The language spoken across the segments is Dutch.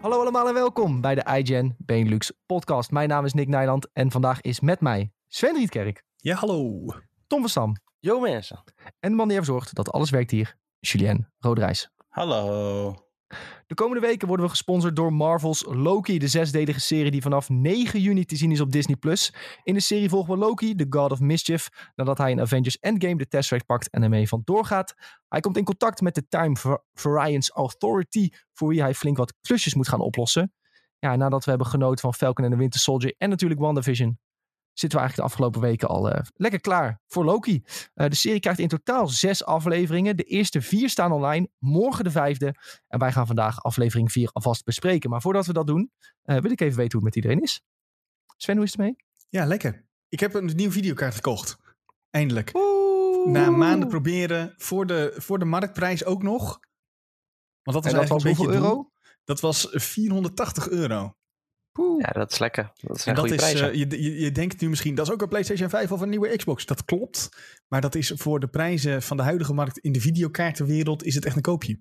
Hallo allemaal en welkom bij de iGen Benelux podcast. Mijn naam is Nick Nijland en vandaag is met mij Sven Rietkerk, Ja, hallo. Tom van Stam Yo mensen. en de man die ervoor zorgt dat alles werkt hier, Julien Roderijs. Hallo. De komende weken worden we gesponsord door Marvel's Loki, de zesdelige serie die vanaf 9 juni te zien is op Disney+. In de serie volgen we Loki, de God of Mischief, nadat hij in Avengers Endgame de Tesseract pakt en ermee vandoor gaat. Hij komt in contact met de Time Var- Variance Authority, voor wie hij flink wat klusjes moet gaan oplossen. Ja, nadat we hebben genoten van Falcon en de Winter Soldier en natuurlijk WandaVision, zitten we eigenlijk de afgelopen weken al eh, lekker klaar voor Loki. Eh, de serie krijgt in totaal zes afleveringen. De eerste vier staan online, morgen de vijfde. En wij gaan vandaag aflevering 4 alvast bespreken. Maar voordat we dat doen, eh, wil ik even weten hoe het met iedereen is. Sven, hoe is het mee? Ja, lekker. Ik heb een nieuwe videokaart gekocht. Eindelijk. Oeh. Na maanden proberen voor de, voor de marktprijs ook nog. Want dat was En dat was eigenlijk een beetje euro? Dat was 480 euro. Poeh. Ja, dat is lekker. Dat is En een dat goede is, prijs. eh, je, je, je denkt nu misschien, dat is ook een PlayStation 5 of een nieuwe Xbox. Dat klopt. Maar dat is voor de prijzen van de huidige markt in de videokaartenwereld is het echt een koopje.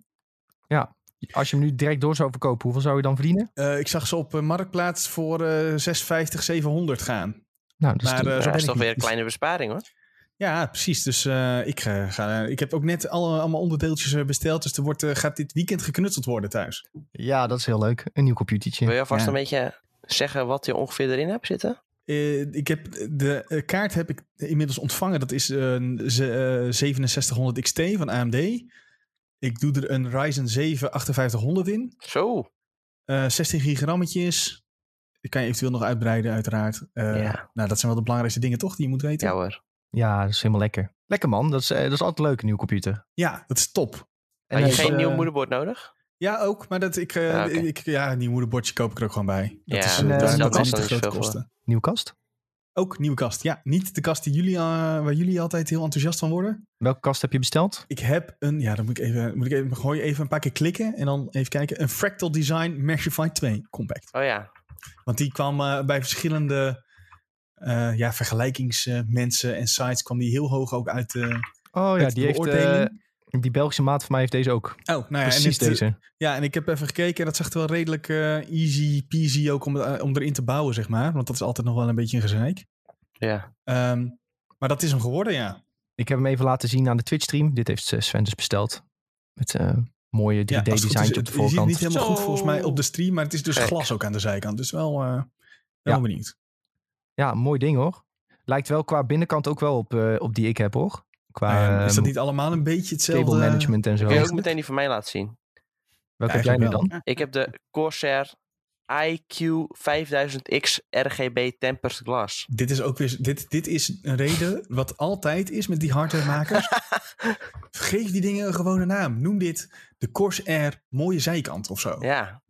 Als je hem nu direct door zou verkopen, hoeveel zou je dan verdienen? Eh, ik zag ze op eh, Marktplaats voor eh 650, 700 gaan. Nou, dus Maar, eh, Ja, zo dat ben is ik toch weer een kleine besparing hoor. Ja, precies. Dus eh, ik, eh, ga, ik heb ook net alle, allemaal onderdeeltjes eh, besteld. Dus er wordt, gaat dit weekend geknutseld worden thuis. ja, dat is heel leuk. Een nieuw computertje. Wil je alvast Ja. een beetje zeggen wat je ongeveer erin hebt zitten? Eh, ik heb de kaart heb ik inmiddels ontvangen. Dat is een ze- eh, 6700 XT van AMD. Ik doe er een Ryzen 7 5800 in. Zo. Eh 16 gigrammetjes. Die kan je eventueel nog uitbreiden, uiteraard. Eh, Ja. Nou, dat zijn wel de belangrijkste dingen, toch? Die je moet weten. Ja hoor. Ja, dat is helemaal lekker. Lekker man, dat is, eh, dat is altijd leuk, een nieuw computer. Ja, dat is top. En Had je geen eh, nieuw moederbord nodig? Ja, ook. Maar dat ik, eh, Ah, ik ja, een nieuw moederbordje koop ik er ook gewoon bij. Dat Ja, is, eh, daar- dat dat is niet niet te groot zoveel kosten. nieuwe kast. Ook nieuwe kast. Ja, niet de kast die jullie, eh, waar jullie altijd heel enthousiast van worden. Welke kast heb je besteld? Ik heb een, ja, dan moet ik even, moet ik even, gooi even een paar keer klikken en dan even kijken. Een Fractal Design Meshify 2 Compact. Oh ja. Want die kwam eh, bij verschillende eh, ja, vergelijkingsmensen en sites kwam die heel hoog ook uit de Oh ja, die heeft... eh, beoordeling. die Belgische maat van mij heeft deze ook. oh, nou ja, en Precies eh, deze. Ja, en ik heb even gekeken. Dat zag er wel redelijk eh, easy peasy ook om, eh, om erin te bouwen, zeg maar. Want dat is altijd nog wel een beetje een gezeik. Ja. Ehm, maar dat is hem geworden, ja. Ik heb hem even laten zien aan de Twitch stream. Dit heeft eh, Sven dus besteld. Met eh mooie 3D ja als het goed design is, op de het- Je ziet het voorkant. niet helemaal goed volgens mij op de stream, maar het is dus glas ook aan de zijkant. Dus wel, eh wel Ja. benieuwd. Ja, mooi ding hoor. Lijkt wel qua binnenkant ook wel op, eh, op die ik heb hoor. Qua ja, is dat ehm, niet allemaal een beetje hetzelfde? cable management en zo. Kun je ook meteen die van mij laten zien? Welke Ja, heb jij nu dan? Ik heb de Corsair IQ 5000X RGB Tempered Glass. Dit is ook weer dit, dit is een reden wat altijd is met die hardwaremakers. Geef die dingen een gewone naam. Noem dit de Corsair mooie zijkant of zo. Ja.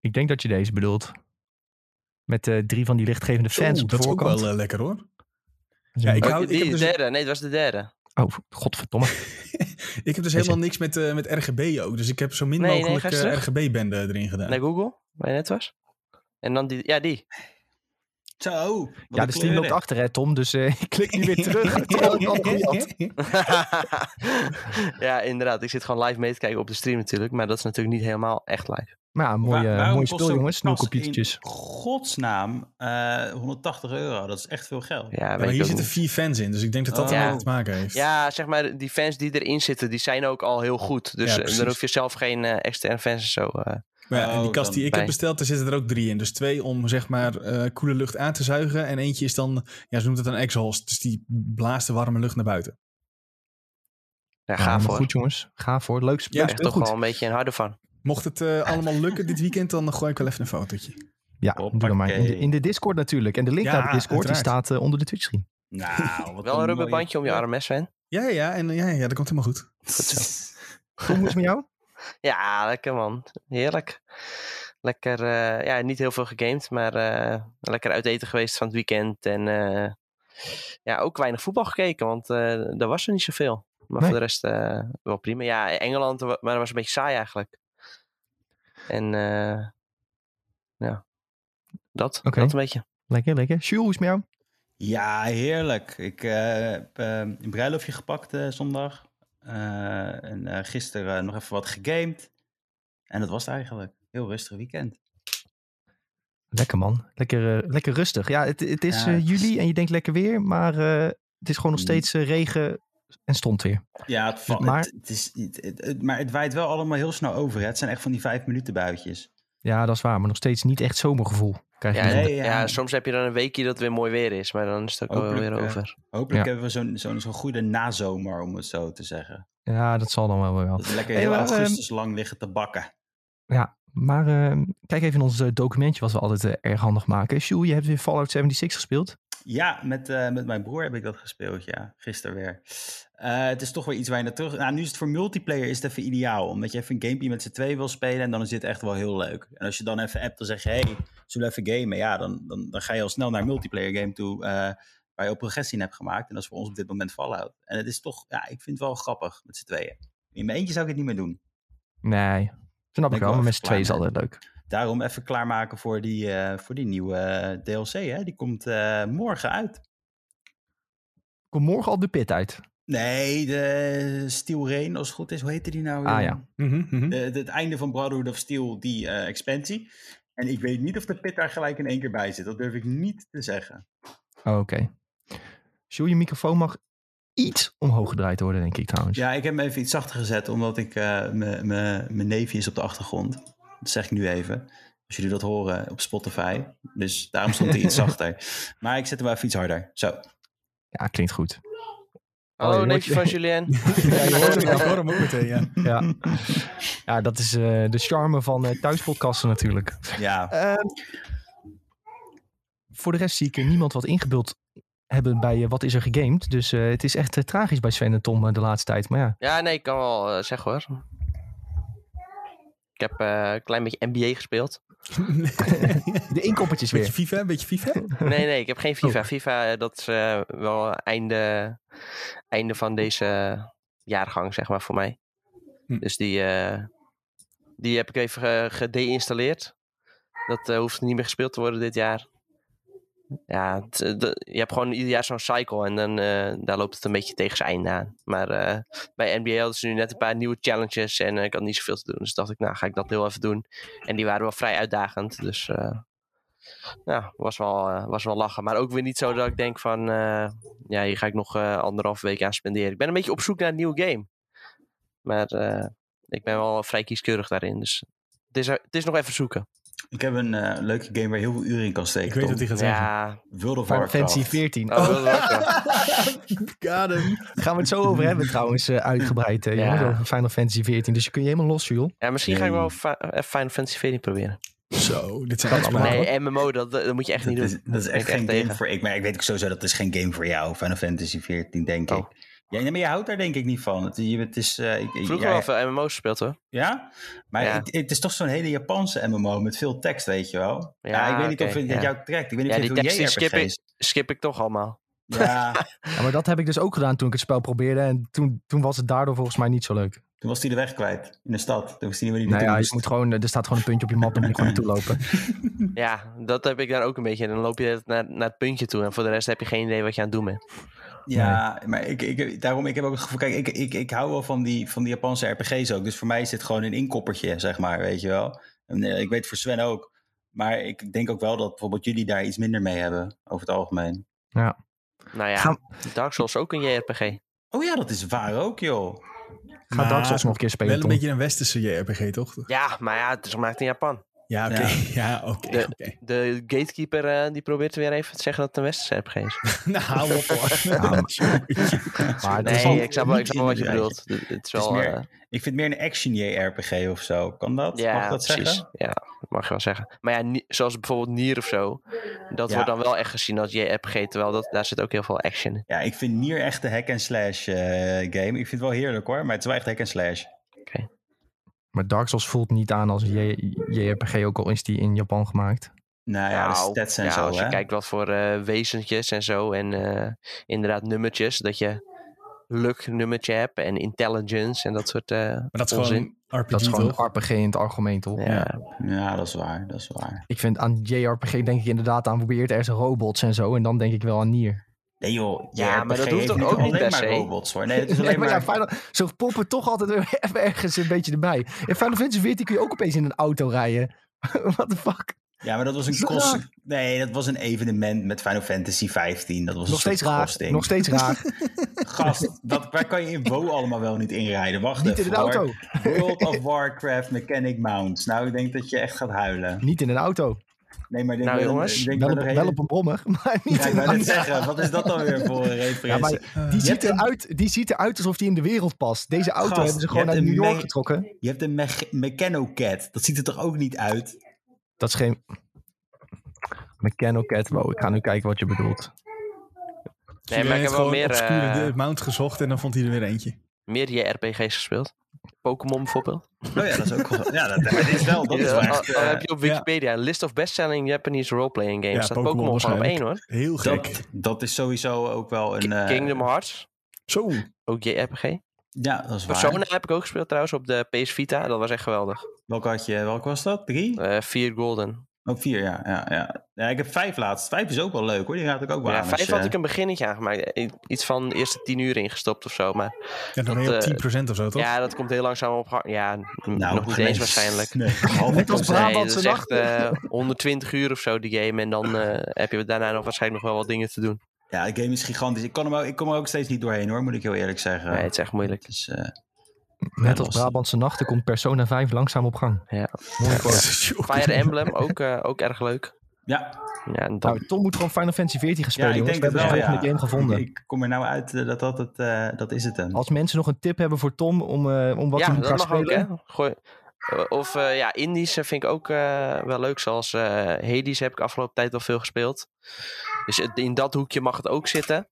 Ik denk dat je deze bedoelt. Met eh, drie van die lichtgevende fans op de dat is ook voorkant. wel eh, lekker hoor. Ja, ik Oh, hou- die heb dus- derde. Nee, dat was de derde. Oh, godverdomme. Ik heb dus helemaal niks met, eh, met RGB ook. Dus ik heb zo min Nee, nee, mogelijk eh. RGB-benden erin gedaan. Naar Google, waar je net was. En dan die. Ja, die. Zo. Ja, de stream loopt achter hè Tom. Dus eh, ik klik nu weer terug. ik de ja, inderdaad. Ik zit gewoon live mee te kijken op de stream natuurlijk. Maar dat is natuurlijk niet helemaal echt live. Maar ja, mooi, Waar- eh, waarom mooi kost spul jongens. Nieuwe computertjes. Godsnaam eh 180 euro. Dat is echt veel geld. Ja, Ja, weet maar hier zitten niet. vier fans in. Dus ik denk dat dat Oh. er Ja. mee te maken heeft. Ja, zeg maar, die fans die erin zitten, die zijn ook al heel goed. Dus Ja, eh, dan hoef je zelf geen eh, externe fans en zo. eh. Maar ja, en die Oh, kast die ik bij. heb besteld, daar zitten er ook drie in. Dus twee om zeg maar eh, koele lucht aan te zuigen. En eentje is dan, ja, ze noemt het een exhaust. Dus die blaast de warme lucht naar buiten. Ja, ga voor. Goed jongens. Ga voor. Leuk spul. Ja, Echt toch goed. wel een beetje een harde van. Mocht het eh, allemaal lukken dit weekend, dan gooi ik wel even een fotootje. Ja, doe dan maar. In de, in de Discord natuurlijk. En de link Ja, naar de Discord die staat eh, onder de Twitch stream. Nou, wat Wel een mooie- rubberbandje om je arm, Sven? Ja, ja, ja, en ja, ja, dat komt helemaal goed. Goed zo. Tom, hoe is het met jou? Ja, lekker man. Heerlijk. Lekker, eh, ja, niet heel veel gegamed, maar eh, lekker uit eten geweest van het weekend. En eh, ja, ook weinig voetbal gekeken, want eh er was er niet zoveel. Maar Nee. voor de rest eh, wel prima. Ja, Engeland, maar dat was een beetje saai eigenlijk. En eh, ja, dat, dat een beetje. Lekker, lekker. Jules, hoe is het met jou? Ja, heerlijk. Ik eh, heb eh, een bruiloftje gepakt eh, zondag. Eh, en eh, gisteren nog even wat gegamed. En dat was het eigenlijk. Heel rustig weekend. Lekker man. Lekker, lekker rustig. Ja, het, het is Ja, juli en je denkt lekker weer, maar eh, het is gewoon nog Mm. steeds regen en stond weer. Ja, het, valt- Maar- het, het is, het, het- het- maar het waait wel allemaal heel snel over. Hè? Het zijn echt van die vijf minuten buitjes. Ja, dat is waar, maar nog steeds niet echt zomergevoel. Krijg je Ja. Nee, ja. ja. soms heb je dan een weekje dat het weer mooi weer is, maar dan is het ook Hopelijk, weer over. Hopelijk Ja. hebben we zo'n zo'n zo'n goede nazomer, om het zo te zeggen. ja, dat zal dan wel wel. Dat lekker Hey, heel maar, augustus lang liggen te bakken. Ja, maar eh, kijk even in ons eh, documentje wat we altijd eh, erg handig maken. Sjoe, je hebt weer Fallout 76 gespeeld. Ja, met, eh, met mijn broer heb ik dat gespeeld, ja. Gisteren weer. Eh, het is toch weer iets waar je naar terug... Nou, nu is het voor multiplayer is het even ideaal. Omdat je even een gamepje met z'n twee wil spelen en dan is dit echt wel heel leuk. En als je dan even appt, dan zeg je... Hey, zullen we even gamen? Ja, dan, dan, dan ga je al snel naar een multiplayer game toe... eh, waar je ook progressie in hebt gemaakt. En dat is voor ons op dit moment Fallout. En het is toch... Ja, ik vind het wel grappig met z'n tweeën. In mijn eentje zou ik het niet meer doen. Nee, snap ik wel, maar met z'n tweeën is altijd leuk. Daarom even klaarmaken voor die, eh, voor die nieuwe eh, DLC. Hè? Die komt eh, morgen uit. Komt morgen al de pit uit. Nee, de Steel Rain, als het goed is. Hoe heette die nou? weer? Ah, ja. Mhm, mhm. De- de- het einde van Brotherhood of Steel, die eh, expansie. En ik weet niet of de pit daar gelijk in één keer bij zit. Dat durf ik niet te zeggen. Oh, Oké. Sjoe, je microfoon mag iets omhoog gedraaid worden, denk ik trouwens. Ja, ik heb hem even iets zachter gezet, omdat ik eh, mijn- mijn mijn neefje is op de achtergrond. Dat zeg ik nu even. Als jullie dat horen op Spotify. Dus daarom stond hij iets zachter. Maar ik zet hem wel even iets harder. Zo. Ja, klinkt goed. Neefje hoort- van Julien. Ja, je hoort hem, hoor hem ook meteen, ja. Ja, ja dat is eh, de charme van eh, thuispodcasten natuurlijk. Ja, Ehm, voor de rest zie ik er niemand wat ingebeeld hebben bij eh, wat is er gegamed. Dus eh, het is echt tragisch bij Sven en Tom de laatste tijd. Maar ja, Ja, nee, ik kan wel zeggen hoor. Ik heb eh, een klein beetje NBA gespeeld. de inkoppertjes Beetje weer. FIFA, beetje FIFA. Nee, nee, ik heb geen FIFA. FIFA, eh, dat is eh, wel einde, einde van deze jaargang, zeg maar, voor mij. Hm. Dus die, eh, die heb ik even ge- gedeinstalleerd. Dat hoeft niet meer gespeeld te worden dit jaar. Ja, eh, je hebt gewoon ieder jaar zo'n cycle en dan, eh, daar loopt het een beetje tegen zijn einde aan. Maar eh, bij NBA hadden ze nu net een paar nieuwe challenges en ik had niet zoveel te doen. Dus dacht ik, nou ga ik dat heel even doen. En die waren wel vrij uitdagend, dus ja, was wel, was wel lachen. Maar ook weer niet zo dat ik denk van, ja, hier ga ik nog anderhalf week aan spenderen. Ik ben een beetje op zoek naar een nieuwe game. Maar ik ben wel vrij kieskeurig daarin, dus het is, het is nog even zoeken. Ik heb een eh, leuke game waar je heel veel uren in kan steken. Ik weet Tom. wat hij gaat zeggen. Ja, World of Final Warcraft. Fantasy 14. oh. Got him. Gaan we het zo over hebben trouwens eh, uitgebreid. eh, Ja. jongens, over Final Fantasy 14. Dus je kun je helemaal los, joh. ja, misschien ga ik wel Fi- Final Fantasy 14 proberen. Zo, dit zijn allemaal. Nee, MMO, dat, dat moet je echt Dat niet is, doen. dat is echt geen game voor ik. Maar ik weet ook sowieso dat is geen game voor jou. Final Fantasy 14, denk Oh. ik. Ja, nee, maar je houdt daar denk ik niet van. Het, je, het is, eh, ik, Vroeger ja, wel veel MMO's gespeeld hoor. Ja? Maar Ja. Het, het is toch zo'n hele Japanse MMO met veel tekst, weet je wel? Ja, Ja, ik weet niet of het ja. jou trekt. Ik weet niet Ja, of die tekst die skip JRPG's... Skip ik toch allemaal. Ja, Ja, maar dat heb ik dus ook gedaan toen ik het spel probeerde. En toen, toen was het daardoor volgens mij niet zo leuk. toen was hij de weg kwijt in de stad. Toen was hij niet meer Nou ja, je moet gewoon, er staat gewoon een puntje op je map, dan moet je gewoon naartoe lopen. Ja, dat heb ik dan ook een beetje. Dan loop je naar, naar het puntje toe en voor de rest heb je geen idee wat je aan het doen bent. Ja, maar ik, ik, daarom, ik heb ook het gevoel, kijk, ik, ik, ik hou wel van die, van die Japanse RPG's ook. Dus voor mij is dit gewoon een inkoppertje, zeg maar, weet je wel. En, eh, ik weet voor Sven ook. Maar ik denk ook wel dat bijvoorbeeld jullie daar iets minder mee hebben, over het algemeen. Nou ja, Gaan- Dark Souls is ook een JRPG. Oh ja, dat is waar ook, joh. Ga Dark Souls nog een keer spelen, Wel een Tom. beetje een westerse JRPG, toch? Ja, maar ja, het is gemaakt in Japan. Ja, oké. Ja, oké. De- oké. De gatekeeper eh, die probeert weer even te zeggen dat het een westerse RPG is. Nou, hou op hoor. Ja, maar- het Nee, ik snap wel, ik snap wel wat je bedoelt. Het het is Het is wel... meer- eh, Ik vind meer een action JRPG of zo. Kan dat? ja, Mag dat precies. zeggen? Ja, dat mag je wel zeggen. Maar ja, zoals bijvoorbeeld Nier of zo. Dat Ja. wordt dan wel echt gezien als JRPG. Terwijl dat, daar zit ook heel veel action in. Ja, ik vind Nier echt de hack-and-slash eh, game. Ik vind het wel heerlijk hoor, maar het is wel echt hack-and-slash. Maar Dark Souls voelt niet aan als een JRPG, ook al is die in Japan gemaakt. Nou ja, de Nou, stats en ja, zo als je hè. kijkt wat voor eh, wezentjes en zo. En eh, inderdaad nummertjes. Dat je luck nummertje hebt. En intelligence en dat soort eh Maar dat is onzin. gewoon RPG, Dat is gewoon toch? RPG in het algemeen, toch? Ja. Ja. Ja, dat is waar, dat is waar. Ik vind aan JRPG denk ik inderdaad aan probeert er zijn robots en zo. En dan denk ik wel aan Nier. Nee joh, Ja, maar dat hoeft niet ook niet alleen per maar se? robots hoor. Nee, het is Nee, alleen maar maar... ja, Final, zo poppen toch altijd weer even ergens een beetje erbij. In Final Fantasy 14 kun je ook opeens in een auto rijden. What the fuck? Ja, maar dat was een dat kost. Nee, dat was een evenement met Final Fantasy 15. Dat was Nog een steeds raar. kosting. Nog steeds raar. Gast, dat, waar kan je in WoW allemaal wel niet inrijden? Wacht Niet in even een hoor. auto. World of Warcraft Mechanic Mounts. Nou, ik denk dat je echt gaat huilen. Niet in een auto. Nee, maar denk Nou, wel- jongens, ik denk Wel wel op, wel een- op een brommer, maar niet Ja, ik wou net zeggen, wat is dat dan weer voor een referentie? Ja, maar die, Je ziet hebt een- eruit, die ziet eruit alsof die in de wereld past. Deze auto Gast, hebben ze gewoon uit New York me- getrokken. Je hebt een Mech- Mechanocat. Dat ziet er toch ook niet uit? Dat is geen... Mechanocat, wow, ik ga nu kijken wat je bedoelt. Nee, maar ik heb wel gewoon meer, obscure eh, de- mount gezocht en dan vond hij er weer eentje. meer JRPG's gespeeld. Pokémon bijvoorbeeld. Oh ja, dat is ook wel... Ja, dat, dat is wel... Dat is al- al eh, heb je op Wikipedia een list of best-selling Japanese role-playing games. Ja, staat Pokémon gewoon op één hoor. Heel gek. dat, dat is sowieso ook wel een... eh, Kingdom Hearts, Zo. ook JRPG. Ja, dat is waar. Persona heb ik ook gespeeld trouwens op de PS Vita. Dat was echt geweldig. Welke had je? Welke was dat? Drie? Eh vier golden. Ook vier, ja. ja, ja. ja ik heb vijf laatst. Vijf is ook wel leuk hoor. Die raad ik ook wel Ja, aan. vijf had ik een beginnetje aangemaakt. Eh, Iets van de eerste tien uur ingestopt of zo. Maar Ja, dan ben Dat, je eh, op 10% of zo, toch? ja, dat komt heel langzaam op gang. Ja, Nou, nog niet nee. eens waarschijnlijk. Nee, Net als. Nee, Brabantse echt nachten. eh, 120 uur of zo die game. En dan eh, heb je daarna nog waarschijnlijk nog wel wat dingen te doen. Ja, de game is gigantisch. Ik, kan hem ook, ik kom er ook steeds niet doorheen hoor, moet ik heel eerlijk zeggen. Nee, het is echt moeilijk. Het is, eh, Net als. Brabantse nachten komt Persona 5 langzaam op gang. Ja. Mooi. Fire Emblem, ook, eh, ook erg leuk. ja, Ja, en dan, Nou, Tom moet gewoon Final Fantasy 14 gaan ja, spelen, ik jongens. denk We het hebben Ja. game gevonden. Ik, ik kom er nou uit eh, dat dat, het, eh, dat is het hem. Als mensen nog een tip hebben voor Tom om, eh, om wat ja, hij moet gaan dat ook, spelen. hè. Gooi, of eh, ja, indies eh, vind ik ook eh, wel leuk. Zoals eh Hades heb ik afgelopen tijd wel veel gespeeld. Dus in dat hoekje mag het ook zitten.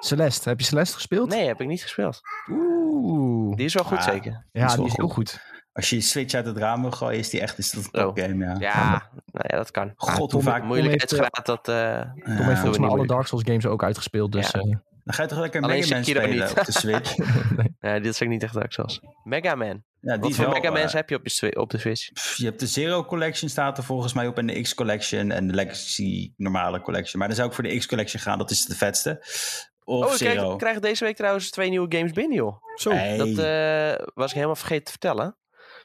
Celeste, heb je Celeste gespeeld? Nee, heb ik niet gespeeld. Oeh. Die is wel goed, Ah. zeker. Ja, is die is heel goed. Als je je Switch uit het raam wil gooien, is die echt is dat een Oh. topgame, ja. Ja, nou ja, dat kan. God, hoe Tom- vaak... Moeilijkheidsgraad, dat... eh, Ja. Tom heeft volgens niet mij alle. Dark Souls games ook uitgespeeld. Dus Ja. eh, Dan ga je toch lekker Alleen Mega Man spelen niet. op de Switch? ja, dit is ook niet echt Dark Souls. Mega Man. Ja, die Wat voor wel, Mega Man's eh, heb je op, je op de Switch? pff, Je hebt de Zero Collection staat er volgens mij op en de X Collection en de Legacy normale Collection. Maar dan zou ik voor de X Collection gaan, dat is de vetste. Of Oh, ik Zero. krijg, krijg deze week trouwens twee nieuwe games binnen, joh. Zo. Hey. Dat eh, was ik helemaal vergeten te vertellen.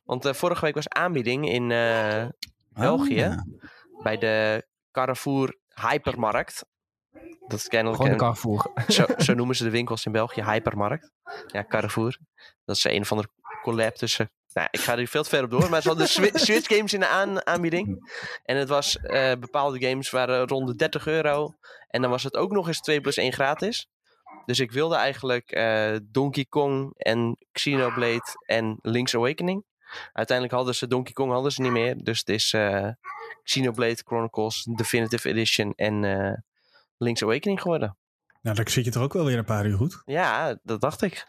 Want eh, vorige week was aanbieding in eh, België. Ah. bij de Carrefour Hypermarkt. Dat is kennelijk gewoon de een- Carrefour. zo, zo noemen ze de winkels in België, Hypermarkt. Ja, Carrefour. Dat is een of andere collab tussen... Nou, ik ga er veel te ver op door, maar ze hadden Swi- Switch games in de aan, aanbieding. En het was, eh, bepaalde games waren rond de 30 euro. En dan was het ook nog eens 2 plus 1 gratis. Dus ik wilde eigenlijk eh, Donkey Kong en Xenoblade en Link's Awakening. Uiteindelijk hadden ze Donkey Kong hadden ze niet meer. Dus het is eh, Xenoblade Chronicles Definitive Edition en eh, Link's Awakening geworden. Nou, dan zit je toch ook wel weer een paar uur goed. Ja, dat dacht ik.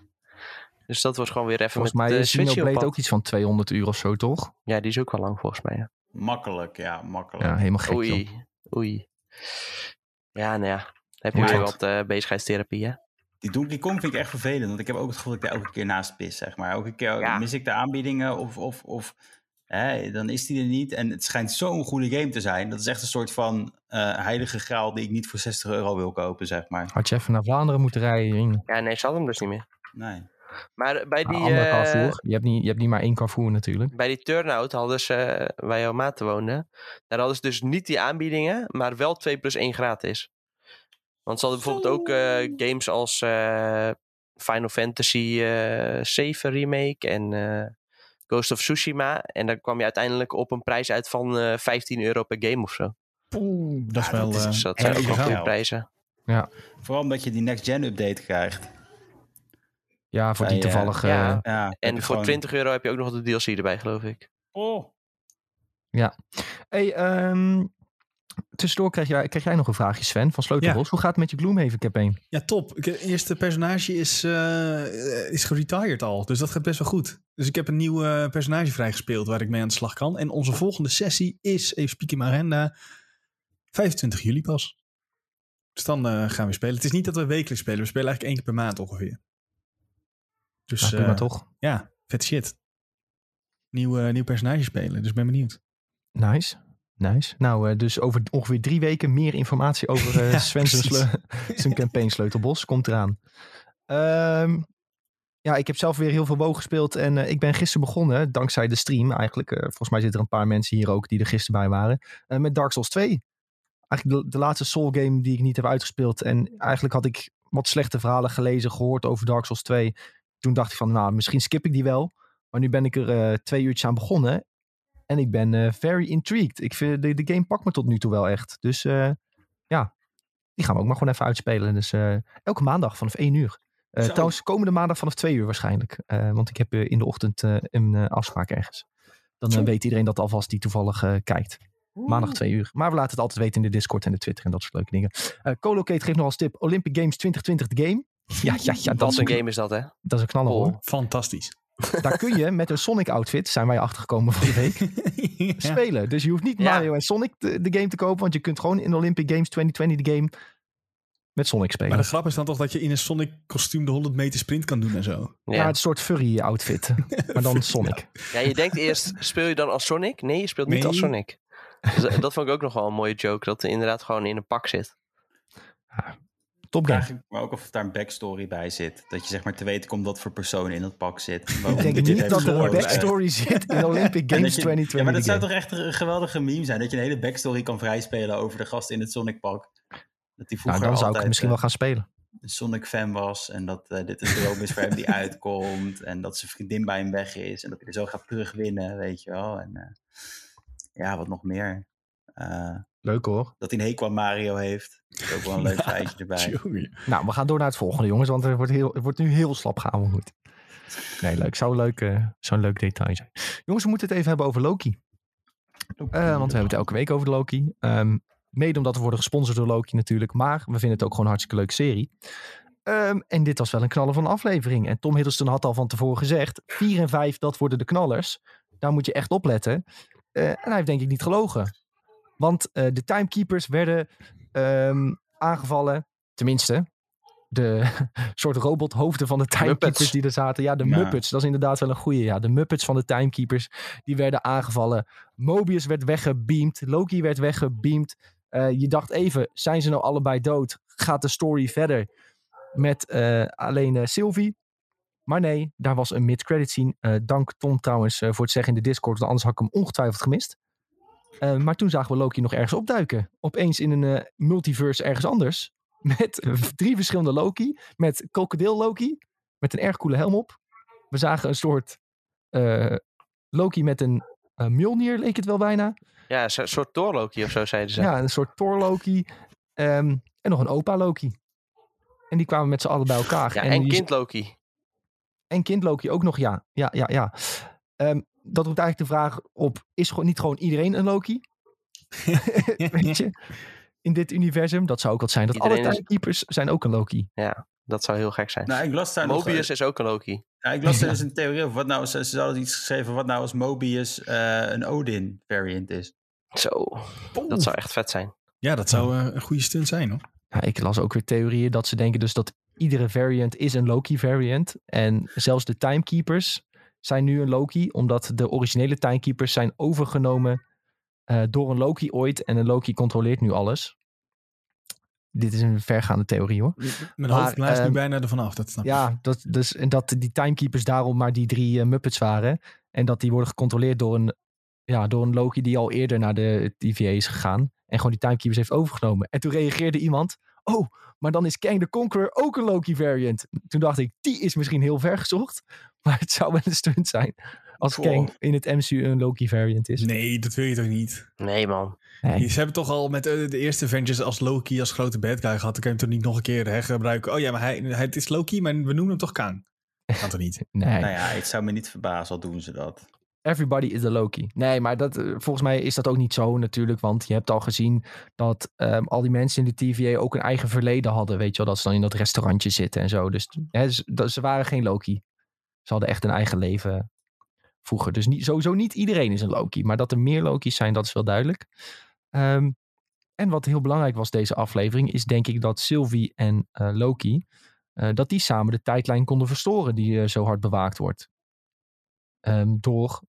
Dus dat wordt gewoon weer even Volgens met mij de is Switch op Xenoblade ook iets van 200 uur of zo, toch? Ja, die is ook wel lang volgens mij. Ja. Makkelijk, ja, makkelijk. Ja, helemaal gek, joh. Oei, oei. Ja, nou ja. Heb je weer wat eh, bezigheidstherapie, hè? Die Donkey Kong vind ik echt vervelend, want ik heb ook het gevoel dat ik daar elke keer naast pis, zeg maar. Elke keer Ja. mis ik de aanbiedingen of, of, of hè, dan is die er niet. En het schijnt zo'n goede game te zijn. Dat is echt een soort van eh, heilige graal die ik niet voor 60 euro wil kopen, zeg maar. Had je even naar Vlaanderen moeten rijden. Ja, nee, ze hadden hem dus niet meer. Nee. Maar bij die, andere eh, Carrefour. Je hebt, niet, je hebt niet maar één Carrefour natuurlijk. bij die turnout hadden ze, eh, waar jouw maat woonde, daar hadden ze dus niet die aanbiedingen, maar wel 2 plus 1 gratis. Want ze hadden bijvoorbeeld ook eh, games als eh, Final Fantasy eh 7 Remake en eh, Ghost of Tsushima. En dan kwam je uiteindelijk op een prijs uit van eh 15 euro per game of zo. Poeh, dat is Ja, wel... dat is- dat en zijn ook wel goede prijzen. Vooral omdat je die next gen update krijgt. Ja, voor die ja. Ja, heb En voor gewoon- 20 euro heb je ook nog de DLC erbij, geloof ik. Oh. Hey, ehm, tussendoor krijg jij, krijg jij nog een vraagje, Sven, van Sleutelbos. Hoe gaat het met je Gloomhaven campaign? Ja, top. Het eerste personage is, eh is geretired al, dus dat gaat best wel goed. Dus ik heb een nieuw eh, personage vrijgespeeld waar ik mee aan de slag kan. En onze volgende sessie is, even spieken in mijn agenda, 25 juli pas. Dus dan eh, gaan we spelen. Het is niet dat we wekelijks spelen, we spelen eigenlijk één keer per maand ongeveer. Dus Nou, prima toch? ja, vet shit. Nieuw, nieuw personage spelen, dus ben benieuwd. Nice. Nice. Nou, eh, dus over ongeveer drie weken meer informatie over eh Ja, Sven zijn, campaign Sleutelbos. Komt eraan. Ehm, ja, ik heb zelf weer heel veel WoW gespeeld en eh, ik ben gisteren begonnen, dankzij de stream eigenlijk. volgens mij zitten er een paar mensen hier ook die er gisteren bij waren. met Dark Souls 2. Eigenlijk de, de laatste Soul game die ik niet heb uitgespeeld. En eigenlijk had ik wat slechte verhalen gelezen, gehoord over Dark Souls 2. Toen dacht ik van, nou, misschien skip ik die wel. Maar nu ben ik er twee uurtjes aan begonnen. En ik ben eh, very intrigued. Ik vind, de, de game pakt me tot nu toe wel echt. Dus eh, ja, die gaan we ook maar gewoon even uitspelen. Dus eh, elke maandag vanaf 1 uur. Eh, trouwens, komende maandag vanaf 2 uur waarschijnlijk. Eh, want ik heb eh, in de ochtend eh, een eh, afspraak ergens. Dan Zo. weet iedereen dat alvast die toevallig eh, kijkt. Maandag 2 uur. Maar we laten het altijd weten in de Discord en de Twitter en dat soort leuke dingen. Eh Colocate geeft nog als tip Olympic Games 2020 de game. Ja, ja, ja dat, Wat is een een, game is dat, hè? dat is een knaller Oh. hoor. Fantastisch. Daar kun je met een Sonic outfit, zijn wij achtergekomen van de week, Ja. spelen. Dus je hoeft niet Ja. Mario en Sonic de, de game te kopen. Want je kunt gewoon in Olympic Games 2020 de game met Sonic spelen. Maar de grap is dan toch dat je in een Sonic kostuum de 100 meter sprint kan doen en zo. Ja, Ja. het is een soort furry outfit. maar dan Sonic. ja, je denkt eerst, speel je dan als Sonic? Nee, je speelt niet Nee. als Sonic. Dus, dat vond ik ook nog wel een mooie joke, dat hij inderdaad gewoon in een pak zit. Top me ook of daar een backstory bij zit. Dat je zeg maar te weten komt wat voor persoon in dat pak zit. Ik denk niet dat er een backstory zit in Olympic Games dat je- 2020. Ja, maar dat zou toch echt een geweldige meme zijn? Dat je een hele backstory kan vrijspelen over de gast in het Sonic pak. Dat hij Nou, vroeger dan zou ik misschien eh, wel gaan spelen. een Sonic fan was. En dat eh, dit een droom is voor hem die uitkomt. En dat zijn vriendin bij hem weg is. En dat hij er zo gaat terugwinnen, weet je wel. En eh, ja, wat nog meer. Eh, Leuk hoor. dat hij een hekel aan Mario heeft. Dat is ook wel een leuk feitje erbij. Nou, we gaan door naar het volgende jongens. Want er wordt, heel, er wordt nu heel slap gehouden. Nee, leuk. Zou een leuk, eh, zou een leuk detail zijn. Jongens, we moeten het even hebben over Loki. Eh, want we hebben het elke week over Loki. Ehm, mede omdat we worden gesponsord door Loki natuurlijk. Maar we vinden het ook gewoon een hartstikke leuke serie. Ehm, en dit was wel een knaller van een aflevering. En Tom Hiddleston had al van tevoren gezegd... 4 en 5, dat worden de knallers. Daar moet je echt op letten. Eh, en hij heeft denk ik niet gelogen. Want eh, de timekeepers werden ehm, aangevallen. Tenminste, de soort robothoofden van de timekeepers Muppets. die er zaten. Ja, de Ja. Muppets. Dat is inderdaad wel een goeie. Ja, de Muppets van de timekeepers. Die werden aangevallen. Mobius werd weggebeamd. Loki werd weggebeamd. Eh, je dacht even, zijn ze nou allebei dood? Gaat de story verder met eh, alleen Sylvie? Maar nee, daar was een mid-credit scene. Dank Tom trouwens voor het zeggen in de Discord. Want anders had ik hem ongetwijfeld gemist. Eh, maar toen zagen we Loki nog ergens opduiken. Opeens in een eh, multiverse ergens anders. Met drie verschillende Loki. Met krokodil Loki. Met een erg coole helm op. We zagen een soort eh, Loki met een Mjolnir, leek het wel bijna. Ja, een soort- Thor Loki of zo zeiden ze. Ja, een soort Thor Loki. Ehm, en nog een opa Loki. En die kwamen met z'n allen bij elkaar. Ja, en je- kind Loki. en kind Loki ook nog, ja. Ja, ja, ja. Ehm, dat roept eigenlijk de vraag op, is gewoon niet gewoon iedereen een Loki? Weet je? In dit universum, dat zou ook wat zijn. Dat alle is- timekeepers zijn ook een Loki. Dat zou heel gek zijn. Nou, ik las daar nog... Mobius is ook een Loki. Ja, ik las er Ja. dus een theorie over. Wat nou, ze, ze hadden iets geschreven wat nou als Mobius eh, een Odin variant is. Zo, dat zou echt vet zijn. Ja, dat zou eh, een goede stunt zijn hoor. Ja, ik las ook weer theorieën dat ze denken dus dat iedere variant is een Loki variant. En zelfs de timekeepers zijn nu een Loki, omdat de originele timekeepers zijn overgenomen eh, door een Loki ooit. En een Loki controleert nu alles. Dit is een vergaande theorie hoor. Mijn hoofd blijft nu ehm, bijna ervan af. Dat snap ik. Ja, dat, dus, en dat die timekeepers daarom maar die drie eh, Muppets waren. En dat die worden gecontroleerd door een, ja, door een Loki die al eerder naar de TVA is gegaan. En gewoon die timekeepers heeft overgenomen. En toen reageerde iemand. Oh, maar dan is Kang the Conqueror ook een Loki variant. Toen dacht ik, die is misschien heel ver gezocht. Maar het zou wel een stunt zijn. Als. Kang in het MCU een Loki variant is. Nee, dat wil je toch niet? Nee, man. Nee. Ze hebben toch al met eh, de eerste Avengers als Loki als grote bad guy gehad. Dan kan je hem toch niet nog een keer hergebruiken. Oh ja, maar hij, hij, het is Loki, maar we noemen hem toch Kang. Kan toch niet? nee. Nou ja, het zou me niet verbazen, al doen ze dat. Everybody is a Loki. Nee, maar dat, eh, volgens mij is dat ook niet zo natuurlijk. Want je hebt al gezien dat ehm, al die mensen in de TVA ook een eigen verleden hadden. Weet je wel, dat ze dan in dat restaurantje zitten en zo. Dus ze, waren geen Loki. Ze hadden echt een eigen leven vroeger. Dus niet, sowieso niet iedereen is een Loki. Maar dat er meer Loki's zijn, dat is wel duidelijk. Ehm, en wat heel belangrijk was deze aflevering, is denk ik dat Sylvie en eh, Loki, eh, dat die samen de tijdlijn konden verstoren die zo hard bewaakt wordt. Ehm, door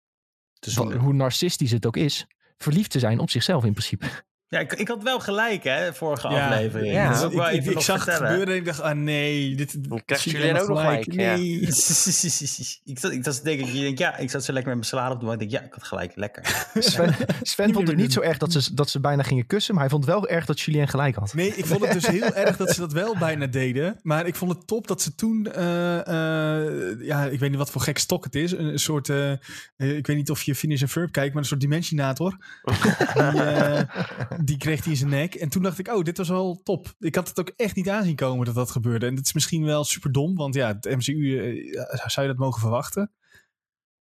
Dus hoe narcistisch het ook is, verliefd te zijn op zichzelf in principe. Ja, ik, ik had wel gelijk, hè, vorige Ja, aflevering. ja. Dat wel ik, ik, ik zag het vertellen. gebeuren en ik dacht, ah nee, dit krijgt had ook nog gelijk, ja. Nee. ik zat, ik zat te denken, je denkt, ja, ik zat zo lekker met mijn salade op de bank. Ik denk, ja, ik had gelijk, lekker. Sven, Sven vond het niet zo erg dat ze, dat ze bijna gingen kussen, maar hij vond wel erg dat Julien gelijk had. Nee, ik vond het dus heel erg dat ze dat wel bijna deden. Maar ik vond het top dat ze toen... eh, eh, ja, ik weet niet wat voor gek stok het is. Een, een soort... eh, ik weet niet of je Finish en Verb kijkt, maar een soort Dimensionator. die, eh, die kreeg hij in zijn nek. En toen dacht ik, oh, dit was wel top. Ik had het ook echt niet aanzien komen dat dat gebeurde. En het is misschien wel super dom, want ja, het MCU eh, zou je dat mogen verwachten.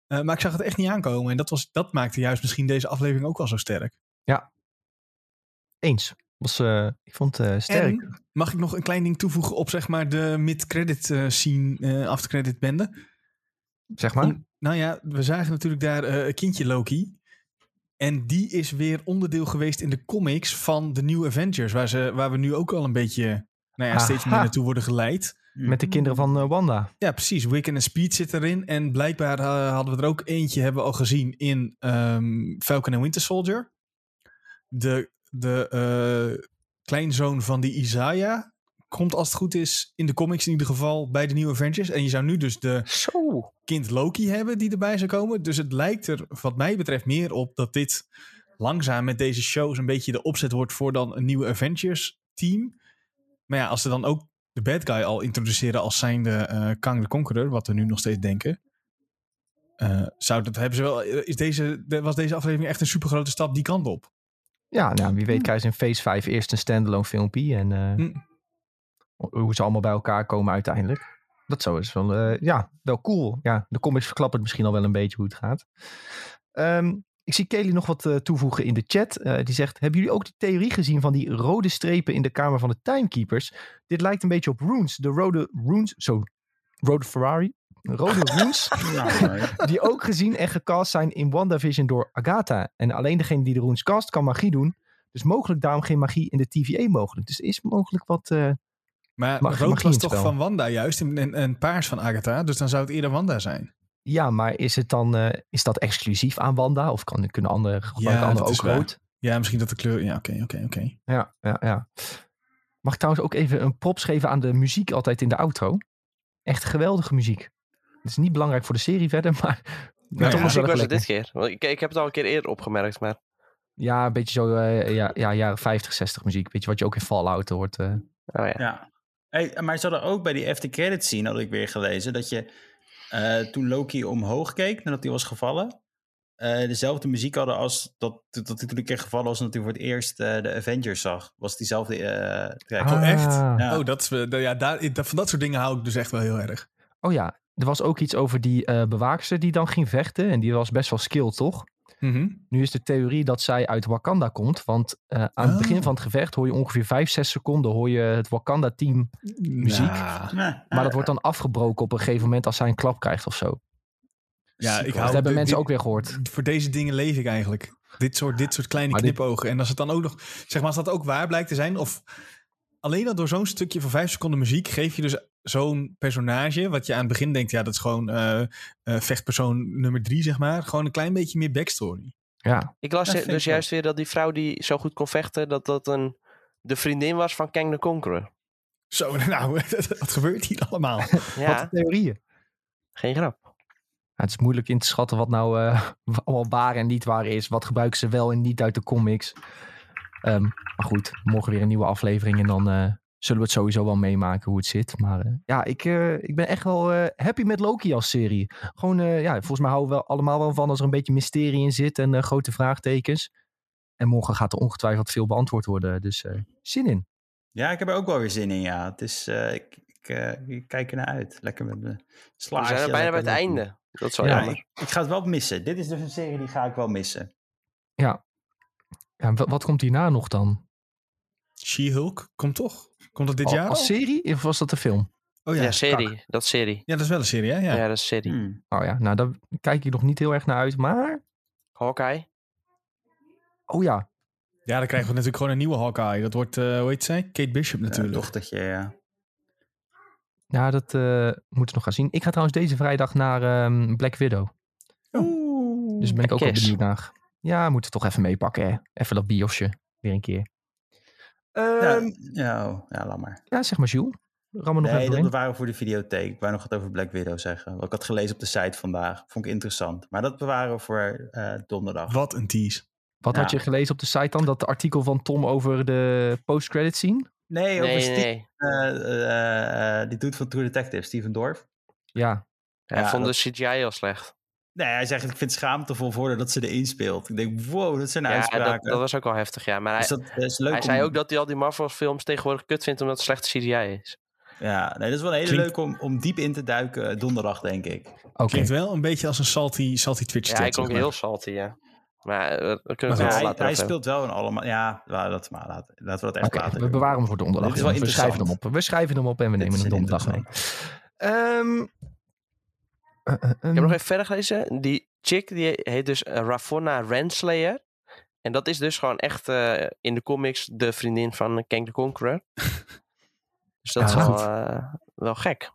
Eh, maar ik zag het echt niet aankomen. En dat, was, dat maakte juist misschien deze aflevering ook wel zo sterk. Eens. Was, eh, ik vond het sterk. En mag ik nog een klein ding toevoegen op zeg maar de mid-credit scene, after-credit bende? zeg maar. Om- nou ja, we zagen natuurlijk daar eh kindje Loki. En die is weer onderdeel geweest in de comics van de New Avengers. Waar, ze, waar we nu ook al een beetje nou ja, steeds meer naartoe worden geleid. Met de kinderen van eh, Wanda. Ja, precies. Wiccan en Speed zit erin. En blijkbaar eh, hadden we er ook eentje, hebben we al gezien in ehm, Falcon en Winter Soldier. De, de eh, kleinzoon van die Isaiah komt als het goed is in de comics in ieder geval bij de nieuwe Avengers. En je zou nu dus de Zo. kind Loki hebben die erbij zou komen. Dus het lijkt er wat mij betreft meer op dat dit langzaam met deze shows een beetje de opzet wordt voor dan een nieuwe Avengers team. Maar ja, als ze dan ook de bad guy al introduceren als zijnde eh Kang de Conqueror, wat we nu nog steeds denken. eh, zou dat hebben ze wel. Is deze, de- was deze aflevering echt een super grote stap die kant op? Ja, nou, wie weet krijgen ze in Phase 5 eerst een standalone filmpje. En eh, Hm. Hoe ze allemaal bij elkaar komen uiteindelijk. Dat zo is wel, eh, ja, wel cool. Ja, de comics verklappen het misschien al wel een beetje hoe het gaat. Ehm, ik zie Kelly nog wat eh, toevoegen in de chat. Eh, die zegt, hebben jullie ook die theorie gezien van die rode strepen in de kamer van de Timekeepers? Dit lijkt een beetje op Runes. De rode Runes, zo, rode Ferrari. Rode Runes, die ook gezien en gecast zijn in WandaVision door Agatha. En alleen degene die de Runes cast kan magie doen. Dus mogelijk daarom geen magie in de TVA mogelijk. Dus er is mogelijk wat... Maar Mag- rood was toch spel. van Wanda juist en, paars van Agatha. Dus dan zou het eerder Wanda zijn. Ja, maar is het dan eh, is dat exclusief aan Wanda? Of kan, kunnen andere gebruiken anderen dat is ook rood? Ja, misschien dat de kleur... Ja, oké, oké, oké. Ja, ja, ja. Mag ik trouwens ook even een props geven aan de muziek altijd in de outro? Echt geweldige muziek. Het is niet belangrijk voor de serie verder, maar... Nou toch ja. was het dit keer. Ik heb het al een keer eerder opgemerkt, maar... Ja, een beetje zo eh, ja, ja, jaren 50, 60 muziek. Weet je wat je ook in Fallout hoort? eh. Oh ja. Ja. Hey, maar ze hadden ook bij die after credits scene, had ik weer gelezen, dat je eh, toen Loki omhoog keek nadat hij was gevallen, eh, dezelfde muziek hadden als dat, dat hij toen een keer gevallen was en dat hij voor het eerst eh, de Avengers zag. Was diezelfde eh track. Oh, echt? Ja. Oh, dat is, eh, ja, daar, van dat soort dingen hou ik dus echt wel heel erg. Oh ja, er was ook iets over die eh bewaakster die dan ging vechten. En die was best wel skilled, toch? Mhm. Nu is de theorie dat zij uit Wakanda komt. Want eh, aan het begin Oh. van het gevecht hoor je ongeveer 5, 6 seconden hoor je het Wakanda-team. Muziek. Maar dat wordt dan afgebroken op een gegeven moment als zij een klap krijgt of zo. ja ik Dat hebben mensen dit- ook weer gehoord. Voor deze dingen leef ik eigenlijk. Dit soort, dit soort kleine Maar dit- knipogen. En als het dan ook nog, zeg maar, als dat ook waar blijkt te zijn, of alleen al door zo'n stukje van vijf seconden muziek, geef je dus zo'n personage, wat je aan het begin denkt, ja, dat is gewoon eh, eh, vechtpersoon nummer drie, zeg maar. Gewoon een klein beetje meer backstory. Ja, Ik las Ja, dus ik juist weer dat die vrouw die zo goed kon vechten, dat dat een, de vriendin was van Kang the Conqueror. Zo, nou, wat gebeurt hier allemaal? Ja, wat theorieën. geen grap. Ja, het is moeilijk in te schatten wat nou eh, allemaal waar en niet waar is. Wat gebruiken ze wel en niet uit de comics. Ehm, maar goed, morgen weer een nieuwe aflevering. En dan eh, zullen we het sowieso wel meemaken hoe het zit. Maar eh, ja, ik, eh, ik ben echt wel eh, happy met Loki als serie. Gewoon, eh, ja, volgens mij houden we wel allemaal wel van als er een beetje mysterie in zit. En eh, grote vraagtekens. En morgen gaat er ongetwijfeld veel beantwoord worden. Dus eh, zin in. Ja, ik heb er ook wel weer zin in, ja. Het is, eh, ik, ik, ik kijk er naar uit. Lekker met mijn We slaatje. zijn er bijna bij het einde. Dat wel Ja, ik, ik ga het wel missen. Dit is dus een serie die ga ik wel missen. Ja, en wa- wat komt hierna nog dan? She-Hulk, komt toch? Komt dat dit Al- jaar Als al? serie? Of was dat de film? Oh ja, ja, serie. Dat is serie. ja, dat is wel een serie, hè? Ja, Ja. dat is serie. Hmm. Oh ja, nou daar kijk ik nog niet heel erg naar uit. Maar, Hawkeye. oh ja, ja, dan krijgen we natuurlijk gewoon een nieuwe Hawkeye. Dat wordt, eh hoe heet zij? Kate Bishop Ja, natuurlijk. dochtertje, ja. Ja, dat eh, moeten we nog gaan zien. Ik ga trouwens deze vrijdag naar ehm, Black Widow. Dus ben ik ook wel benieuwd naar. Ja, moeten we toch even meepakken. Hè? Even dat biosje. weer een keer. Ja, Ehm, ja, oh, ja, laat maar. ja, zeg maar Jules. Ram nog Nee, even dat bewaren we voor de videotheek. Ik wou nog wat over Black Widow zeggen. Wat ik had gelezen op de site vandaag. Vond ik interessant. Maar dat bewaren we voor eh, donderdag. Wat een tease. Wat Ja. had je gelezen op de site dan? Dat artikel van Tom over de post-credit scene? Nee, over Nee, Steve, nee. eh, eh, eh, die doet van True Detective, Steven Dorf. Ja. Hij Ja, vond dat- de CGI heel slecht. Nee, hij zegt, ik vind het schaamtevol voor dat ze erin speelt. Ik denk, wow, dat zijn Ja, uitspraken. dat, dat was ook wel heftig, ja. Maar hij, Dus dat is leuk hij om- zei ook dat hij al die Marvel films tegenwoordig kut vindt omdat het slechte CGI is. Ja, nee, dat is wel een hele leuk om, om diep in te duiken eh, donderdag, denk ik. Oké. Klinkt wel een beetje als een salty, salty Twitch Ja, hij klonk heel salty, ja. Maar eh, we kunnen Maar het Ja, wel hij, hij speelt wel in allemaal... Ja, laten we, maar, laten, laten we dat echt Oké, later we doen. bewaren hem voor donderdag. We schrijven hem op. We schrijven hem op en we nemen hem een donderdag mee. Ehm, Ik heb ehm, nog even verder gelezen. Die chick die heet dus eh, Ravonna Renslayer. En dat is dus gewoon echt eh, in de comics de vriendin van Kang the Conqueror. dus dat Ja, is wel, eh, wel gek.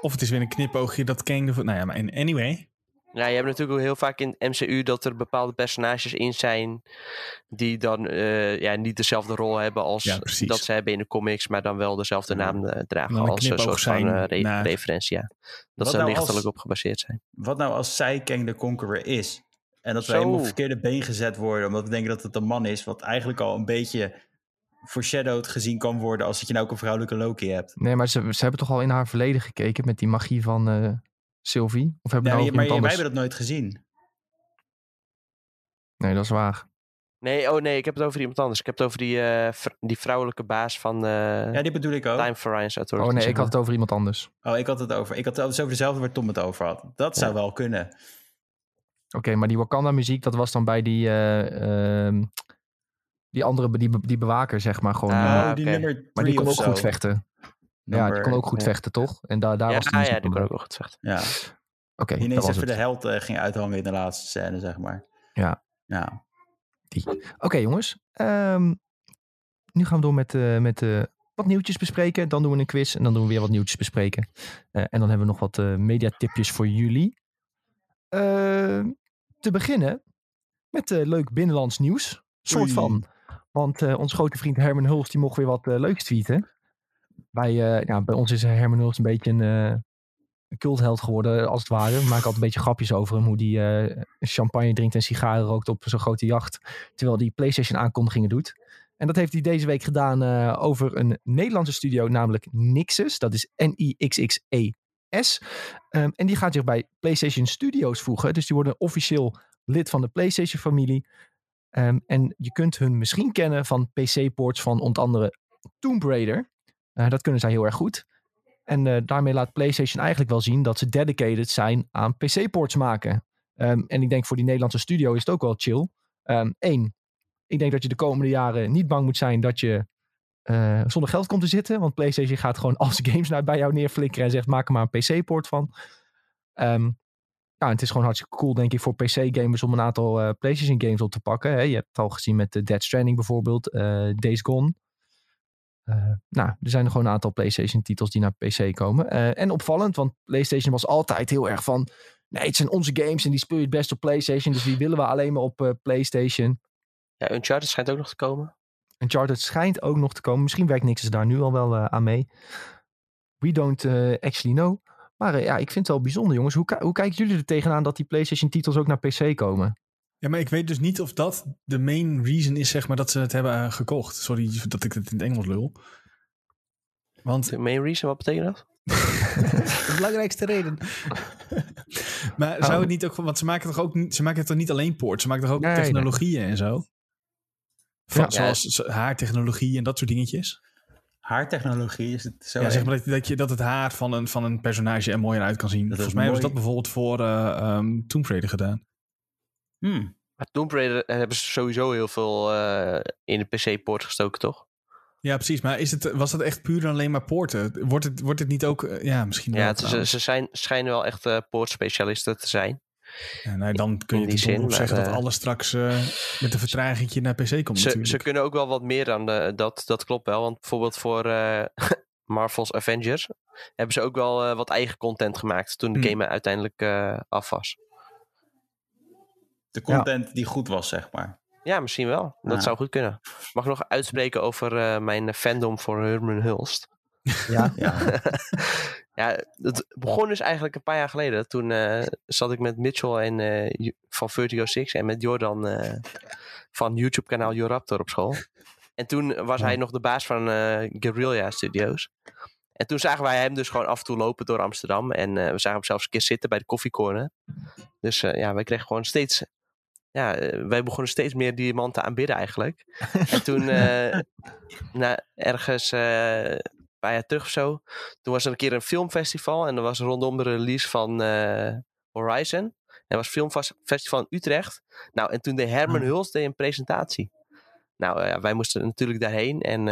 Of het is weer een knipoogje dat Kang... De, nou ja, maar in- anyway. Ja, je hebt natuurlijk ook heel vaak in het MCU dat er bepaalde personages in zijn die dan eh, ja, niet dezelfde rol hebben als Ja, dat ze hebben in de comics, maar dan wel dezelfde naam eh, dragen Dan een als een soort van eh, re- naar- referentie. Ja. Dat Wat ze er nou lichtelijk als- op gebaseerd zijn. Wat nou als zij Kang the Conqueror is? En dat we Zo. helemaal op het verkeerde been gezet worden... omdat we denken dat het een man is... wat eigenlijk al een beetje foreshadowed gezien kan worden... als dat je nou ook een vrouwelijke Loki hebt. Nee, maar ze, ze hebben toch al in haar verleden gekeken met die magie van eh, Sylvie? Of hebben we Ja, nou maar, iemand wij hebben dat nooit gezien. Nee, dat is waar. Nee, oh nee, ik heb het over iemand anders. Ik heb het over die, eh, vr- die vrouwelijke baas van eh Ja, die bedoel ik ook. Time Horizon Authority. Oh nee, ik had het over iemand anders. Oh, ik had het over. Ik had het over dezelfde waar Tom het over had. Dat zou Ja. wel kunnen. Oké, maar die Wakanda muziek, dat was dan bij die, eh, ehm, die andere, die, be- die bewaker, zeg maar. Gewoon, Ah, eh, oh, die oké. nummer maar die kon of ook zo. goed vechten. Ja, die kon ook goed vechten, toch? En daar daar Ja, was die ah, ja, die kon ook wel goed vechten. Ja, Oké, die dat ineens was even het. de held eh, ging uithangen in de laatste scène, zeg maar. Ja. Ja. Oké, jongens. Ehm, nu gaan we door met, eh, met eh, wat nieuwtjes bespreken. Dan doen we een quiz en dan doen we weer wat nieuwtjes bespreken. Eh, en dan hebben we nog wat eh mediatipjes voor jullie. Ehm, te beginnen met eh, leuk binnenlands nieuws. Soort Oei. van. Want eh onze grote vriend Herman Hulst die mocht weer wat leuks tweeten. Bij, eh, bij ons is Herman een beetje een, eh, een cultheld geworden, als het ware. We maken altijd een beetje grapjes over hem. Hoe die eh, champagne drinkt en sigaren rookt op zo'n grote jacht. Terwijl die PlayStation aankondigingen doet. En dat heeft hij deze week gedaan over een Nederlandse studio, namelijk Nixus. Dat is N-I-X-X-E-S. Ehm, en die gaat zich bij PlayStation Studios voegen. Dus die worden officieel lid van de PlayStation-familie. Ehm, en je kunt hun misschien kennen van PC-ports van onder andere Tomb Raider. Eh, dat kunnen zij heel erg goed. En eh, daarmee laat PlayStation eigenlijk wel zien dat ze dedicated zijn aan PC-ports maken. Ehm, en ik denk voor die Nederlandse studio is het ook wel chill. Eén, ik denk dat je de komende jaren niet bang moet zijn dat je eh, zonder geld komt te zitten. Want PlayStation gaat gewoon al zijn games naar bij jou neerflikkeren en zegt maak er maar een PC-poort van. Ehm, ja, het is gewoon hartstikke cool, denk ik, voor PC-gamers om een aantal eh, PlayStation games op te pakken. Hè. Je hebt het al gezien met de Dead Stranding bijvoorbeeld, Days Gone. Eh, nou, er zijn er gewoon een aantal PlayStation-titels die naar PC komen. Eh, en opvallend, want PlayStation was altijd heel erg van. Nee, het zijn onze games en die speel je het best op PlayStation. Dus die willen we alleen maar op eh, PlayStation. Ja, Uncharted schijnt ook nog te komen. Uncharted schijnt ook nog te komen. Misschien werkt niks daar nu al wel aan mee. We don't actually know. Maar ja, ik vind het wel bijzonder, jongens. Hoe, hoe kijken jullie er tegenaan dat die PlayStation-titels ook naar PC komen? Ja, maar ik weet dus niet of dat de main reason is, zeg maar, dat ze het hebben eh, gekocht. Sorry dat ik het in het Engels lul. Want De main reason, wat betekent dat? de belangrijkste reden. maar zou het niet ook, want ze maken toch ook niet, ze maken toch niet alleen poort, ze maken toch ook Nee, nee. technologieën en zo? Van, Ja. zoals z- haartechnologie en dat soort dingetjes. Haartechnologie, is het zo? ja, zeg maar dat, dat, je, dat het haar van een, van een personage er mooier uit kan zien. Dat Volgens mij ze dat bijvoorbeeld voor eh um, Tomb Raider gedaan. Hmm. Maar Tomb Raider hebben ze sowieso heel veel eh, in de PC-poort gestoken, toch? Ja, precies. Maar is het, was dat echt puur en alleen maar poorten? Wordt het, wordt het niet ook... eh, ja, misschien wel. Ja, het trouwens. ze zijn, schijnen wel echt eh poortspecialisten te zijn. Ja, nou, dan kun je zeggen dat eh, alles straks eh, met een vertraging naar PC komt Ze, ze kunnen ook wel wat meer dan de, dat, dat klopt wel. Want bijvoorbeeld voor eh, Marvel's Avengers hebben ze ook wel eh, wat eigen content gemaakt toen de Hmm. game uiteindelijk eh, af was. De content die goed was, zeg maar. Ja, misschien wel. Dat zou goed kunnen. Mag ik nog uitspreken over eh, mijn fandom voor Herman Hulst? Ja, Ja. ja, het begon dus eigenlijk een paar jaar geleden. Toen eh, zat ik met Mitchell en, eh, van Vertigo 6 en met Jordan eh, van YouTube-kanaal Joraptor op school. En toen was hij nog de baas van eh Guerrilla Studios. En toen zagen wij hem dus gewoon af en toe lopen door Amsterdam. En eh, we zagen hem zelfs een keer zitten bij de koffiecorner. Dus eh, ja, wij kregen gewoon steeds... Ja, eh, wij begonnen steeds meer die man te aanbidden eigenlijk. en toen, eh, na, ergens eh, een paar jaar terug of zo... Toen was er een keer een filmfestival. En dat was rondom de release van Horizon. Er was filmfestival in Utrecht. Nou, en toen deed Herman Oh. Huls deed een presentatie. Nou, ja, wij moesten natuurlijk daarheen. En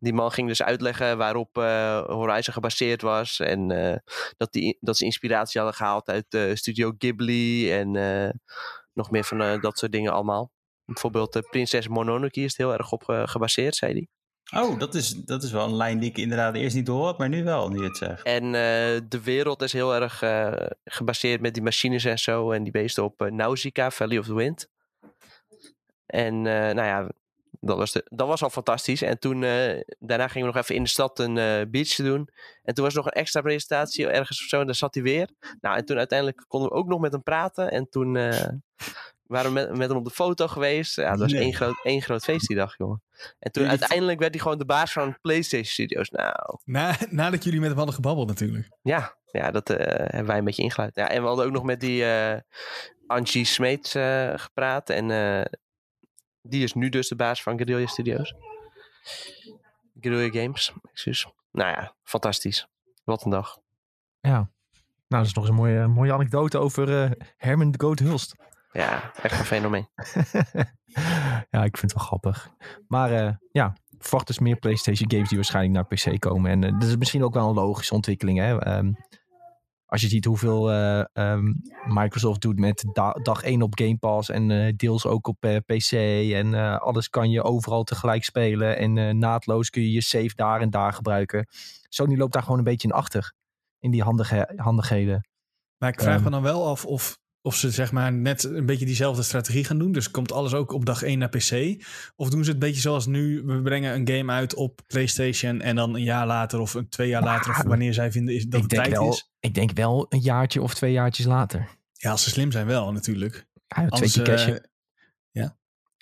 die man ging dus uitleggen waarop Horizon gebaseerd was. En dat, die, dat ze inspiratie hadden gehaald uit Studio Ghibli. En nog meer van eh, dat soort dingen allemaal. Bijvoorbeeld uh, Prinses Mononoke is het heel erg op eh, gebaseerd, zei hij. Oh, dat is, dat is wel een lijn die ik inderdaad eerst niet door had, maar nu wel, nu je het zegt. En eh, de wereld is heel erg eh, gebaseerd met die machines en zo. En die beesten op uh, Nausicaa, Valley of the Wind. En nou ja, dat was, de, dat was al fantastisch. En toen, uh, daarna gingen we nog even in de stad een uh, beach doen. En toen was er nog een extra presentatie ergens of zo. En daar zat hij weer. Nou, en toen uiteindelijk konden we ook nog met hem praten. En toen uh, waren we met, met, hem op de foto geweest. Ja, dat was nee. één, groot, één groot feest die dag, jongen. En toen jullie uiteindelijk werd hij gewoon de baas van PlayStation Studios. Nou. Na, nadat jullie met hem hadden gebabbeld natuurlijk. Ja, ja dat hebben wij een beetje ingeluid. Ja, en we hadden ook nog met die Angie Smeets gepraat. En die is nu dus de baas van Guerrilla Studios. Guerrilla Games, excuus. Nou ja, fantastisch. Wat een dag. Ja, nou dat is nog eens een mooie, mooie anekdote over uh, Herman de Goat Hulst. Ja, echt een fenomeen. ja, ik vind het wel grappig. Maar uh, ja, verwacht dus meer PlayStation games die waarschijnlijk naar PC komen. En uh, dat is misschien ook wel een logische ontwikkeling. Hè? Um, als je ziet hoeveel uh, um, Microsoft doet met da dag 1 op Game Pass en uh, deels ook op uh, PC. En alles kan je overal tegelijk spelen. En naadloos kun je je save daar en daar gebruiken. Sony loopt daar gewoon een beetje in achter. In die handige, handigheden. Maar ik vraag um, me dan wel af of, of ze zeg maar net een beetje diezelfde strategie gaan doen. Dus komt alles ook op dag 1 naar PC? Of doen ze het een beetje zoals nu? We brengen een game uit op PlayStation en dan een jaar later of een twee jaar later of wanneer zij vinden is, dat het tijd wel, is. Ik denk wel een jaartje of twee jaartjes later. Ja, als ze slim zijn wel natuurlijk. Ja, twee keer. Uh, ja.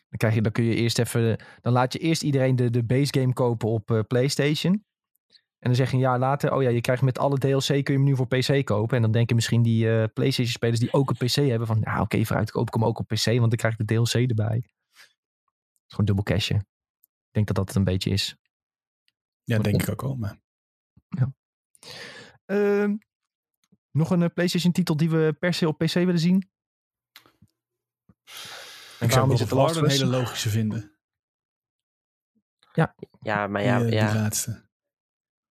Dan, krijg je, dan kun je eerst even. Dan laat je eerst iedereen de, de base game kopen op uh, PlayStation. En dan zeg je een jaar later, oh ja, je krijgt met alle DLC kun je hem nu voor PC kopen. En dan denken misschien die uh, PlayStation spelers die ook een PC hebben van, ja oké, okay, vooruit koop ik hem ook op PC, want dan krijg ik de DLC erbij. Gewoon dubbel cashen. Ik denk dat dat het een beetje is. Ja, denk ik ook wel. Maar... Ja. Uh, nog een uh, PlayStation titel die we per se op PC willen zien? En ik zou het een hele logische vinden. Ja, ja maar ja, die, ja. Die laatste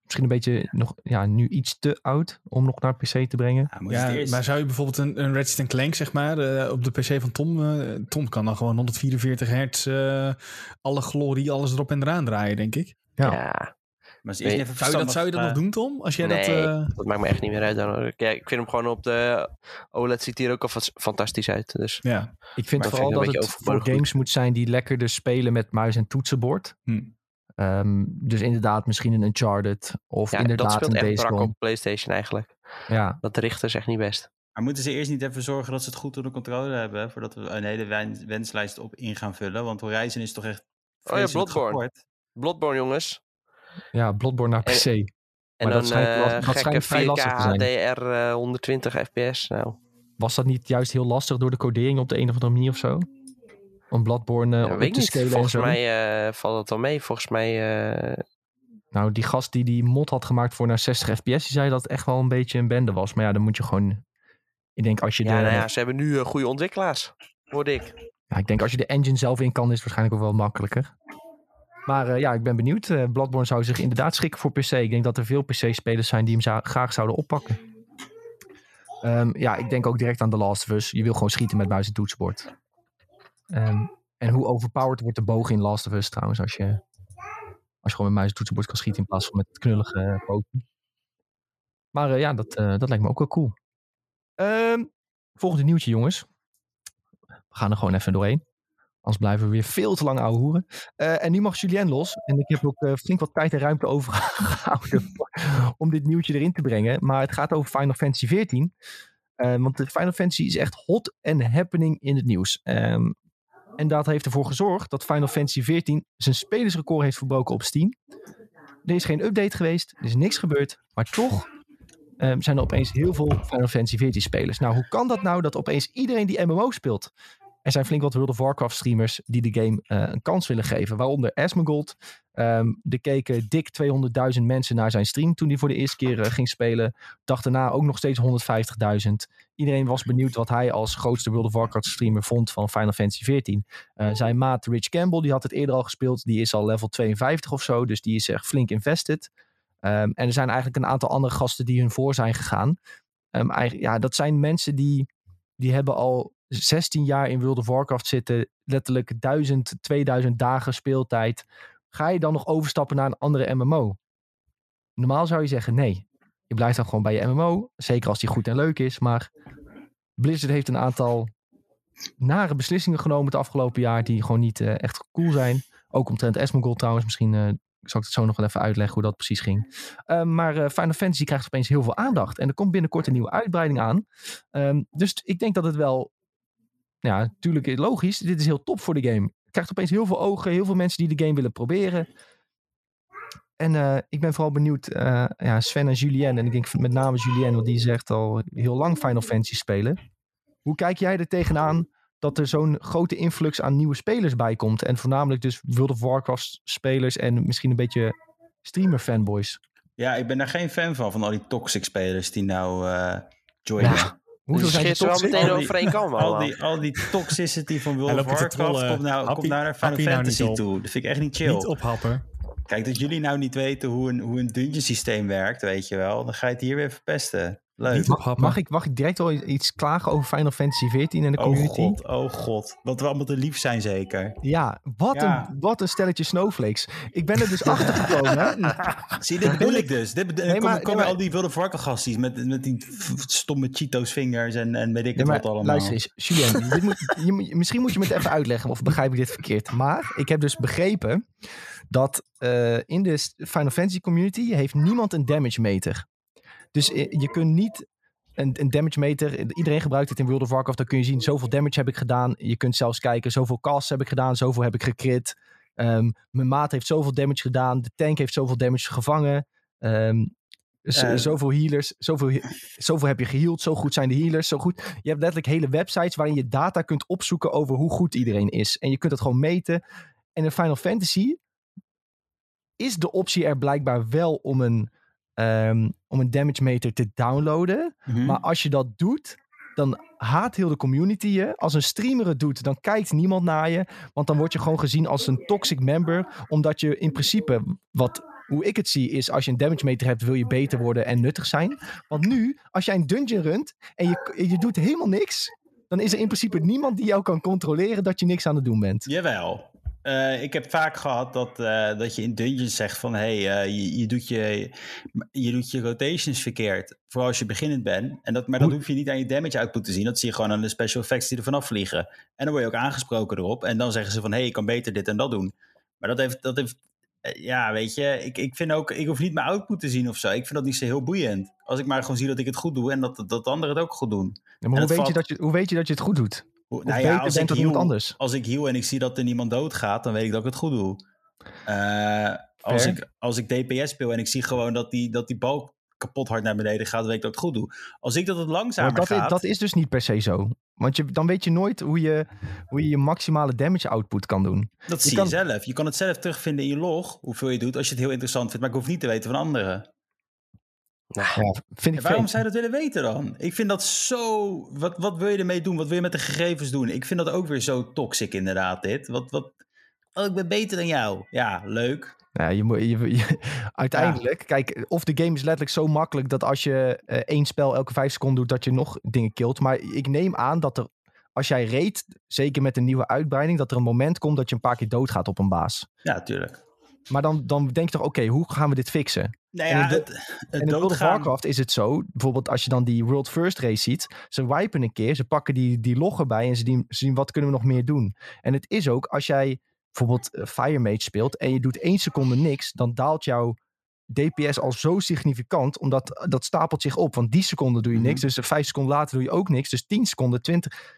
misschien een beetje nog, ja, nu iets te oud om nog naar PC te brengen. Ja, ja maar zou je bijvoorbeeld een, een Ratchet Clank, zeg maar, uh, op de PC van Tom, uh, Tom kan dan gewoon 144 hertz, uh, alle glorie, alles erop en eraan draaien, denk ik. Ja. ja. Maar nee, even zou, je dat, zou je dat nog doen, Tom? Als jij nee, dat, dat maakt me echt niet meer uit. Dan. Ja, ik vind hem gewoon op de OLED ziet hier ook al fantastisch uit. Dus. Ja. Ik vind maar vooral vind dat het voor games moet zijn die lekkerder spelen met muis en toetsenbord. Hm. Um, dus inderdaad, misschien een Uncharted of ja, inderdaad dat speelt een echt brak op PlayStation eigenlijk. Ja. Dat richten is echt niet best. Maar moeten ze eerst niet even zorgen dat ze het goed onder controle hebben, voordat we een hele wenslijst op in gaan vullen? Want Horizon is toch echt. Oh ja, Bloodborne. Geport. Bloodborne, jongens. Ja, Bloodborne naar PC. En, en dan uh, gekke 4K HDR uh, 120 fps. Nou. Was dat niet juist heel lastig door de codering op de een of andere manier of zo? Om Bloodborne ja, op weet te niet. scalen Volgens en zo? mij uh, valt het wel mee. Volgens mij... uh, Nou, die gast die die mod had gemaakt voor naar 60 fps, die zei dat het echt wel een beetje een bende was. Maar ja, dan moet je gewoon... Ik denk als je ja, de... Nou ja, ze hebben nu goede ontwikkelaars. Hoorde ik. Ja, ik denk als je de engine zelf in kan, is het waarschijnlijk ook wel makkelijker. Maar uh, ja, ik ben benieuwd. Uh, Bloodborne zou zich inderdaad schikken voor PC. Ik denk dat er veel PC-spelers zijn die hem graag zouden oppakken. Um, ja, ik denk ook direct aan The Last of Us. Je wil gewoon schieten met buiten toetsenbord. Um, en hoe overpowered wordt de boog in Last of Us trouwens als je, als je gewoon met muis en toetsenbord kan schieten in plaats van met knullige uh, poten. Maar uh, ja, dat, uh, dat lijkt me ook wel cool. Um, volgende nieuwtje jongens. We gaan er gewoon even doorheen. Anders blijven we weer veel te lang ouwe hoeren. Eh, en nu mag Julien los. En ik heb ook eh, flink wat tijd en ruimte overgehouden om dit nieuwtje erin te brengen. Maar het gaat over Final Fantasy XIV. Eh, want Final Fantasy is echt hot en happening in het nieuws. Ehm, en dat heeft ervoor gezorgd dat Final Fantasy XIV zijn spelersrecord heeft verbroken op Steam. Er is geen update geweest, er is niks gebeurd. Maar toch ehm, zijn er opeens heel veel Final Fantasy XIV spelers. Nou, hoe kan dat nou dat opeens iedereen die MMO speelt? Er zijn flink wat World of Warcraft streamers die de game eh, een kans willen geven. Waaronder Asmongold. Ehm er keken dik 200.000 mensen naar zijn stream toen hij voor de eerste keer eh, ging spelen. Dag daarna ook nog steeds 150.000. Iedereen was benieuwd wat hij als grootste World of Warcraft streamer vond van Final Fantasy XIV. Eh, zijn maat Rich Campbell, die had het eerder al gespeeld. Die is al level 52 of zo, dus die is echt flink invested. Ehm, en er zijn eigenlijk een aantal andere gasten die hun voor zijn gegaan. Ehm, ja, dat zijn mensen die, die hebben al 16 jaar in World of Warcraft zitten. Letterlijk 1000, 2000 dagen speeltijd. Ga je dan nog overstappen naar een andere MMO? Normaal zou je zeggen nee. Je blijft dan gewoon bij je MMO. Zeker als die goed en leuk is. Maar Blizzard heeft een aantal nare beslissingen genomen het afgelopen jaar. Die gewoon niet eh, echt cool zijn. Ook omtrent Asmongold trouwens. Misschien eh, zal ik het zo nog wel even uitleggen hoe dat precies ging. Uh, maar uh, Final Fantasy krijgt opeens heel veel aandacht. En er komt binnenkort een nieuwe uitbreiding aan. Um, dus ik denk dat het wel... Ja, natuurlijk logisch. Dit is heel top voor de game. Het krijgt opeens heel veel ogen. Heel veel mensen die de game willen proberen. En uh, ik ben vooral benieuwd, uh, ja, Sven en Julien, en ik denk met name Julien, want die zegt al heel lang Final Fantasy spelen. Hoe kijk jij er tegenaan dat er zo'n grote influx aan nieuwe spelers bij komt? En voornamelijk dus World of Warcraft spelers en misschien een beetje streamer fanboys. Ja, ik ben daar geen fan van, van al die toxic spelers die nou uh, joinen. Ja. Hoezo zijn ze wel meteen overeenkomen al die, al die toxicity van World of Warcraft komt nou, komt nou naar Final Fantasy nou toe. Dat vind ik echt niet chill. Niet ophappen. Kijk, dat jullie nou niet weten hoe een, hoe een dungeon systeem werkt, weet je wel. Dan ga je het hier weer verpesten. Leuk. Mag, mag, ik, mag ik direct wel iets klagen over Final Fantasy XIV en de community? Oh god, oh god. Dat we allemaal te lief zijn zeker. Ja, wat, Ja. Een, wat een stelletje snowflakes. Ik ben er dus achter gekomen. Zie, dit bedoel ik dus. Dit, Nee, maar- komen nee, al die wilde varkengastjes met, met die stomme Cheetos vingers en, en weet ik Nee, het maar wat allemaal. luister eens, Julien, dit moet, je, misschien moet je me het even uitleggen of begrijp ik dit verkeerd. Maar ik heb dus begrepen dat eh, in de Final Fantasy community heeft niemand een damage meter. Dus eh, je kunt niet een, een damage meter, iedereen gebruikt het in World of Warcraft, dan kun je zien zoveel damage heb ik gedaan. Je kunt zelfs kijken, zoveel casts heb ik gedaan, zoveel heb ik gecrit. Ehm, mijn maat heeft zoveel damage gedaan, de tank heeft zoveel damage gevangen. Eh. zoveel healers, zoveel, zoveel heb je geheeld, zo goed zijn de healers, zo goed. Je hebt letterlijk hele websites waarin je data kunt opzoeken over hoe goed iedereen is. En je kunt het gewoon meten. En in Final Fantasy is de optie er blijkbaar wel om een, ehm, om een damage meter te downloaden. Mhm. Maar als je dat doet, dan haat heel de community je. Als een streamer het doet, dan kijkt niemand naar je. Want dan word je gewoon gezien als een toxic member. Omdat je in principe, wat, hoe ik het zie, is als je een damage meter hebt, wil je beter worden en nuttig zijn. Want nu, als jij een dungeon runt en je, je doet helemaal niks, dan is er in principe niemand die jou kan controleren dat je niks aan het doen bent. Jawel. Eh, ik heb vaak gehad dat, eh, dat je in dungeons zegt van... hé, hey, eh, je, je, doet je, je doet je rotations verkeerd. Vooral als je beginnend bent. En dat, maar dat Hoe- hoef je niet aan je damage output te zien. Dat zie je gewoon aan de special effects die er vanaf vliegen. En dan word je ook aangesproken erop. En dan zeggen ze van... hé, hey, ik kan beter dit en dat doen. Maar dat heeft... Dat heeft ja, weet je, ik, ik vind ook... Ik hoef niet mijn output te zien of zo. Ik vind dat niet zo heel boeiend. Als ik maar gewoon zie dat ik het goed doe... en dat, dat anderen het ook goed doen. Ja, maar hoe weet, je dat je, hoe weet je dat je het goed doet? Hoe- nou ja, als ik, heal, anders? als ik en ik zie dat er niemand doodgaat, dan weet ik dat ik het goed doe. Eh, als, ik, als ik DPS speel en ik zie gewoon dat die, dat die balk kapot hard naar beneden gaat, dan weet ik dat ik het goed doe. Als ik dat het langzamer Maar dat, is, gaat... dat is dus niet per se zo. Want je, dan weet je nooit hoe je, hoe je je maximale damage output kan doen. dat je zie kan- je zelf. Je kan het zelf terugvinden in je log, hoeveel je doet, als je het heel interessant vindt. Maar ik hoef niet te weten van anderen. Nou, Ja, vind ik En waarom vreemd. zou je dat willen weten dan? Ik vind dat zo... Wat, wat wil je ermee doen? Wat wil je met de gegevens doen? Ik vind dat ook weer zo toxic inderdaad, dit. Wat, wat... Oh, ik ben beter dan jou. Ja, leuk. Ja, je, moet- je, je- uiteindelijk, kijk, of de game is letterlijk zo makkelijk dat als je eh, één spel elke vijf seconden doet, dat je nog dingen killt. Maar ik neem aan dat er, als jij reed, zeker met een nieuwe uitbreiding, dat er een moment komt dat je een paar keer doodgaat op een baas. Ja, tuurlijk. Maar dan, dan denk je toch, oké, hoe gaan we dit fixen? Nou En ja, in het, het En in World of. Warcraft is het zo, bijvoorbeeld als je dan die World First race ziet, ze wipen een keer, ze pakken die, die log erbij en ze zien, ze zien wat kunnen we nog meer doen. En het is ook, als jij bijvoorbeeld eh, Fire Mage speelt en je doet één seconde niks, dan daalt jouw DPS al zo significant, omdat dat stapelt zich op. Want die seconde doe je niks, Mhm. dus eh, vijf seconden later doe je ook niks, dus 10 seconden, 20.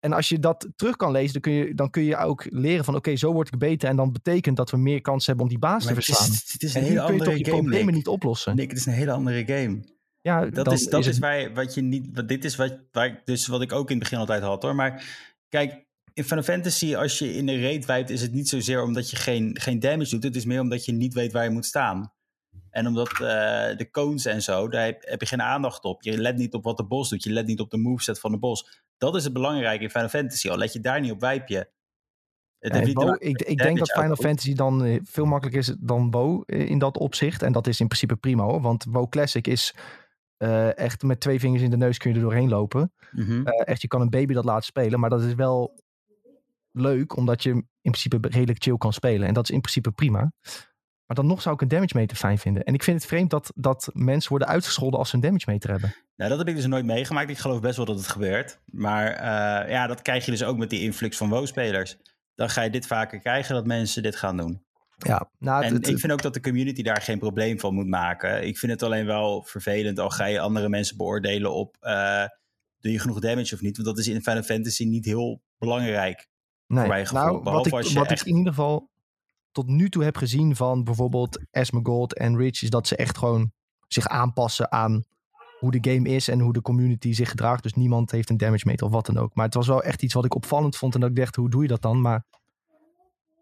En als je dat terug kan lezen, dan kun je, dan kun je ook leren van oké, zo word ik beter. En dan betekent dat we meer kans hebben om die baas Maar te het is, verslaan. het is En een hele kun je toch game, problemen Nick. niet oplossen. Nick, het is een hele andere game. Ja, Dat is, dat het- is waar, wat je niet. Wat, dit is wat, waar ik, dus wat ik ook in het begin altijd had hoor. Maar kijk, in Final Fantasy, als je in de raid wijpt, is het niet zozeer omdat je geen, geen damage doet. Het is meer omdat je niet weet waar je moet staan. En omdat eh, de cones en zo, daar heb, heb je geen aandacht op. Je let niet op wat de bos doet. Je let niet op de moveset van de bos. Dat is het belangrijke in Final Fantasy. Al let je daar niet op, wijp je. Het Bo, ik, ik denk dat Final. Fantasy dan eh, veel makkelijker is dan WoW eh, in dat opzicht. En dat is in principe prima hoor. Want WoW Classic is echt met twee vingers in de neus kun je er doorheen lopen. Mhm. Echt, je kan een baby dat laten spelen. Maar dat is wel leuk, omdat je in principe redelijk chill kan spelen. En dat is in principe prima. Maar dan nog zou ik een damage meter fijn vinden. En ik vind het vreemd dat, dat mensen worden uitgescholden als ze een damage meter hebben. Nou, dat heb ik dus nooit meegemaakt. Ik geloof best wel dat het gebeurt. Maar eh, ja, dat krijg je dus ook met die influx van WoW-spelers. Dan ga je dit vaker krijgen, dat mensen dit gaan doen. Ja, nou, En het- ik vind ook dat de community daar geen probleem van moet maken. Ik vind het alleen wel vervelend al ga je andere mensen beoordelen op... eh, doe je genoeg damage of niet? Want dat is in Final Fantasy niet heel belangrijk. Nee, mijn gevoel. nou, wat, ik, wat echt- ik in ieder geval tot nu toe heb gezien van bijvoorbeeld Asmongold en Rich, is dat ze echt gewoon zich aanpassen aan hoe de game is en hoe de community zich gedraagt. Dus niemand heeft een damage meter of wat dan ook. Maar het was wel echt iets wat ik opvallend vond en dat ik dacht, hoe doe je dat dan? Maar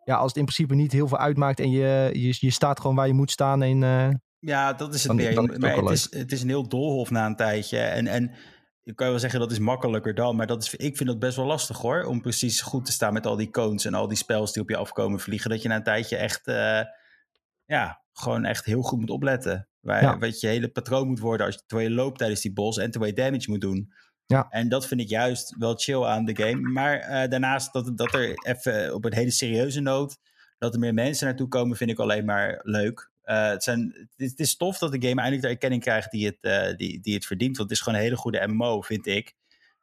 ja, als het in principe niet heel veel uitmaakt en je, je, je staat gewoon waar je moet staan en eh, Ja, dat is het Dan- meer. dan is het maar het, is, het is een heel doolhof na een tijdje. En, en je kan wel zeggen dat is makkelijker dan. Maar dat is, ik vind dat best wel lastig hoor. Om precies goed te staan met al die cones en al die spels die op je afkomen vliegen. Dat je na een tijdje echt, eh, ja, gewoon echt heel goed moet opletten. Waar, Ja. Wat je hele patroon moet worden als je, terwijl je loopt tijdens die bos en terwijl je damage moet doen. Ja. En dat vind ik juist wel chill aan de game. Maar eh, daarnaast dat, dat er even op een hele serieuze noot dat er meer mensen naartoe komen, vind ik alleen maar leuk. Eh, het, zijn, het, is, tof dat de game eindelijk de erkenning krijgt die het, eh, die, die het verdient. Want het is gewoon een hele goede MMO, vind ik.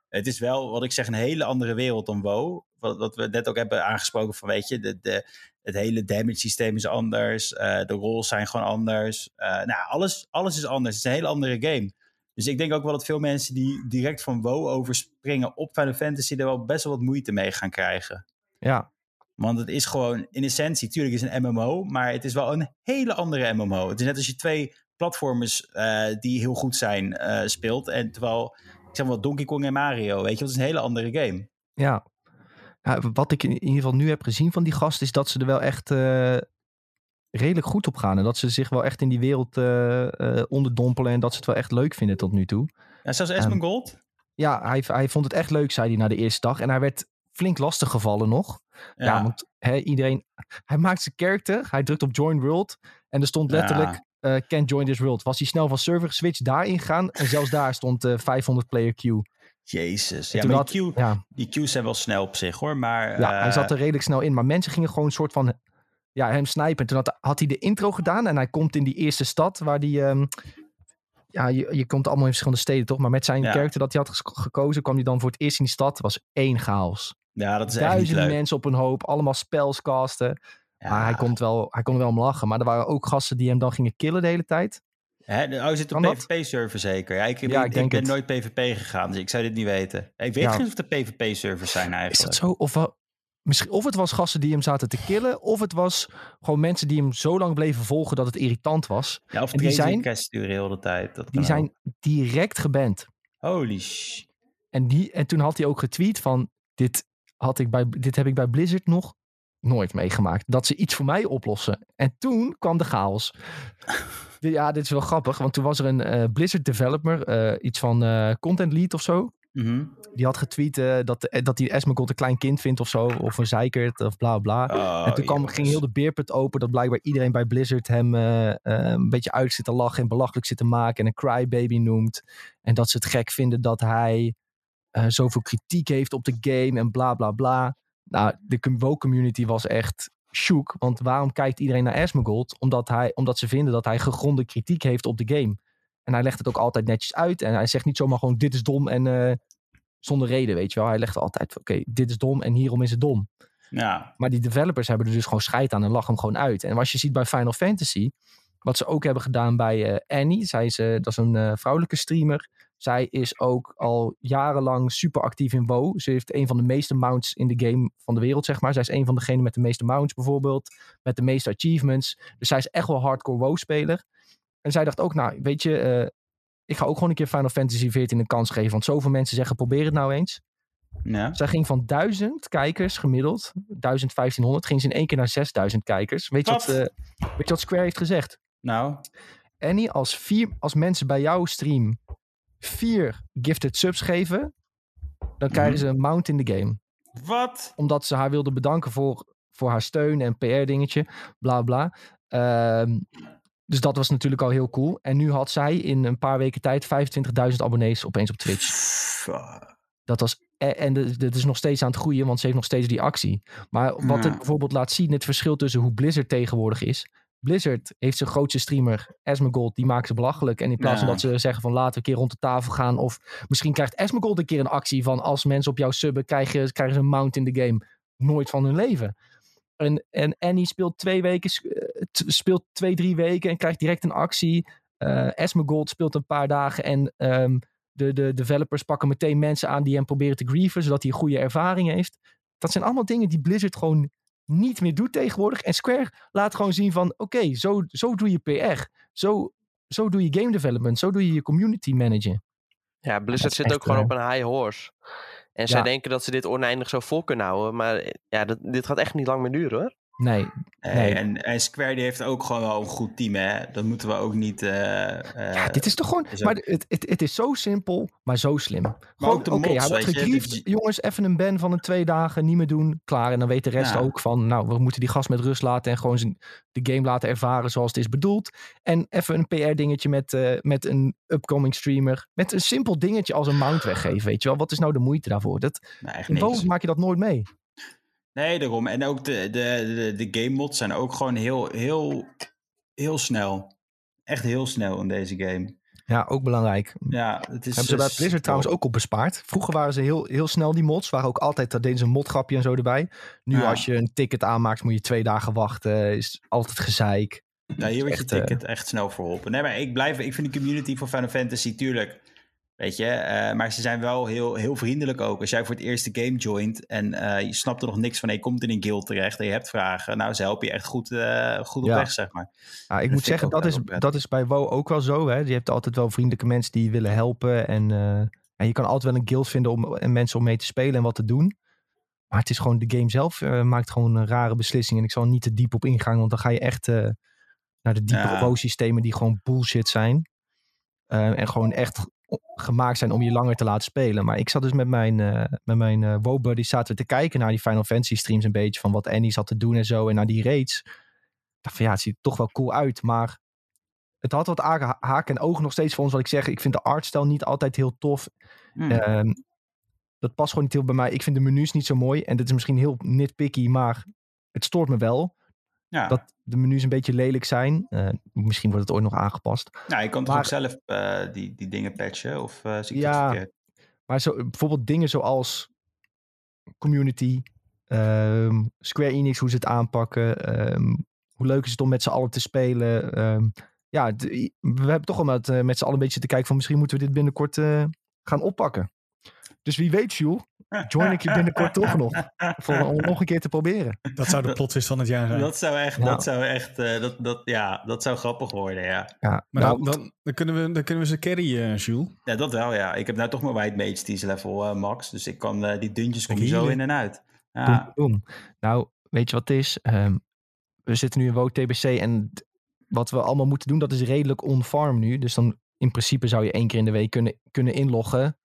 Het is wel, wat ik zeg, een hele andere wereld dan WoW. Wat, we net ook hebben aangesproken van, weet je, de, de, het hele damage systeem is anders. eh, de rolls zijn gewoon anders. Nou, alles, alles is anders. Het is een hele andere game. Dus ik denk ook wel dat veel mensen die direct van WoW overspringen op Final Fantasy er wel best wel wat moeite mee gaan krijgen. ja, Want het is gewoon, in essentie, tuurlijk is een MMO, maar het is wel een hele andere MMO. Het is net als je twee platformers eh, die heel goed zijn eh, speelt. En terwijl, ik zeg maar, Donkey Kong en Mario, weet je, dat is een hele andere game. ja. Ja, wat ik in ieder geval nu heb gezien van die gast is dat ze er wel echt eh, redelijk goed op gaan. En dat ze zich wel echt in die wereld onderdompelen en dat ze het wel echt leuk vinden tot nu toe. Ja, zelfs Ehm, Asmongold. Ja, hij, hij vond het echt leuk, zei hij na de eerste dag. En hij werd flink lastig gevallen nog. Ja, Ja, want iedereen... Hij maakt zijn character, hij drukt op join world. En er stond letterlijk, eh can't join this world. Was hij snel van server geswitcht, daarin gaan. En zelfs daar stond eh 500 player queue. Jezus. Ja, maar die, Q, Ja, die Q's zijn wel snel op zich hoor, maar... ja hij eh, zat er redelijk snel in. Maar mensen gingen gewoon een soort van... Ja, hem snijpen. En toen had, had hij de intro gedaan. En hij komt in die eerste stad waar die... ehm, ja, je, je komt allemaal in verschillende steden, toch? Maar met zijn Ja. character dat hij had gekozen... kwam hij dan voor het eerst in die stad. was één chaos. Ja, dat is echt niet Duizenden leuk. mensen op een hoop. Allemaal spells casten. Ja. Maar hij kon, wel, hij kon er wel om lachen. Maar er waren ook gasten die hem dan gingen killen de hele tijd. Hè, de- oh, je zit op? PvP-server zeker. Ja, ik, Ja, ik, ben het. nooit PvP gegaan, dus ik zou dit niet weten. Ik weet Ja. eens of er PvP-servers zijn eigenlijk. Is dat zo? Of, wel, misschien, of het was gasten die hem zaten te killen. Of het was gewoon mensen die hem zo lang bleven volgen dat het irritant was. Ja, of En die zijn- sturen heel de tijd. Dat Die zijn direct geband. Holy sh... En, die, en toen had hij ook getweet van... Dit, had ik bij, dit heb ik bij Blizzard nog nooit meegemaakt. Dat ze iets voor mij oplossen. En toen kwam de chaos. ja, dit is wel grappig. Want toen was er een eh, Blizzard developer. eh, iets van eh, content lead of zo. Mhm. Die had getweet dat, dat hij Esmagod een klein kind vindt of zo. Of een zeikert of bla bla. Oh, en toen kwam, ging heel de beerput open. Dat blijkbaar iedereen bij Blizzard hem een beetje uit zit te lachen. En belachelijk zit te maken. En een crybaby noemt. En dat ze het gek vinden dat hij eh, zoveel kritiek heeft op de game. En bla bla bla. Nou, de WoW community was echt shook. Want waarom kijkt iedereen naar Asmongold? Omdat, hij, omdat ze vinden dat hij gegronde kritiek heeft op de game. En hij legt het ook altijd netjes uit. En hij zegt niet zomaar gewoon dit is dom en eh, zonder reden, weet je wel. Hij legt altijd, oké, dit is dom en hierom is het dom. Ja, Maar die developers hebben er dus gewoon scheid aan en lachen hem gewoon uit. En wat je ziet bij Final Fantasy, wat ze ook hebben gedaan bij eh, Annie, zij is, dat is een vrouwelijke streamer. Zij is ook al jarenlang super actief in WoW. Ze heeft een van de meeste mounts in de game van de wereld, zeg maar. Zij is een van degenen met de meeste mounts bijvoorbeeld. Met de meeste achievements. Dus zij is echt wel hardcore WoW-speler. En zij dacht ook, nou, weet je, eh, ik ga ook gewoon een keer Final Fantasy 14 een kans geven. Want zoveel mensen zeggen, probeer het nou eens. ja. Zij ging van 1000 kijkers gemiddeld, 1500, ging ze in één keer naar 6000 kijkers. Weet je wat, Wat? eh, weet je wat Square heeft gezegd? Nou, Annie, als, vier, als mensen bij jouw stream vier gifted subs geven, dan krijgen ze een mount in de game. wat? Omdat ze haar wilde bedanken voor, voor haar steun en PR-dingetje, bla bla. Ehm, dus dat was natuurlijk al heel cool. En nu had zij in een paar weken tijd 25.000 abonnees opeens op Twitch. Dat was, e- en dit is nog steeds aan het groeien, want ze heeft nog steeds die actie. Maar wat Ja. het bijvoorbeeld laat zien, het verschil tussen hoe Blizzard tegenwoordig is. Blizzard heeft zijn grootste streamer, Asmongold, die maken ze belachelijk. En in plaats van Ja. dat ze zeggen van laten we een keer rond de tafel gaan. Of misschien krijgt Asmongold een keer een actie van als mensen op jou subben, krijgen, krijgen ze een mount in de game. Nooit van hun leven. En, en Annie speelt twee weken, eh, speelt twee, drie weken en krijgt direct een actie. Eh Asmongold speelt een paar dagen en ehm, de, de developers pakken meteen mensen aan die hem proberen te grieven, zodat hij een goede ervaring heeft. Dat zijn allemaal dingen die Blizzard gewoon niet meer doet tegenwoordig. En Square laat gewoon zien van, oké, zo, zo doe je PR. Zo, zo doe je game development. Zo doe je je community managen. Ja, Blizzard zit echt, ook gewoon eh, op een high horse. En zij denken dat ze dit oneindig zo vol kunnen houden. Maar ja, dat, dit gaat echt niet lang meer duren hoor. Nee, Nee, Nee. En, en Square die heeft ook gewoon wel een goed team, hè? Dat moeten we ook niet... eh, eh, ja, dit is toch gewoon... maar het, het, het is zo simpel, maar zo slim. Gewoon, ook de oké, hij wordt gegriefd. dus- Jongens, even een ban van een twee dagen, niet meer doen. Klaar. En dan weet de rest Ja. ook van, nou, we moeten die gast met rust laten en gewoon zijn, de game laten ervaren zoals het is bedoeld. En even een PR-dingetje met, eh, met een upcoming streamer. Met een simpel dingetje als een mount weggeven, weet je wel. Wat is nou de moeite daarvoor? Dat, nou, echt in. WoW maak je dat nooit mee. Nee, daarom. En ook de, de, de, de game mods zijn ook gewoon heel, heel, heel snel. Echt heel snel in deze game. Ja, ook belangrijk. Ja, het is... Hebben ze bij is- Blizzard trouwens ook op bespaard. Vroeger waren ze heel, heel snel die mods. Waren ook altijd, daar deden ze een modgrapje en zo erbij. Nu Ja. als je een ticket aanmaakt, moet je twee dagen wachten. Is altijd gezeik. Nou, hier wordt je echt, eh, ticket echt snel verholpen. Nee, maar ik blijf... Ik vind de community van Final Fantasy, tuurlijk... Weet je, eh, maar ze zijn wel heel, heel vriendelijk ook. Als jij voor het eerst de game joint en eh, je snapt er nog niks van... je komt in een guild terecht en je hebt vragen... nou, ze helpen je echt goed, eh, goed op Ja. weg, zeg maar. Ja, ik vind moet ik zeggen, dat is, dat is bij WoW ook wel zo. Hè? Je hebt altijd wel vriendelijke mensen die willen helpen. En, en je kan altijd wel een guild vinden om en mensen om mee te spelen en wat te doen. Maar het is gewoon, de game zelf maakt gewoon een rare beslissing. En ik zal er niet te diep op ingaan, want dan ga je echt naar de diepere Ja. WoW-systemen die gewoon bullshit zijn. En gewoon echt gemaakt zijn om je langer te laten spelen. Maar ik zat dus met mijn, eh met mijn eh, WoW-buddies zaten we te kijken naar die Final Fantasy streams een beetje. Van wat Annie zat te doen en zo. En naar die raids. Ik dacht van ja, het ziet er toch wel cool uit. Maar het had wat ha- haken en ogen nog steeds voor ons. Wat ik zeg, ik vind de artstijl niet altijd heel tof. Hm. Ehm, dat past gewoon niet heel bij mij. Ik vind de menus niet zo mooi. En dit is misschien heel nitpicky, maar het stoort me wel. Ja. Dat de menus een beetje lelijk zijn. Eh, misschien wordt het ooit nog aangepast. Nou, je kan toch Maar- ook zelf eh, die, die dingen patchen? Of eh zie ik Ja. verkeerd? Maar zo, bijvoorbeeld dingen zoals community, ehm, Square Enix, hoe ze het aanpakken. ehm, hoe leuk is het om met z'n allen te spelen. ehm, ja, we hebben toch al met, met z'n allen een beetje te kijken van misschien moeten we dit binnenkort gaan oppakken. Dus wie weet, Jules, join ik je binnenkort toch nog. Voor, om nog een keer te proberen. Dat zou de plot twist van het jaar zijn. Dat zou echt, Ja. dat zou echt, eh, dat, dat, ja, dat zou grappig worden, ja. Ja, maar nou, dan, dan, kunnen we, dan kunnen we ze carry, eh Jules. Ja, dat wel, ja. Ik heb nou toch mijn white mage tease level eh, max, dus ik kan eh, die dungeons kom je zo in en uit. Ja, boom. Nou, weet je wat het is? Ehm, we zitten nu in WoW TBC en wat we allemaal moeten doen, dat is redelijk on-farm nu. Dus dan in principe zou je één keer in de week kunnen, kunnen inloggen.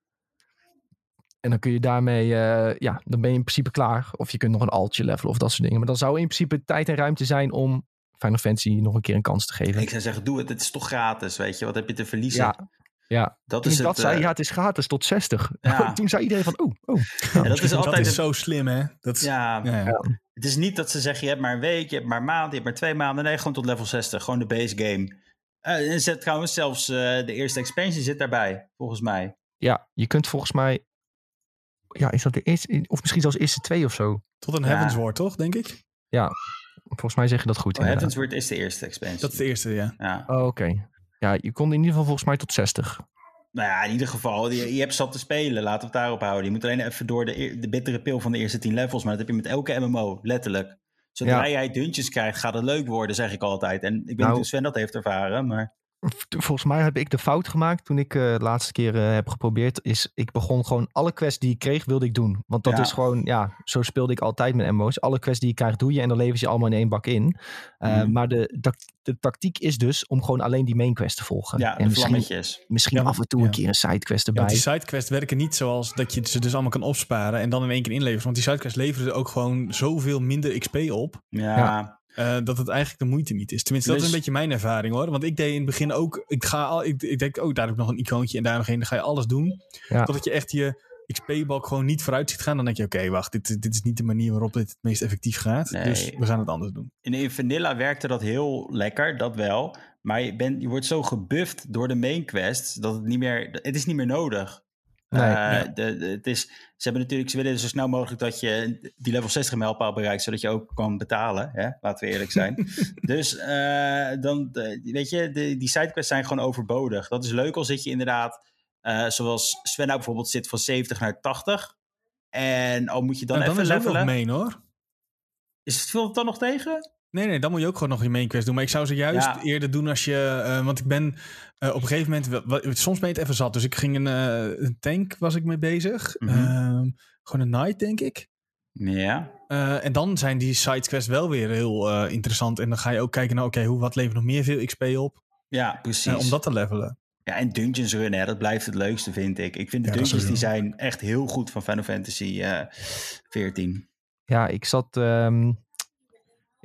En dan kun je daarmee, eh, ja, dan ben je in principe klaar. Of je kunt nog een altje levelen of dat soort dingen. Maar dan zou in principe tijd en ruimte zijn om Final Fantasy nog een keer een kans te geven. ik zou zeggen, doe het. Het is toch gratis, weet je. Wat heb je te verliezen? Ja, ja. dat Toen is ik dat het, zei, eh, ja, het is gratis tot 60. Ja. Toen zei iedereen van, oh, oh. ja, dat is dat altijd is het- zo slim, hè? Dat is, Ja, ja, ja. Ja, Het is niet dat ze zeggen, je hebt maar een week, je hebt maar een maand, je hebt maar twee maanden. Nee, gewoon tot level 60. Gewoon de base game. Uh, en zet trouwens zelfs uh, de eerste expansion zit daarbij, volgens mij. Ja, je kunt volgens mij... Ja, is dat de eerste... Of misschien zelfs eerste twee of zo. Tot een Ja. Heavensward, toch, denk ik? Ja, volgens mij zeg je dat goed. Oh. Heavensward is de eerste expansion. Dat is de eerste, ja. Ja. Oh, oké. Ja, je kon in ieder geval volgens mij tot 60. Nou ja, in ieder geval, je, je hebt zat te spelen. Laten we het daarop houden. Je moet alleen even door de, bittere pil van de eerste 10 levels. Maar dat heb je met elke MMO, letterlijk. Zodra Ja. jij dungeons krijgt, gaat het leuk worden, zeg ik altijd. En ik weet Nou- niet hoe Sven dat heeft ervaren, maar... Volgens mij heb ik de fout gemaakt toen ik eh, de laatste keer eh, heb geprobeerd. Is ik begon gewoon alle quests die ik kreeg, wilde ik doen. Want dat Ja. is gewoon, ja, zo speelde ik altijd met MMO's. Alle quests die je krijgt, doe je en dan lever je ze allemaal in één bak in. Eh, Mhm. Maar de, de tactiek is dus om gewoon alleen die main quest te volgen. Ja, en de misschien, vlammetjes. misschien Ja, af en toe ja. een keer een sidequest Ja, erbij. want die sidequests werken niet zoals dat je ze dus allemaal kan opsparen en dan in één keer inleveren. Want die sidequests leveren ook gewoon zoveel minder XP op. Ja, Eh, dat het eigenlijk de moeite niet is. Tenminste, dat is een beetje mijn ervaring hoor. Want ik deed in het begin ook. Ik, ga al, ik, ik denk, oh, daar heb ik nog een icoontje en daar nog een. Dan ga je alles doen. Ja. Totdat je echt je XP-balk gewoon niet vooruit ziet gaan. Dan denk je, oké, wacht, dit, dit is niet de manier waarop dit het meest effectief gaat. Nee. Dus we gaan het anders doen. In, in Vanilla werkte dat heel lekker, dat wel. Maar je, bent, je wordt zo gebufft door de main quests dat het niet meer... Het is niet meer nodig. Nee, Eh, de, de- het is, ze hebben natuurlijk, ze willen zo snel mogelijk dat je die level 60 mijlpaal bereikt, zodat je ook kan betalen. Hè? Laten we eerlijk zijn. dus eh, dan, de- weet je, de, die sidequests zijn gewoon overbodig. Dat is leuk al zit je inderdaad, eh, zoals Sven nou bijvoorbeeld zit van 70 naar 80. En al moet je dan Nou, even is ook nog levelen. main hoor. Is het veel dan nog tegen? Nee, nee, dan moet je ook gewoon nog je main quest doen. Maar ik zou ze juist Ja. eerder doen als je... eh, want ik ben eh, op een gegeven moment... soms ben je het even zat. Dus ik ging een, eh, een tank was ik mee bezig. Mhm. Ehm, gewoon een knight, denk ik. Ja. Eh, en dan zijn die sidequests wel weer heel eh, interessant. En dan ga je ook kijken naar, oké, hoe wat levert nog meer veel XP op? Ja, precies. om dat te levelen. Ja, en dungeons runnen, hè, dat blijft het leukste, vind ik. Ik vind de Ja, dungeons die zijn echt heel goed van Final Fantasy eh 14. Ja, ik zat, ehm,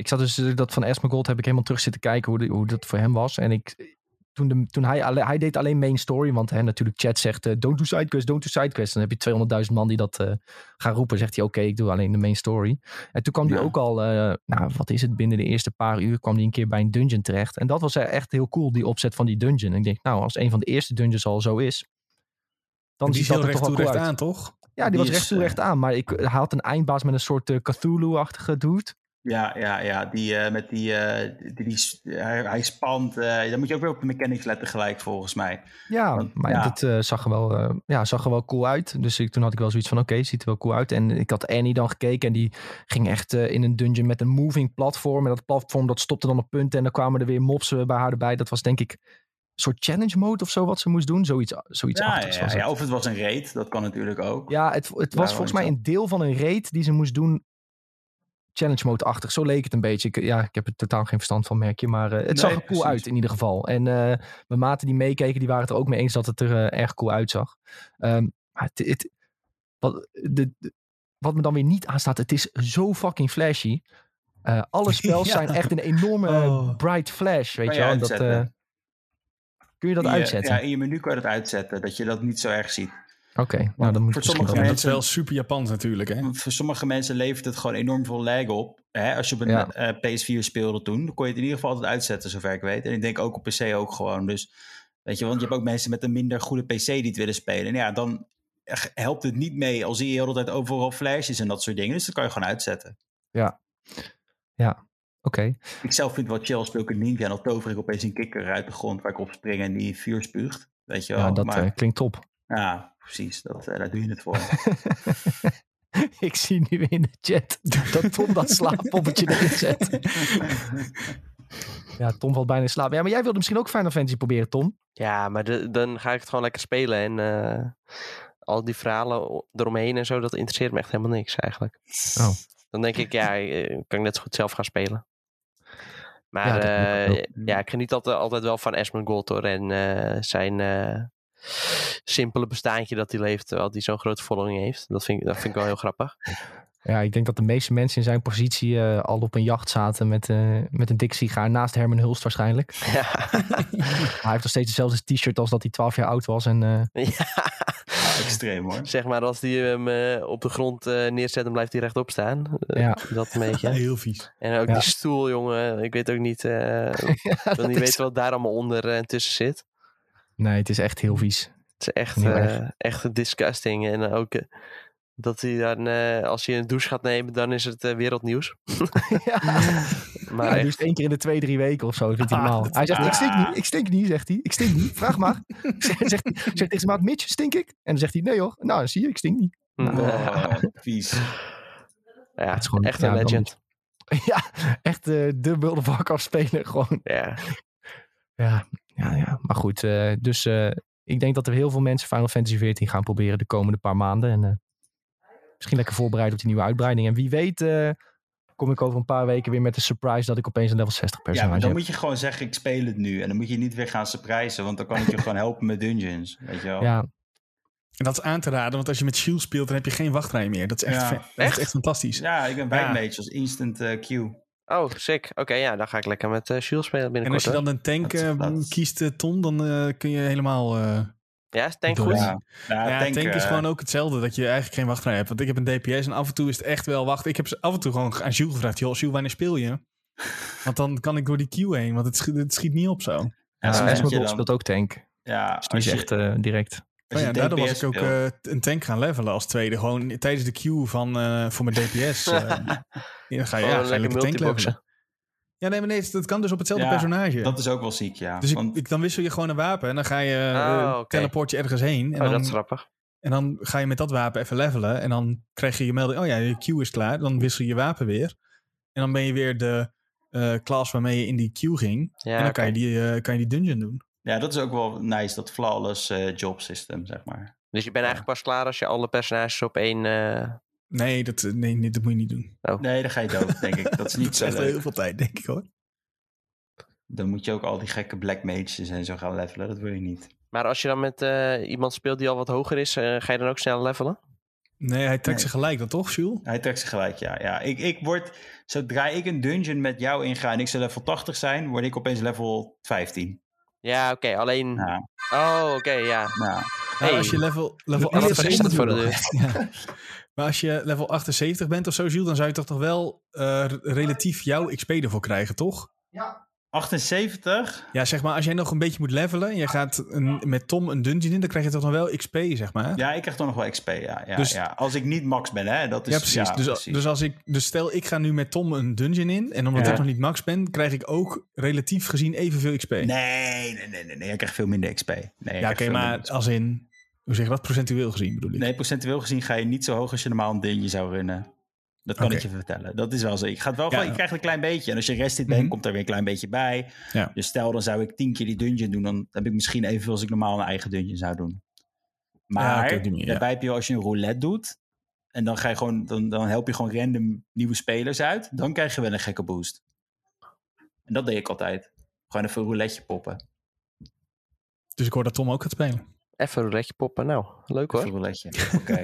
ik zat dus eh, dat van Esmergold heb ik helemaal terug zitten kijken hoe, de- hoe dat voor hem was. En ik, toen, de, toen hij, alle- hij deed alleen main story, want hè, natuurlijk chat zegt eh, don't do sidequests, don't do sidequests. Dan heb je 200.000 man die dat eh, gaan roepen. Zegt hij oké, ik doe alleen de main story. En toen kwam hij Ja. ook al, eh, nou wat is het, binnen de eerste paar uur kwam hij een keer bij een dungeon terecht. En dat was echt heel cool, die opzet van die dungeon. En ik denk, nou als een van de eerste dungeons al zo is, dan die ziet dat er toch recht wel cool recht uit. aan, toch? Ja, die, Die was is, recht toe recht aan. Maar ik, hij had een eindbaas met een soort eh, Cthulhu-achtige dude. Ja, ja, ja. Die eh, met die. eh, die, die hij, hij spant. eh, dan moet je ook weer op de mechanics letten, gelijk volgens mij. Ja, Want, maar ja. het zag, er wel, ja, zag er wel cool uit. Dus ik, toen had ik wel zoiets van, oké, ziet er wel cool uit. En ik had Annie dan gekeken en die ging echt in een dungeon met een moving platform. En dat platform dat stopte dan op punten en dan kwamen er weer mobs bij haar erbij. Dat was denk ik een soort challenge mode of zo wat ze moest doen. Zoiets, zoiets Ja, ja, was ja, of het was een raid, dat kan natuurlijk ook. Ja, het, het was volgens mij een deel van een raid die ze moest doen. Challenge mode-achtig. Zo leek het een beetje. Ik, ja, ik heb er totaal geen verstand van, merk je. Maar eh, het zag er cool precies. uit in ieder geval. En eh, mijn maten die meekeken, die waren het er ook mee eens dat het er eh, erg cool uitzag. Ehm, maar het, het, wat, de, de- wat me dan weer niet aanstaat, het is zo fucking flashy. Alle spels Ja. zijn echt een enorme Oh. bright flash, weet Kan je wel. Dat, kun je dat je- uitzetten? Ja, in je menu kan je dat uitzetten, dat je dat niet zo erg ziet. Oké, nou dan moet voor sommige Ja, doen. dat is wel super Japans natuurlijk, hè? Voor sommige mensen levert het gewoon enorm veel lag op. Hè? Als je op een Ja. eh, PS4 speelde toen, dan kon je het in ieder geval altijd uitzetten, zover ik weet. En ik denk ook op PC ook gewoon. Dus, weet je, want je hebt ook mensen met een minder goede PC die het willen spelen. En ja, dan helpt het niet mee als zie je de hele tijd overal flashes en dat soort dingen. Dus dat kan je gewoon uitzetten. Oké. Ik zelf vind wel chill, speel ik een ninja en dan tover ik opeens een kikker uit de grond waar ik op spring en die vuur spuugt. Weet je wel. Ja, dat maar, eh, klinkt top. Ja, precies. Dat, eh, daar doe je het voor. ik zie nu in de chat dat Tom dat slaappoppetje erin zet. Ja, Tom valt bijna in slaap. Ja, maar jij wilde misschien ook Final Fantasy proberen, Tom. Ja, maar de- dan ga ik het gewoon lekker spelen. En eh, al die verhalen eromheen en zo, dat interesseert me echt helemaal niks eigenlijk. Oh. Dan denk ik, ja, eh, kan ik net zo goed zelf gaan spelen. Maar Ja, ja, ik geniet altijd, altijd wel van Esmond Gold hoor. En eh, zijn eh, simpele bestaantje dat hij leeft, terwijl hij zo'n grote following heeft. Dat vind, ik, dat vind ik wel heel grappig. Ja, ik denk dat de meeste mensen in zijn positie eh, al op een jacht zaten met, eh, met een dik sigaar naast Herman Hulst waarschijnlijk. ja. hij heeft nog steeds hetzelfde t-shirt als dat hij 12 jaar oud was. En eh, ja. extreem hoor. Zeg maar, als die hem eh, op de grond eh, neerzet, dan blijft hij rechtop staan. Ja. Dat een beetje. Heel vies. En ook Ja. die stoel, jongen. Ik weet ook niet, eh, Ja, ik wil dat niet is- weten wat daar allemaal onder en tussen zit. Nee, het is echt heel vies. Het is echt, eh, echt disgusting. En ook eh, dat hij dan, eh, als hij een douche gaat nemen, dan is het wereldnieuws. ja. Maar hij één keer in de twee, drie weken of zo. Dat hij Ah, normaal. dat- Hij zegt, ik stink ah. niet, ik stink niet, zegt hij. Ik stink niet, vraag maar. zegt, zegt, zegt tegen zijn maat, Mitch, stink ik? En dan zegt hij, nee hoor. Nou, dan zie je, ik stink niet. mm, Oh, vies. ja, het is gewoon- echt ja, een dan legend. ja, echt eh, de World of Warcraft speler gewoon. Ja. Ja, ja, ja. Maar goed, eh, dus eh, ik denk dat er heel veel mensen Final Fantasy XIV gaan proberen de komende paar maanden. En eh, misschien lekker voorbereid op die nieuwe uitbreiding. En wie weet eh, kom ik over een paar weken weer met de surprise dat ik opeens een level 60 Ja, personage maar dan heb. moet je gewoon zeggen, ik speel het nu. En dan moet je niet weer gaan surprisen, want dan kan ik je gewoon helpen met dungeons. Weet je wel? Ja, En dat is aan te raden, want als je met Shield speelt, dan heb je geen wachtrij meer. Dat is echt, Ja. is Echt? fantastisch. Ja, ik ben Ja. White als instant eh, queue. Oh, sick. Oké, ja, dan ga ik lekker met eh Shield spelen En binnenkort. als je dan een tank Dat is- eh, dat is- kiest, eh, Tom, dan eh, kun je helemaal... eh, Ja, is tank goed? Ja, ja, ja, tank, tank, is gewoon ook hetzelfde, dat je eigenlijk geen wachtrij hebt. Want ik heb een DPS en af en toe is het echt wel wachten. Ik heb ze af en toe gewoon aan Jules gevraagd, joh, Jules, wanneer speel je? Want dan kan ik door die queue heen, want het schiet, het schiet niet op zo. Ja, ja, dan- speelt ook tank. Ja, Dus als niet je, echt eh, direct. Oh ja, daardoor was ik ook eh, een tank gaan levelen als tweede. Gewoon tijdens de queue van, eh, voor mijn DPS. eh, ja, dan ga je, ja, ga je lekker multiboxen. Ja, nee, maar nee, dat kan dus op hetzelfde Ja, personage. Dat is ook wel ziek, ja. dus ik, Want- ik- dan wissel je gewoon een wapen en dan ga je eh, Oh, oké. teleport je ergens heen. En, Oh, dat dan, is grappig. en dan ga je met dat wapen even levelen. En dan krijg je je melding, oh ja, je queue is klaar. Dan wissel je je wapen weer. En dan ben je weer de eh class waarmee je in die queue ging. Ja, en dan kan, je die, eh, kan je die dungeon doen. ja, dat is ook wel nice, dat flawless eh, job system, zeg maar. Dus je bent eigenlijk pas klaar als je alle personages op één... eh, Nee, dat, nee, nee, dat moet je niet doen. Nee, dan ga je dood, denk ik. Dat is niet dat is zo leuk. heel veel tijd, denk ik hoor. Dan moet je ook al die gekke black mages en zo gaan levelen. Dat wil je niet. Maar als je dan met eh, iemand speelt die al wat hoger is, eh, ga je dan ook snel levelen? Nee, hij trekt Nee. ze gelijk dan toch, Jules? Hij trekt zich gelijk, ja. ja. Ik, ik word, zodra ik een dungeon met jou inga en ik zou level 80 zijn, word ik opeens level 15. Ja, oké. alleen... Ja, Oh, oké, ja. nou, Nou, Hey. als je level, level Wat is 78 dat voor de Ja. Maar als je level 78 bent of zo, Jules, dan zou je toch toch wel eh, relatief jouw XP ervoor krijgen, toch? 78? Ja, zeg maar, als jij nog een beetje moet levelen en je gaat een, met Tom een dungeon in, dan krijg je toch nog wel XP, zeg maar. Ja, ik krijg toch nog wel XP, ja. ja, Dus- ja. Als ik niet max ben, hè. Dat is, Ja, precies. dus, precies. dus als ik, dus stel ik ga nu met Tom een dungeon in en omdat Ja. ik nog niet max ben, krijg ik ook relatief gezien evenveel XP. Nee, nee, nee, nee, nee. Ik krijg veel minder XP. Nee, ja, oké, maar als in, hoe zeg je dat, procentueel gezien bedoel ik? Nee, procentueel gezien ga je niet zo hoog als je normaal een dungeon zou runnen. Dat kan ik je vertellen. Dat is wel zo. Ik, ga het wel Ja. gewoon, je krijgt een klein beetje. En als je rested bent, Mhm. komt er weer een klein beetje bij. Ja. Dus stel, dan zou ik tien keer die dungeon doen. Dan heb ik misschien evenveel als ik normaal een eigen dungeon zou doen. Maar ja. daarbij heb je als je een roulette doet. En dan, ga je gewoon, dan, dan help je gewoon random nieuwe spelers uit. Dan krijg je wel een gekke boost. En dat deed ik altijd. Gewoon even een rouletje poppen. Dus ik hoor dat Tom ook gaat spelen. Even een rouletje poppen. Nou, leuk Even hoor. een rouletje. Oké.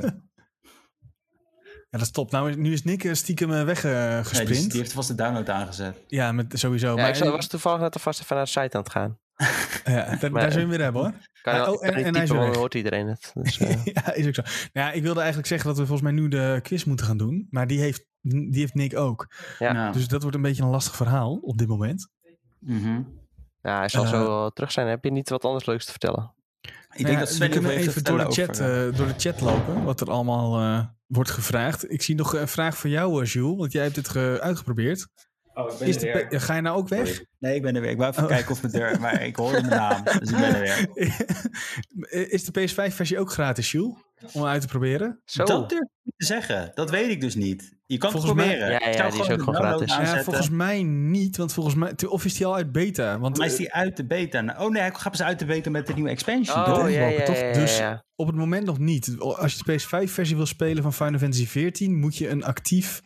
Ja, dat is top. Nou, nu is Nick eh, stiekem eh, Nee, weggesprint. die, die heeft vast de download aangezet. Ja, met, sowieso. Ja, maar ik zat- was toevallig net alvast even naar de site aan het gaan. ja, daar, maar- daar zul je hem weer hebben hoor. Kan je Ah, wel- oh, kan en- hij hoort iedereen het. Dus, eh, ja, is ook zo. Nou ja, ik wilde eigenlijk zeggen dat we volgens mij nu de quiz moeten gaan doen. Maar die heeft, die heeft Nick ook. Ja. Nou, Dus dat wordt een beetje een lastig verhaal op dit moment. mhm. ja, hij zal Eh, zo wel terug zijn. Heb je niet wat anders leuks te vertellen? Ik Nou denk ja, dat we Sven kunnen even door de, chat, over, eh, door de chat lopen. Wat er allemaal eh, wordt gevraagd. Ik zie nog een vraag voor jou, eh, Jules. Want jij hebt dit ge- uitgeprobeerd. Oh, ik ben Is er weer. Ga je nou ook weg? Nee, ik ben er weer. Ik wou even Oh. kijken of mijn deur... Maar ik hoorde mijn naam, dus ik ben er weer. Is de PS5-versie ook gratis, Jules? Om uit te proberen? Zo. Dat durf ik niet te zeggen. Dat weet ik dus niet. Je kan het mij- proberen. Ja, Ik ja, die is ook gewoon gratis. Ja, volgens mij niet. Want volgens mij... Of is die al uit beta? Want Maar is eh, die uit de beta? Nou, Oh nee, hij gaat pas uit de beta met de nieuwe expansion, Oh, toch? ja, ja, ja, toch? ja, Dus- ja. op het moment nog niet. Als je de PS5-versie wil spelen van Final Fantasy XIV... moet je een actief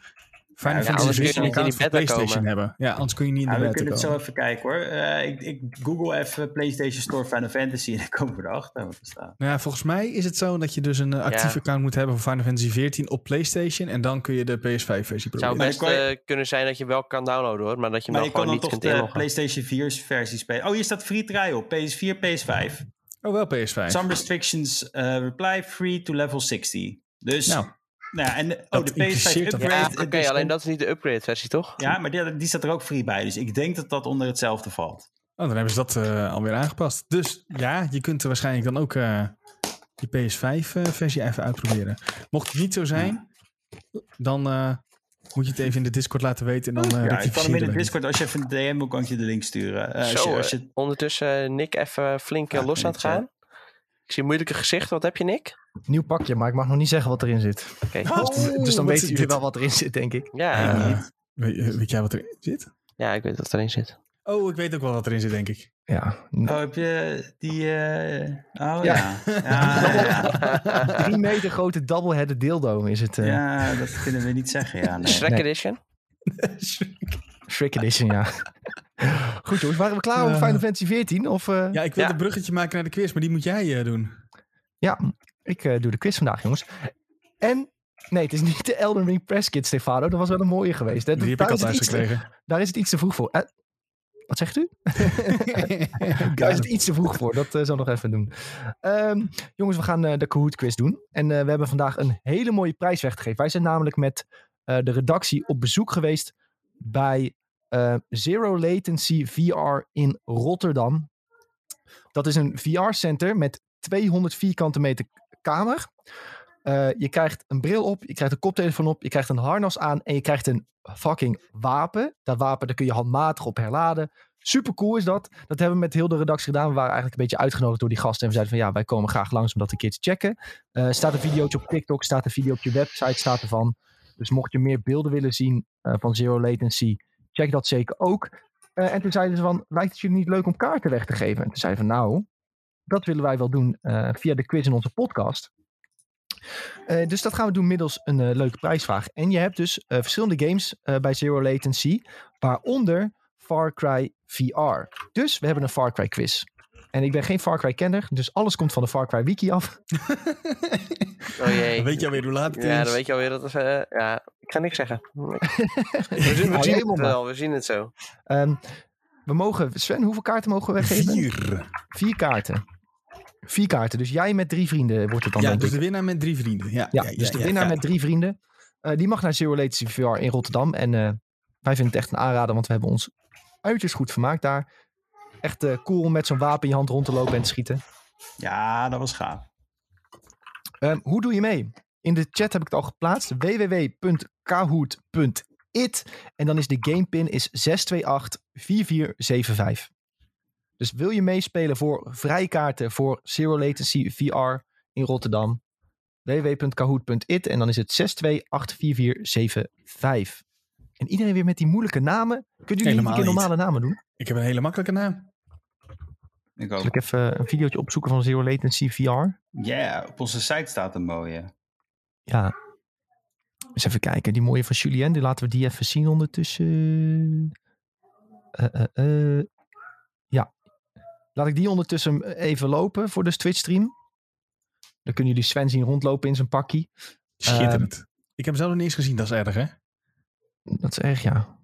Final Ja, Fantasy anders kun je niet in die beta PlayStation komen. hebben. Ja, anders kun je niet in de Ja, we beta kunnen het zo even kijken hoor. Eh, ik, ik google even PlayStation Store Final Fantasy en dan komen we erachter wat er staat. Nou ja, volgens mij is het zo dat je dus een eh, actief Ja. account moet hebben voor Final Fantasy XIV op PlayStation. En dan kun je de PS5-versie Het zou proberen. Best dan kan je- eh, kunnen zijn dat je wel kan downloaden hoor. Maar dat je hem Maar dan je kan gewoon dan niet toch kunt de inloggen. PlayStation 4 versie spelen. Oh, hier staat free trial. PS4, PS5. Oh, wel PS5. Some restrictions uh, reply free to level 60. Dus, Nou, nou ja, en de, oh, de PS5 impliceert dat- upgrade. Ja, het oké, is alleen dat is niet de upgrade versie, toch? Ja, maar die, die staat er ook free bij. Dus ik denk dat dat onder hetzelfde valt. Oh, dan hebben ze dat eh, alweer aangepast. Dus ja, je kunt er waarschijnlijk dan ook eh die PS5-versie even uitproberen. Mocht het niet zo zijn, dan eh, moet je het even in de Discord laten weten. En dan eh ja, ik kan hem in de. Discord, als je even een DM kan ik je de link sturen. Eh, als Zo, je, als eh, je, ondertussen eh, Nick even flink eh, Ja, los aan het gaan. Ik zie een moeilijke gezicht. Wat heb je, Nick? Nieuw pakje, maar ik mag nog niet zeggen wat erin zit. Oké. Wat? dus dan weten jullie wel wat erin zit, denk ik. Ja, ik- weet, weet jij wat erin zit? ja, ik weet wat erin zit. Oh, ik weet ook wel wat erin zit, denk ik. Ja, oh, heb je die... eh, oh Ja. ja. Ja, ja, ja. drie meter grote double-headed dildo is het. eh Ja, dat kunnen we niet zeggen. Ja, nee. Shrek Nee. Edition? Shrek Edition, ja. Goed jongens, waren we klaar over Eh. Final Fantasy 14? Of, eh, Ja, ik wil Ja. een bruggetje maken naar de quiz, maar die moet jij eh, doen. Ja, ik eh, doe de quiz vandaag, jongens. En, nee, het is niet de Elden Ring Press Kit, Stefano. Dat was wel een mooie geweest. Hè? Die heb ik daar, al is het thuis iets te, gekregen. daar is het iets te vroeg voor. Eh, wat zegt u? Daar is het iets te vroeg voor. Dat eh, zal ik nog even doen. Ehm, jongens, we gaan eh, de Kahoot quiz doen. En eh, we hebben vandaag een hele mooie prijs weggegeven. Wij zijn namelijk met eh, de redactie op bezoek geweest bij eh, Zero Latency VR in Rotterdam. Dat is een VR-center met 200 vierkante meter kamer. Eh, je krijgt een bril op, je krijgt een koptelefoon op, je krijgt een harnas aan en je krijgt een fucking wapen. Dat wapen, daar kun je handmatig op herladen. Super cool is dat. Dat hebben we met heel de redactie gedaan. We waren eigenlijk een beetje uitgenodigd door die gasten. En we zeiden van ja, wij komen graag langs om dat een keer te checken. Eh staat een videootje op TikTok, staat een video op je website, staat ervan. Dus mocht je meer beelden willen zien van Zero Latency, check dat zeker ook. Eh, en toen zeiden ze van, lijkt het jullie niet leuk om kaarten weg te geven? En toen zeiden van, nou, dat willen wij wel doen eh, via de quiz in onze podcast. Eh, dus dat gaan we doen middels een leuke prijsvraag. En je hebt dus verschillende games bij Zero Latency, waaronder Far Cry VR. Dus we hebben een Far Cry quiz. En ik ben geen Far Cry kenner, dus alles komt van de Far Cry wiki af. Oh jee. Dan weet je alweer hoe laat het Ja, is. dan weet je alweer dat het... eh, ja, ik ga niks zeggen. We zien, we zien het maar. wel, we zien het zo. Ehm, we mogen, Sven, hoeveel kaarten mogen we weggeven? Vier. Vier kaarten. Vier kaarten. Dus jij met drie vrienden wordt het dan, Ja, dus ik. de winnaar met drie vrienden. Ja, Ja, dus de winnaar met drie vrienden. eh, die mag naar Zero Latency VR in Rotterdam. En eh, wij vinden het echt een aanrader, want we hebben ons uiterst goed vermaakt daar. Echt eh, cool om met zo'n wapen in je hand rond te lopen en te schieten. ja, dat was gaaf. Ehm, hoe doe je mee? In de chat heb ik het al geplaatst. www.kahoot.it En dan is de gamepin is 6284475. Dus wil je meespelen voor vrijkaarten voor Zero Latency VR in Rotterdam? www.kahoot.it en dan is het 6284475. En iedereen weer met die moeilijke namen. Kunnen jullie een keer normale namen doen? Ik heb een hele makkelijke naam. Ik Zal ook. ik even een videootje opzoeken van Zero Latency VR? Ja, op onze site staat een mooie. Ja. Eens even kijken. Die mooie van Julien. Die laten we die even zien ondertussen. Eh, eh, eh. Ja. Laat ik die ondertussen even lopen voor de Twitch stream. Dan kunnen jullie Sven zien rondlopen in zijn pakkie. Schitterend. Ehm. ik heb hem zelf nog niet eens gezien, dat is erg hè? Dat is erg, ja.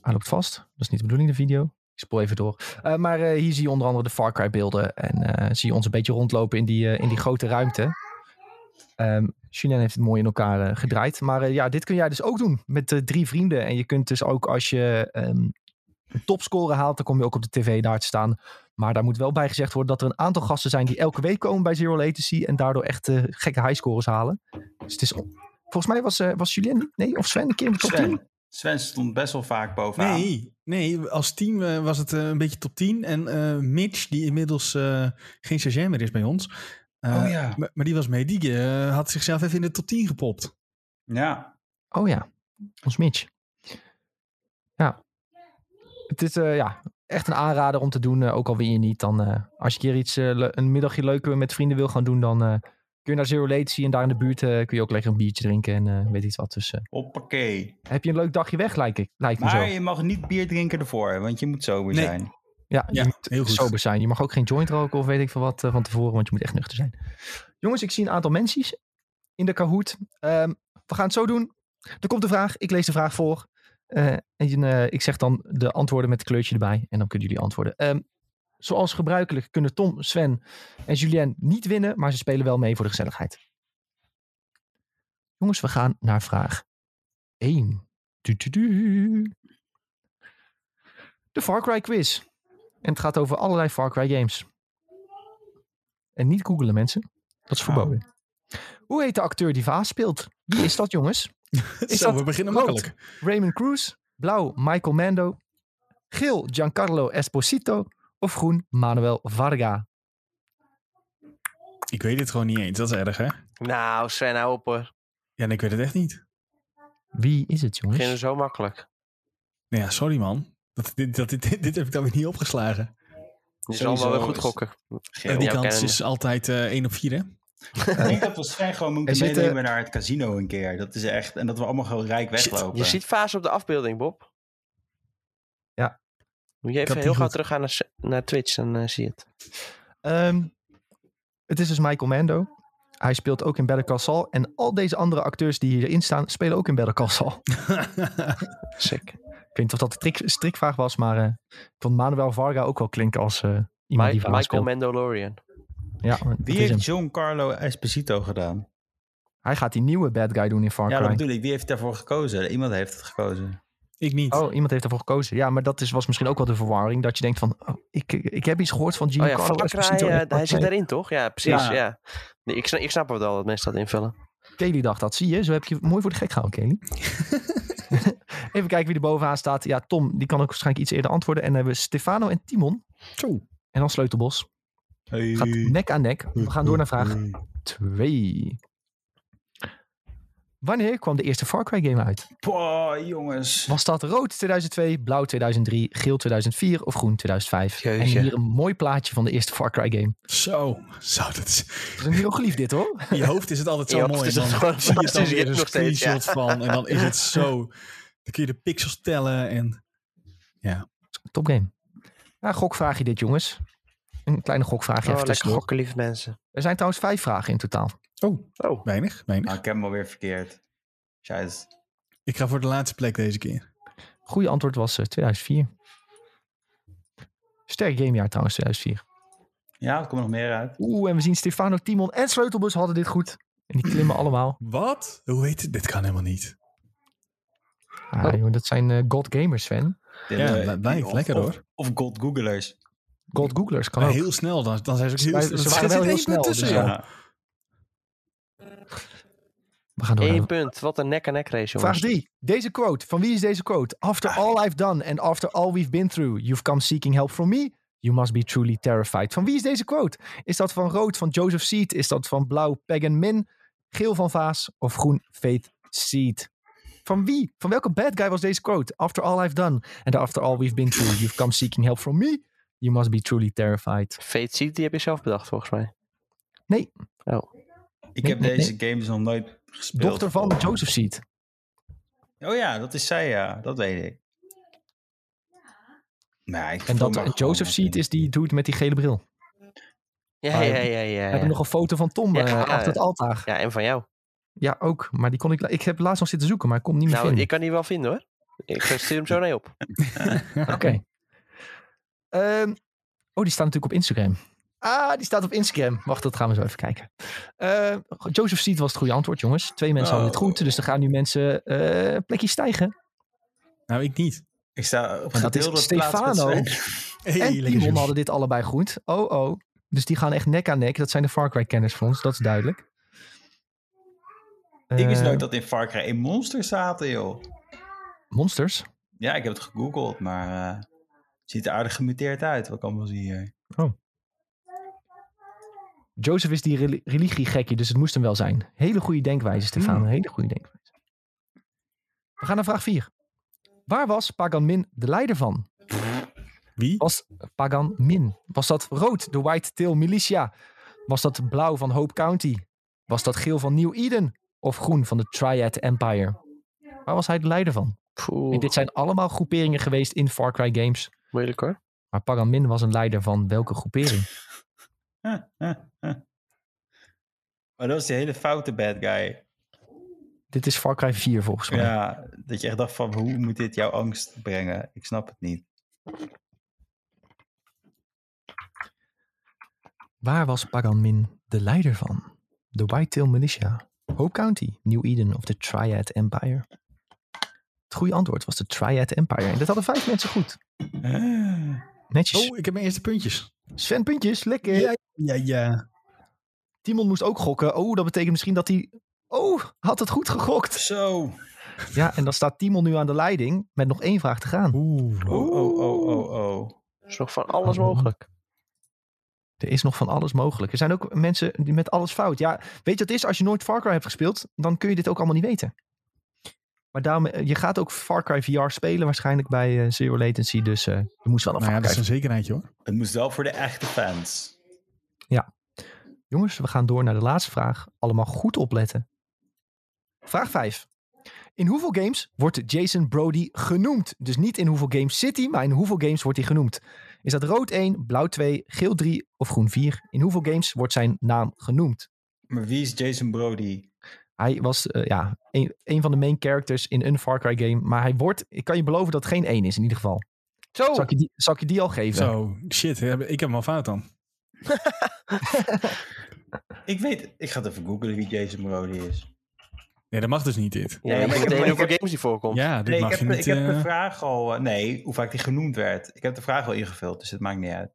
Hij loopt vast. Dat is niet de bedoeling, de video. Ik spoel even door. Eh, maar eh, hier zie je onder andere de Far Cry beelden. En eh, zie je ons een beetje rondlopen in die, in die grote ruimte. Julien heeft het mooi in elkaar gedraaid. Maar ja, dit kun jij dus ook doen met drie vrienden. En je kunt dus ook als je ehm, een topscore haalt, dan kom je ook op de tv daar te staan. Maar daar moet wel bij gezegd worden dat er een aantal gasten zijn die elke week komen bij Zero Latency. En daardoor echt gekke highscores halen. Dus het is... Volgens mij was, was Julien, nee, of Sven een keer in de top 10? Sven. Stond best wel vaak bovenaan. Nee, nee, als team eh, was het eh, een beetje top 10. En eh, Mitch, die inmiddels eh, geen stagiair meer is bij ons. eh, Oh ja. maar, maar die was mee. Die eh, had zichzelf even in de top 10 gepopt. Ja. Oh ja, ons Mitch. Ja. Het is eh, ja, echt een aanrader om te doen. eh, ook al win je niet. Dan, eh, als je een keer iets, een middagje leuk met vrienden wil gaan doen, dan eh, kun je naar Zero Latency. En daar in de buurt eh, kun je ook lekker een biertje drinken en eh, weet iets wat. Dus eh, Hoppakee. heb je een leuk dagje weg, lijkt, ik, lijkt me Maar zo. je mag niet bier drinken ervoor, want je moet sober Nee. zijn. Ja, je Ja, moet heel goed. sober zijn. Je mag ook geen joint roken of weet ik veel wat van tevoren, want je moet echt nuchter zijn. Jongens, ik zie een aantal mensen in de Kahoot. Ehm, we gaan het zo doen. Er komt een vraag. Ik lees de vraag voor. Eh, en eh, ik zeg dan de antwoorden met het kleurtje erbij. En dan kunnen jullie antwoorden. Ehm, zoals gebruikelijk kunnen Tom, Sven en Julien niet winnen, maar ze spelen wel mee voor de gezelligheid. Jongens, we gaan naar vraag 1. Du, du, du. De Far Cry quiz. En het gaat over allerlei Far Cry games. En niet googelen mensen. Dat is Oh. verboden. Hoe heet de acteur die Vaas speelt? Wie is dat jongens? Is Zo, dat we beginnen rood? makkelijk. Raymond Cruz, blauw Michael Mando, geel Giancarlo Esposito of groen Manuel Varga. Ik weet het gewoon niet eens. Dat is erg, hè? Nou, Sven, hou op hoor. Ja, en ik weet het echt niet. Wie is het jongens? Beginnen zo makkelijk. Nou ja, sorry man. Dat, dit, dat, dit, dit heb ik dan weer niet opgeslagen. Je zal wel weer goed is- gokken. Geel. En die kans kennende. is altijd eh 1 op 4, hè? Ik denk dat we Sven gewoon moeten zitten- meenemen naar het casino een keer. Dat is echt... En dat we allemaal gewoon rijk weglopen. Je ziet fase op de afbeelding, Bob. Ja. Moet je even die heel gauw teruggaan naar, naar Twitch, dan eh, zie je het. Ehm, het is dus Michael Mando. Hij speelt ook in Better Call Saul. En al deze andere acteurs die hierin staan, spelen ook in Better Call Saul. Sick. Ik weet niet of dat trik, strikvraag was, maar eh, ik vond Manuel Varga ook wel klinken als eh, iemand die Vaas Michael speelt. Mandalorian. Ja, Wie heeft Giancarlo Esposito gedaan? Hij gaat die nieuwe bad guy doen in Far Ja, Cry. dat bedoel ik. Wie heeft daarvoor gekozen? Iemand heeft het gekozen. Ik niet. Oh, iemand heeft ervoor gekozen. Ja, maar dat is, was misschien ook wel de verwarring. Dat je denkt van, oh, ik, ik heb iets gehoord van Oh ja, Esposito. hij zit daarin toch? Ja, precies. Ja. Ja. Nee, ik, snap, ik snap het wel dat mensen dat invullen. Kelly dacht dat. Zie je, zo heb je mooi voor de gek gehouden, Kelly. Even kijken wie er bovenaan staat. Ja, Tom, die kan ook waarschijnlijk iets eerder antwoorden. En dan hebben we Stefano en Timon. Zo. En dan Sleutelbos. Gaat nek aan nek. We gaan door naar vraag 2. Wanneer kwam de eerste Far Cry game uit? Boah, jongens. Was dat rood 2002, blauw 2003, geel 2004 of groen 2005? En hier een mooi plaatje van de eerste Far Cry game. Zo. Zo, dat is... Dat is een hieroglyf dit hoor. In je hoofd is het altijd zo mooi. is dan gewoon zie je dan fantastisch, weer je een hebt nog steeds, ja. screenshot van. En dan is het zo... Dan kun je de pixels tellen en... Top game. Ja, gokvraagje dit jongens. Een kleine gokvraagje Oh, even lekker gokken, lieve mensen. Er zijn trouwens vijf vragen in totaal. Oh, Oh, weinig, weinig. Nou, ik heb hem alweer verkeerd. Scheiße. Ik ga voor de laatste plek deze keer. Goede antwoord was eh, 2004. Sterk gamejaar trouwens, 2004. Ja, er komt nog meer uit. Oeh, en we zien Stefano, Timon en Sleutelbus hadden dit goed. En die klimmen allemaal. Wat? Hoe heet het? Dit kan helemaal niet. Ah, joh, dat zijn eh, God Gamers, Sven. Ja, Eh, of- lekker, of- hoor. Of God Googlers. God Googlers kan Maar ook. heel snel, dan, dan zijn ze ook heel ze Er waren wel heel snel, tussen, dus. Ja. We gaan door naar punt. Wat een nek-en-nek race, vraag jongens. 3. Deze quote. Van wie is deze quote? After all I've done and after all we've been through, you've come seeking help from me. You must be truly terrified. Van wie is deze quote? Is dat van rood van Joseph Seed? Is dat van blauw Pagan Min? Geel van Vaas? Of groen Faith Seed? Van wie? Van welke bad guy was deze quote? After all I've done and after all we've been through, you've come seeking help from me. You must be truly terrified. Fate Seed, die heb je zelf bedacht, volgens mij. Nee, Oh. Ik Nee, heb nee, deze games nog nooit gespeeld. dochter van Joseph Seed. Oh ja, dat is zij, ja. Dat weet ik. Nee, ik En, dat, en Joseph Seed is die dude met die gele bril. Ja, Ah, ja, ja, ja. We hebben Ja, nog een foto van Tom Ja, eh, ja. achter het altaar. ja en van jou. Ja, ook. Maar die kon ik... Ik heb laatst nog zitten zoeken, maar ik kon hem niet meer Nou, vinden. ik kan die wel vinden, hoor. Ik eh, stuur hem zo naar je op. Oké. Ehm, oh, die staat natuurlijk op Instagram. Ah, die staat op Instagram. Wacht, dat gaan we zo even kijken. Eh, Joseph Seed was het goede antwoord, jongens. Twee mensen hadden het Oh. goed, dus er gaan nu mensen eh plekjes stijgen. Nou, ik niet. Ik sta op dat is Stefano. Hey, en Timon hadden dit allebei goed. Oh, oh. Dus die gaan echt nek aan nek. Dat zijn de Far Cry kenners voor ons, dat is duidelijk. Ik wist Eh, nooit dat in Far Cry in monsters zaten, joh. Monsters? Ja, ik heb het gegoogeld, maar het ziet er aardig gemuteerd uit. Wat kan wel zien hier. Joseph is die reli- religiegekje, dus het moest hem wel zijn. Hele goede denkwijze, Stefan. Een hele goede denkwijze. We gaan naar vraag 4. Waar was Pagan Min de leider van? Wie? Was Pagan Min? Was dat rood, de White Tail Militia? Was dat blauw van Hope County? Was dat geel van New Eden? Of groen van de Triad Empire? Waar was hij de leider van? En dit zijn allemaal groeperingen geweest in Far Cry games. moeilijk hoor. Maar Pagan Min was een leider van welke groepering? Maar dat was die hele foute bad guy. Dit is Far Cry 4 volgens mij. Ja, dat je echt dacht van, hoe moet dit jouw angst brengen? Ik snap het niet. Waar was Pagan Min de leider van? De Whitetail Militia, Hope County, New Eden of de Triad Empire? Het goede antwoord was de Triad Empire. En dat hadden vijf mensen goed. Netjes. Oh, ik heb mijn eerste puntjes. Sven puntjes, lekker. Ja, ja, ja. Timon moest ook gokken. Oh, dat betekent misschien dat hij... Oh, had het goed gegokt. Zo. Ja, en dan staat Timon nu aan de leiding met nog één vraag te gaan. Oeh. Oh, oh, oh, oh, oh. Er is nog van alles mogelijk. Er is nog van alles mogelijk. Er zijn ook mensen die met alles fout. Ja, weet je wat het is? Als je nooit Far Cry hebt gespeeld, dan kun je dit ook allemaal niet weten. Maar daarom, eh, je gaat ook Far Cry VR spelen waarschijnlijk bij eh, Zero Latency. Dus eh, je moest wel een Nou ja, dat is een zekerheidje hoor. Het moest wel voor de echte fans. Jongens, we gaan door naar de laatste vraag. Allemaal goed opletten. Vraag 5. In hoeveel games wordt Jason Brody genoemd? Dus niet in hoeveel games zit hij, maar in hoeveel games wordt hij genoemd? Is dat rood 1, blauw 2, geel 3 of groen 4? In hoeveel games wordt zijn naam genoemd? Maar wie is Jason Brody? Hij was eh, ja, een, een van de main characters in een Far Cry game. Maar hij wordt, ik kan je beloven dat het geen 1 is in ieder geval. Zo! Zal ik je die, zal ik je die al geven? Zo, shit. Ik heb hem al fout dan. Ik weet, ik ga het even googlen wie Jason Brody is. Nee, dat mag dus niet dit. Ja, Nee, je maar ik heb- meteen ik hoeveel heb- games die voorkomt. Ja, dit Nee, ik mag heb, je de- niet... ik heb de eh, vraag al, eh, nee, hoe vaak die genoemd werd. Ik heb de vraag al ingevuld, dus het maakt niet uit.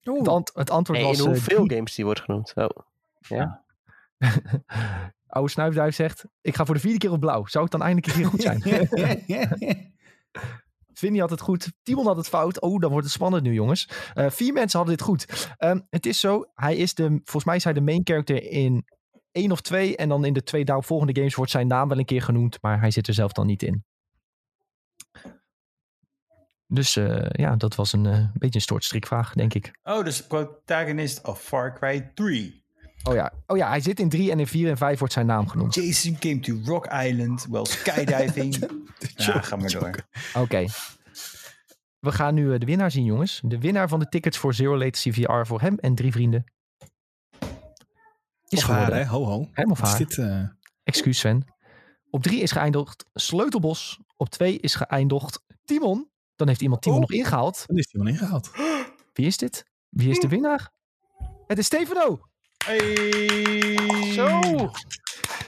Het, ant- het antwoord Nee, was... in hoeveel games die wordt genoemd. Oh. Oude snuifduif zegt, ik ga voor de vierde keer op blauw. Zou het dan eindelijk een keer goed zijn? Vinnie had het goed. Timon had het fout. Oh, dan wordt het spannend nu, jongens. Eh, vier mensen hadden dit goed. Ehm, het is zo, hij is de, volgens mij is hij de main character in één of twee. En dan in de twee daaropvolgende games wordt zijn naam wel een keer genoemd. Maar hij zit er zelf dan niet in. Dus eh, ja, dat was een eh, beetje een soort strikvraag, denk ik. Oh, dus protagonist of Far Cry 3. Oh ja, oh ja hij zit in drie en in vier en vijf wordt zijn naam genoemd. Jason came to Rock Island while skydiving. ja, ga maar door. Oké. We gaan nu eh, de winnaar zien, jongens. De winnaar van de tickets voor Zero Latency VR voor hem en drie vrienden. Is Of haar, geworden. hè? Ho, ho. Hem of Wat is haar? dit? eh, Excuus Sven. Op drie is geëindigd Sleutelbos. Op twee is geëindigd Timon. Dan heeft iemand Timon Oh. nog ingehaald. Dan is wel ingehaald. Wie is dit? Wie is de winnaar? Het is Stefano. Hey. Zo!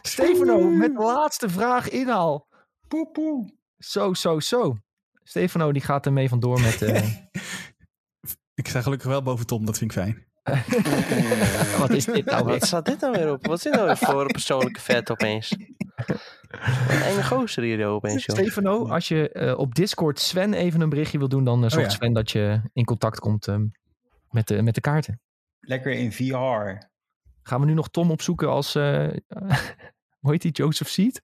Stefano met de laatste vraag inhaal. Poe, poe. Zo, zo, zo. Stefano die gaat ermee vandoor met... eh, Ik sta gelukkig wel boven Tom, dat vind ik fijn. wat is dit nou weer? Wat staat dit nou weer op? Wat is dit nou weer voor een persoonlijke vet opeens? Een enge gozer hier opeens, joh. Stefano, als je eh, op Discord Sven even een berichtje wil doen, dan eh, zorgt ja. Sven dat je in contact komt ehm, met, de, met de kaarten. Lekker in VR. Gaan we nu nog Tom opzoeken als, eh hoe heet die, Joseph Seed?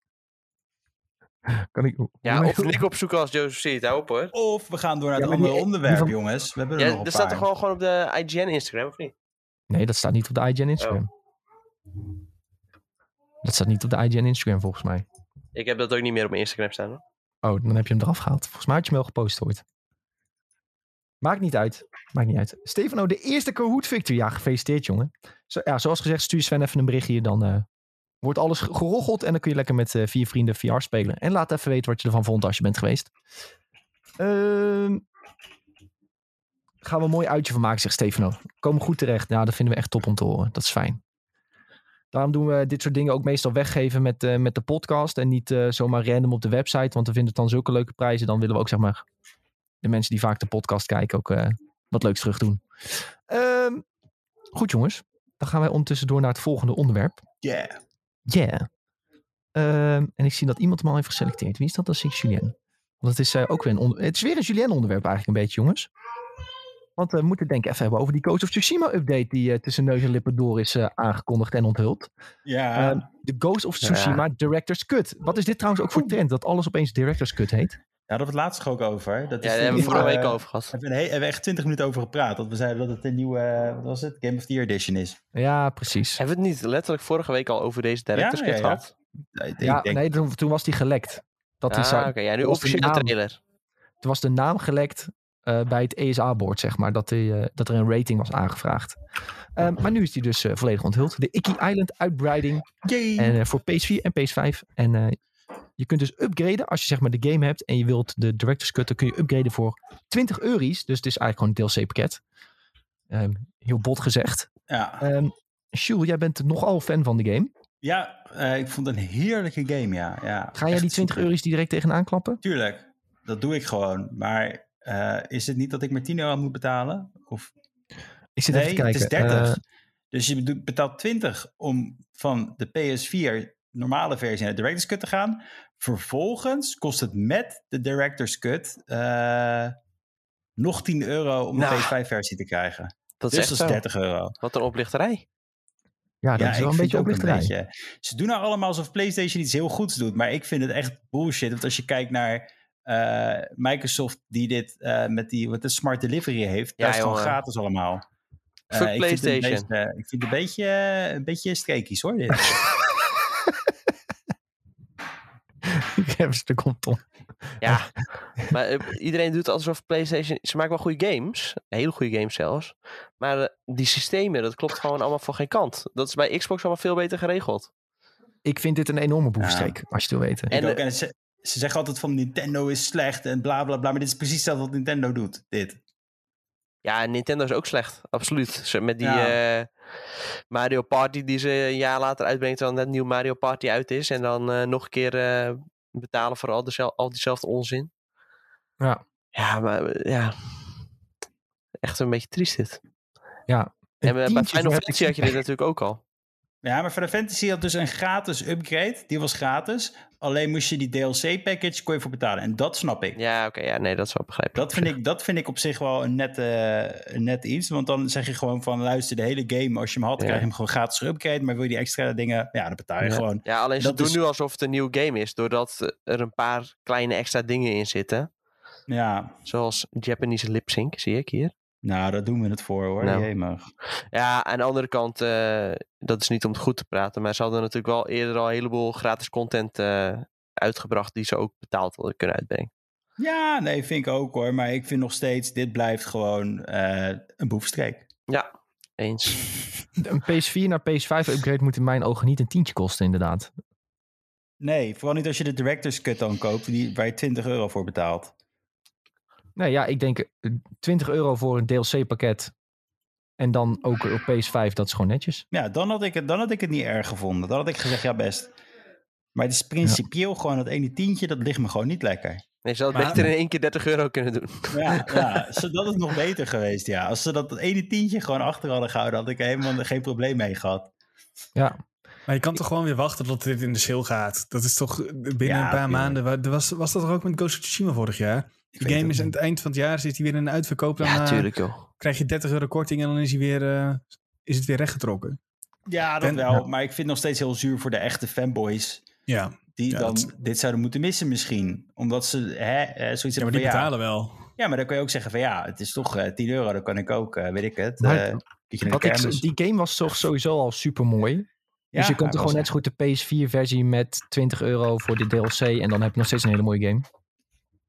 Kan ik... Ja, of ik opzoeken als Joseph Seed. Hou op hoor. Of we gaan door naar Ja, het andere onderwerp, van- jongens. We hebben er Ja, nog een dat staat paar. toch wel gewoon op de IGN Instagram, of niet? Nee, dat staat niet op de IGN Instagram. Dat staat niet op de IGN Instagram volgens mij. Ik heb dat ook niet meer op mijn Instagram staan. Hoor. Oh, dan heb je hem eraf gehaald. Volgens mij had je hem wel gepost ooit. Maakt niet uit. Maakt niet uit. Stefano, de eerste Kahoot Victory. Ja, gefeliciteerd jongen. Zo, ja, zoals gezegd, stuur Sven even een berichtje. Dan eh, wordt alles ge- geroggeld. En dan kun je lekker met eh, vier vrienden VR spelen. En laat even weten wat je ervan vond als je bent geweest. Ehm gaan we een mooi uitje van maken, zegt Stefano. Komen goed terecht. Ja, dat vinden we echt top om te horen. Dat is fijn. Daarom doen we dit soort dingen ook meestal weggeven met, eh, met de podcast. En niet zomaar random op de website. Want we vinden het dan zulke leuke prijzen. Dan willen we ook zeg maar de mensen die vaak de podcast kijken ook eh, wat leuks terug doen. Ehm, goed jongens. Dan gaan wij ondertussen door naar het volgende onderwerp. Yeah. Yeah. Ehm, en ik zie dat iemand hem al heeft geselecteerd. Wie is dat? Dat is ik, Julien. Want het is eh, ook weer een onder... Het is weer een Julien onderwerp eigenlijk een beetje jongens. Want we moeten het denk ik even hebben over die Ghost of Tsushima update die eh, tussen neus en lippen door is aangekondigd en onthuld. Ja. Ehm, de Ghost of Tsushima Director's Cut. Wat is dit trouwens ook voor trend? Dat alles opeens Director's Cut heet? Daar hadden we het laatst ook over. Dat Ja, is daar de hebben we vorige week over gehad. Hebben we, hebben we echt 20 minuten over gepraat. Dat we zeiden dat het een nieuwe, eh, wat was het? Game of the Year edition is. Ja, precies. Hebben we het niet letterlijk vorige week al over deze director's Ja, cut ja, ja. gehad? Ik denk- Ja, denk- nee, toen, toen was die gelekt. Dat is, ah, oké. Ja, nu was de trailer. Toen was de naam gelekt eh, bij het ESA-board, zeg maar. Dat, die, eh, dat er een rating was aangevraagd. Ehm, maar nu is die dus eh, volledig onthuld. De Icky Island uitbreiding. Yay. En eh, voor PS4 en PS5. En eh, je kunt dus upgraden als je zeg maar de game hebt. En je wilt de Director's Cut. Dan kun je upgraden voor 20 euro's. Dus het is eigenlijk gewoon een DLC-pakket. Ehm, heel bot gezegd. Ja, Jules, jij bent nogal fan van de game. ja eh, ik vond het een heerlijke game, ja. ja Ga jij die 20 super. euro's direct tegenaan klappen? Tuurlijk, dat doe ik gewoon. Maar eh, is het niet dat ik maar 10 euro moet betalen? Of Ik zit nee, even te kijken. het is 30. Eh, dus je betaalt 20 om van de PS4 normale versie naar de Director's Cut te gaan. Vervolgens kost het met de Director's Cut eh, nog 10 euro om Nou, de PS5 versie te krijgen. Dat is dus echt dat is zo. 30 euro. Wat een oplichterij. ja, dat is wel een beetje oplichterij. beetje- Ze doen nou allemaal alsof PlayStation iets heel goeds doet. Maar ik vind het echt bullshit. Want als je kijkt naar eh, Microsoft die dit eh, met die wat de smart delivery heeft. Ja, dat is gewoon gratis allemaal. Eh, Fuck ik vind het een PlayStation. beetje- ik vind het een beetje, een beetje streekies hoor. Dit. Ik heb een stuk om Tom. Ja, maar eh, iedereen doet alsof PlayStation... Ze maken wel goede games. Hele goede games zelfs. Maar eh, die systemen, dat klopt gewoon allemaal voor geen kant. Dat is bij Xbox allemaal veel beter geregeld. Ik vind dit een enorme boefstreek, als je het wil weten. En, En ze, ze zeggen altijd van Nintendo is slecht en bla bla bla. Maar dit is precies hetzelfde wat Nintendo doet. Dit. Ja, Nintendo is ook slecht. Absoluut. Ze- Met die Ja. eh, Mario Party die ze een jaar later uitbrengt... terwijl net nieuw Mario Party uit is. En dan eh, nog een keer eh, betalen voor al, al diezelfde onzin. Ja. Ja, maar ja... Echt een beetje triest dit. Ja. En bij Final Fantasy had je dit natuurlijk ook al. Ja, maar Final Fantasy had dus een gratis upgrade. Die was gratis. Alleen moest je die DLC-package kon je voor betalen. En dat snap ik. Ja, oké. ja, nee, dat is wel begrijpelijk. Dat vind, ik, dat vind ik op zich wel een net, een net iets. Want dan zeg je gewoon van luister, de hele game, als je hem had, Ja. krijg je hem gewoon gratis upgrade. Maar wil je die extra dingen, ja, dan betaal je Ja. gewoon. Ja, alleen ze Dat doen is- nu alsof het een nieuw game is. Doordat er een paar kleine extra dingen in zitten. Ja, Zoals Japanese lip sync, zie ik hier. Nou, daar doen we het voor hoor. Nou. Jemig. Ja, aan de andere kant, eh, dat is niet om het goed te praten. Maar ze hadden natuurlijk wel eerder al een heleboel gratis content eh, uitgebracht. Die ze ook betaald hadden kunnen uitbrengen. Ja, nee, vind ik ook hoor. Maar ik vind nog steeds, dit blijft gewoon eh, een boefstreek. Ja, eens. Een PS4 naar PS5 upgrade moet in mijn ogen niet een tientje kosten, inderdaad. Nee, vooral niet als je de Director's Cut dan koopt, die, waar je 20 euro voor betaalt. Nee, ja, ik denk eh, 20 euro voor een DLC-pakket. En dan ook op PS5, dat is gewoon netjes. Ja, dan had, ik het, dan had ik het niet erg gevonden. Dan had ik gezegd, ja best. Maar het is principieel gewoon dat ene tientje, dat ligt me gewoon niet lekker. Nee, ze hadden beter in één keer 30 euro kunnen doen. Ja, ja dat is nog beter geweest, ja. Als ze dat ene tientje gewoon achter hadden gehouden, had ik er helemaal geen probleem mee gehad. Ja, Maar je kan toch gewoon weer wachten tot dit in de sale gaat. Dat is toch binnen Ja, een paar tuurlijk. maanden. wa- er Was, was dat toch ook met Ghost of Tsushima vorig jaar? Weet game het is aan het eind van het jaar, zit hij weer in een uitverkoop. Dan Ja, eh, tuurlijk joh. krijg je 30 euro korting en dan is, hij weer, eh, is het weer rechtgetrokken. Ja, dat En- wel. ja. Maar ik vind het nog steeds heel zuur voor de echte fanboys. Ja, Die Ja, dan dat- dit zouden moeten missen misschien. Omdat ze hè, eh, zoiets ja maar hebben die van, ja, betalen wel. ja, maar dan kun je ook zeggen van ja, het is toch eh 10 euro. Dan kan ik ook, eh, weet ik het. Eh, wat ik, die game was toch sowieso al super mooi. Ja, dus je kunt hij er gewoon net zo goed de PS4-versie met 20 euro voor de DLC. En dan heb je nog steeds een hele mooie game.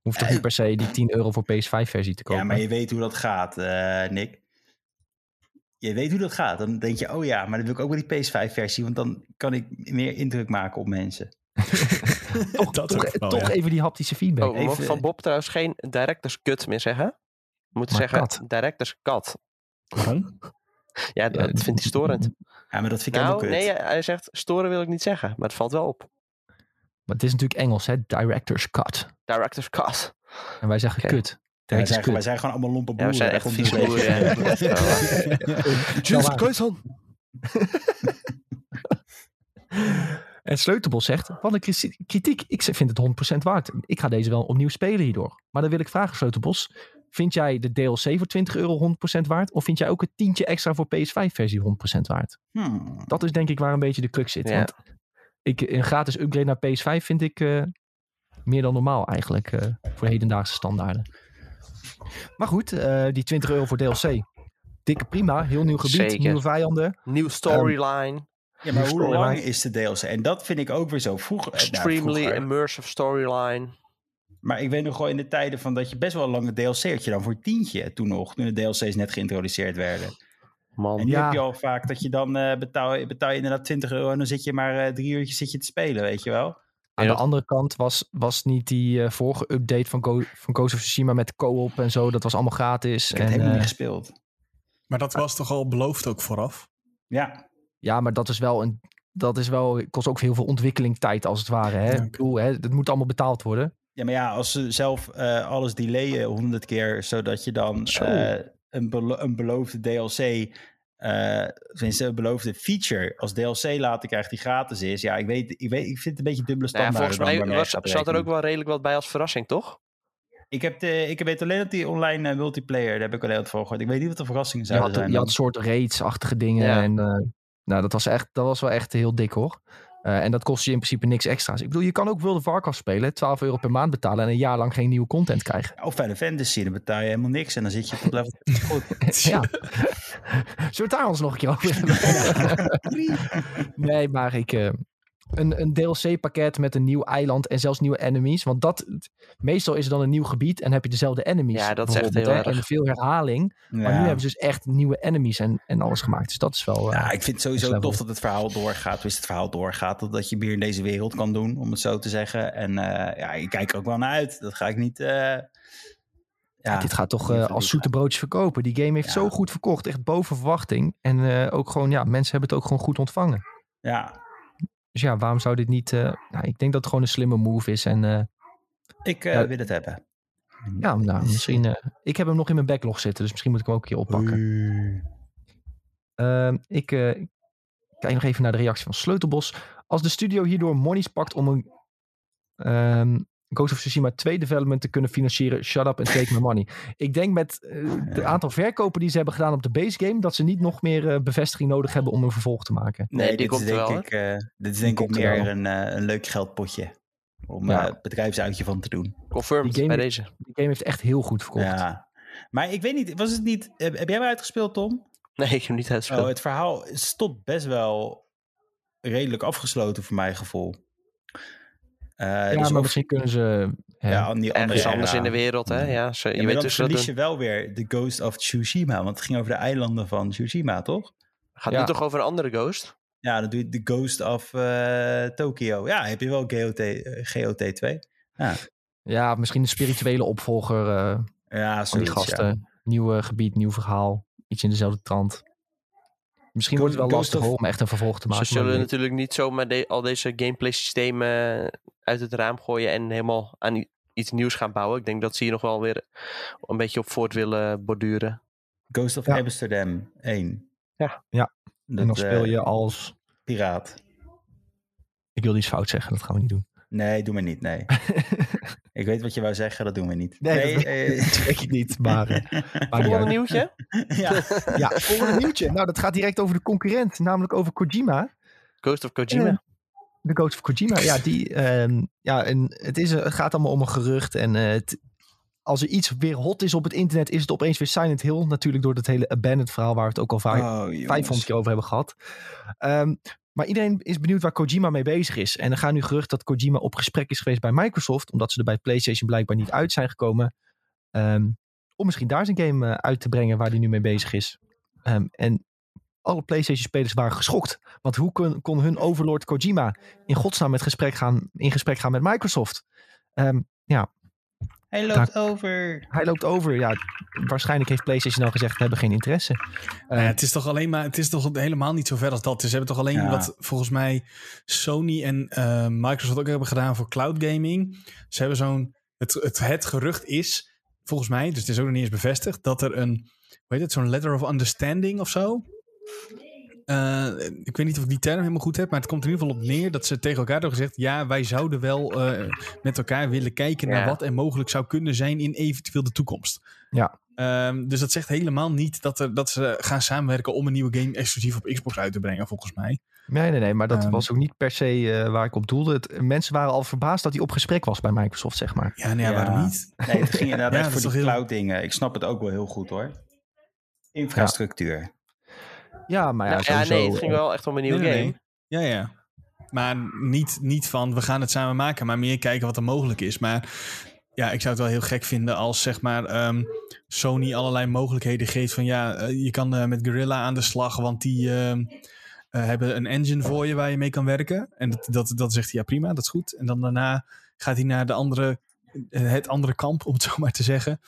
Hoeft toch Eh, niet per se die 10 euro voor PS5-versie te kopen. Ja, maar je weet hoe dat gaat, eh, Nick. Je weet hoe dat gaat. Dan denk je, oh ja, maar dan wil ik ook wel die PS5-versie. Want dan kan ik meer indruk maken op mensen. toch dat toch, wel, toch ja. even die haptische feedback. Oh, we mogen even- van Bob trouwens geen director's cut meer zeggen. We moeten Maar zeggen kat. director's. Waarom? Ja, dat vindt hij storend. Ja, maar dat vind ik helemaal Nou, kut. nee, hij zegt storen wil ik niet zeggen. Maar het valt wel op. Maar het is natuurlijk Engels, hè? Director's cut. Director's cut. En wij zeggen Oké. kut. Ja, wij, zijn, kut. wij zijn gewoon allemaal lompe Ja, we boeren. zijn echt boeren. En Sleutelbos zegt, wat een kriti- kritiek. Ik vind het 100% waard. Ik ga deze wel opnieuw spelen hierdoor. Maar dan wil ik vragen, Sleutelbos. Vind jij de DLC voor 20 euro 100% waard? Of vind jij ook het tientje extra voor PS5-versie 100% waard? Hmm. Dat is denk ik waar een beetje de crux zit. Ja. Want ik, een gratis upgrade naar PS5 vind ik eh, meer dan normaal eigenlijk. eh, voor hedendaagse standaarden. Maar goed, eh, die 20 euro voor DLC. Dikke prima. Heel nieuw gebied, Zeker. nieuwe vijanden. Nieuw storyline. Ja, maar hoe storyline. lang is de DLC? En dat vind ik ook weer zo vroeger. eh, nou, extremely immersive storyline. Maar ik weet nog wel in de tijden van dat je best wel een lange DLC had je dan voor tientje toen nog. Toen de DLC's net geïntroduceerd werden. Man. En nu Ja. heb je al vaak dat je dan eh, betaal, betaal je inderdaad 20 euro en dan zit je maar eh, drie uurtjes zit je te spelen, weet je wel. Aan de andere kant was, was niet die eh, vorige update van, Go, van Ghost of Tsushima met co-op en zo. Dat was allemaal gratis. Ik heb en, het helemaal niet gespeeld. Maar dat was toch al beloofd ook vooraf? Ja, Ja, maar dat is wel een. Dat is wel, kost ook heel veel ontwikkelingstijd als het ware. Hè? Ja. Ik bedoel, hè, het moet allemaal betaald worden. Ja, maar ja, als ze zelf eh, alles delayen honderd keer, zodat je dan eh, een, belo- een beloofde DLC, eh tenminste een beloofde feature als DLC later krijgt die gratis is. Ja, ik weet, ik weet, ik vind het een beetje dubbele Nou ja, standaard. volgens mij was, zat er ook wel redelijk wat bij als verrassing, toch? Ik, heb de, ik weet alleen dat die online eh, multiplayer, daar heb ik alleen wat voor gehoord. Ik weet niet wat de verrassingen Je zouden had, zijn. je dan. had soort raids-achtige dingen. Ja. En, eh, nou, dat was, echt, dat was wel echt heel dik hoor. Eh, en dat kost je in principe niks extra's. Ik bedoel, je kan ook World of Warcraft spelen, 12 euro per maand betalen en een jaar lang geen nieuwe content krijgen. Of Final Fantasy, dan betaal je helemaal niks en dan zit je op level goed. ja. Zullen we het daar ons nog een keer over hebben? nee, maar ik... eh, een, een DLC-pakket met een nieuw eiland en zelfs nieuwe enemies. Want dat, meestal is er dan een nieuw gebied en heb je dezelfde enemies. Ja, dat is echt heel hè, erg. En veel herhaling. Maar nu hebben ze dus echt nieuwe enemies en, en alles gemaakt. Dus dat is wel... eh, Ja, ik vind het sowieso tof dat het verhaal doorgaat. Wist het verhaal doorgaat. Dat, dat je meer in deze wereld kan doen, om het zo te zeggen. En eh, ja, ik kijk er ook wel naar uit. Dat ga ik niet. eh, ja, Ja, dit gaat toch eh, van als zoete broodjes verkopen. Die game heeft Ja. zo goed verkocht. Echt boven verwachting. En eh, ook gewoon, ja, mensen hebben het ook gewoon goed ontvangen. Ja, Dus ja, waarom zou dit niet... eh, nou, ik denk dat het gewoon een slimme move is. En eh, ik eh, Ja. wil het hebben. ja, nou, misschien... ik heb hem nog in mijn backlog zitten. Dus misschien moet ik hem ook een keer oppakken. Ehm, ik kijk nog even naar de reactie van Sleutelbos. Als de studio hierdoor monies pakt om een ehm, Ghost of Tsushima 2 development te kunnen financieren, shut up and take my money. Ik denk met eh, het aantal verkopen die ze hebben gedaan op de base game, dat ze niet nog meer eh, bevestiging nodig hebben om een vervolg te maken. Nee, die dit komt is denk wel, ik, eh, dit is denk ik komt er meer een, eh, een leuk geldpotje. Om Ja. eh, bedrijfsuitje van te doen. Confirmed game- bij deze. Die game heeft echt heel goed verkocht. Ja. Maar ik weet niet, was het niet. Heb, heb jij hem uitgespeeld, Tom? Nee, ik heb hem niet uitgespeeld. Oh, het verhaal is tot best wel redelijk afgesloten voor mijn gevoel. Eh, ja, dus maar of- misschien kunnen ze... hè, ja, die andere Ergens anders era. in de wereld, hè? Ja, zo, je Ja, maar weet dan dus verlies je wel weer de Ghost of Tsushima. Want het ging over de eilanden van Tsushima, toch? Gaat Ja. nu toch over een andere ghost? Ja, dan doe je de Ghost of eh Tokyo. Ja, heb je wel GOT, eh, GOT 2. ja, misschien een spirituele opvolger eh, Ja, van die zoiets, ja. gasten. Nieuw gebied, nieuw verhaal. Iets in dezelfde trant. Misschien wordt het wel Ghost lastig of- om echt een vervolg te maken. Ze zullen natuurlijk niet zomaar de- al deze gameplay systemen uit het raam gooien en helemaal aan iets nieuws gaan bouwen. Ik denk dat ze hier nog wel weer een beetje op voort willen borduren. Ghost of Ja. Amsterdam 1. Ja. Ja. Dat, en dan speel eh, je als... Piraat. Ik wil iets fout zeggen, dat gaan we niet doen. Nee, doen we niet, nee. ik weet wat je wou zeggen, dat doen we niet. Nee, dat- eh, Dat denk ik niet, maar... eh, niet Volgende nieuwtje? ja. Ja, volgende nieuwtje. Nou, dat gaat direct over de concurrent, namelijk over Kojima. Ghost of Kojima. Eh, De Ghost of Kojima, ja, die... ehm, ja, en het, is, een- het gaat allemaal om een gerucht. En eh, het, als er iets weer hot is op het internet, is het opeens weer Silent Hill. Natuurlijk door dat hele Abandoned verhaal, waar we het ook al vaak Oh, jongens. 500 keer over hebben gehad. Ehm, maar iedereen is benieuwd waar Kojima mee bezig is. En er gaan nu gerucht dat Kojima op gesprek is geweest bij Microsoft. Omdat ze er bij PlayStation blijkbaar niet uit zijn gekomen. ehm, om misschien daar zijn game eh, uit te brengen waar hij nu mee bezig is. Ehm, en alle PlayStation-spelers waren geschokt. Want hoe kon, kon hun overlord Kojima in godsnaam met gesprek gaan, in gesprek gaan met Microsoft? Ehm, Hij loopt over. hij loopt over. Ja, waarschijnlijk heeft PlayStation al gezegd, we hebben geen interesse. Nou ja, het is toch alleen maar, het is toch helemaal niet zo ver als dat. Ze hebben toch alleen Ja. wat volgens mij Sony en eh, Microsoft ook hebben gedaan voor cloud gaming. Ze hebben zo'n, het, het, het gerucht is, volgens mij, dus het is ook nog niet eens bevestigd, dat er een, hoe heet het, zo'n letter of understanding of zo. Eh, ik weet niet of ik die term helemaal goed heb, maar het komt er in ieder geval op neer dat ze tegen elkaar hebben gezegd: ja, wij zouden wel eh, met elkaar willen kijken naar wat er mogelijk zou kunnen zijn in eventueel de toekomst. Ja. Ehm, dus dat zegt helemaal niet dat, er, dat ze gaan samenwerken om een nieuwe game exclusief op Xbox uit te brengen, volgens mij. Nee, nee, nee, maar dat Ehm. was ook niet per se eh, waar ik op doelde. Het, mensen waren al verbaasd dat hij op gesprek was bij Microsoft, zeg maar. Ja, nee, ja, waarom niet? Nee, het ging inderdaad Ja, echt voor die heel- cloud dingen. Ik snap het ook wel heel goed hoor. Infrastructuur. Ja, maar ja, Nou, ja, sowieso, nee, het ging wel echt om een nieuwe Nee, nee, game. nee. Ja, ja. Maar niet, niet van we gaan het samen maken, maar meer kijken wat er mogelijk is. Maar ja, ik zou het wel heel gek vinden als zeg maar ehm, Sony allerlei mogelijkheden geeft van ja, eh, je kan eh, met Guerrilla aan de slag, want die ehm, eh, hebben een engine voor je waar je mee kan werken. En dat, dat, dat zegt hij ja prima, dat is goed. En dan daarna gaat hij naar de andere, het andere kamp, om het zo maar te zeggen.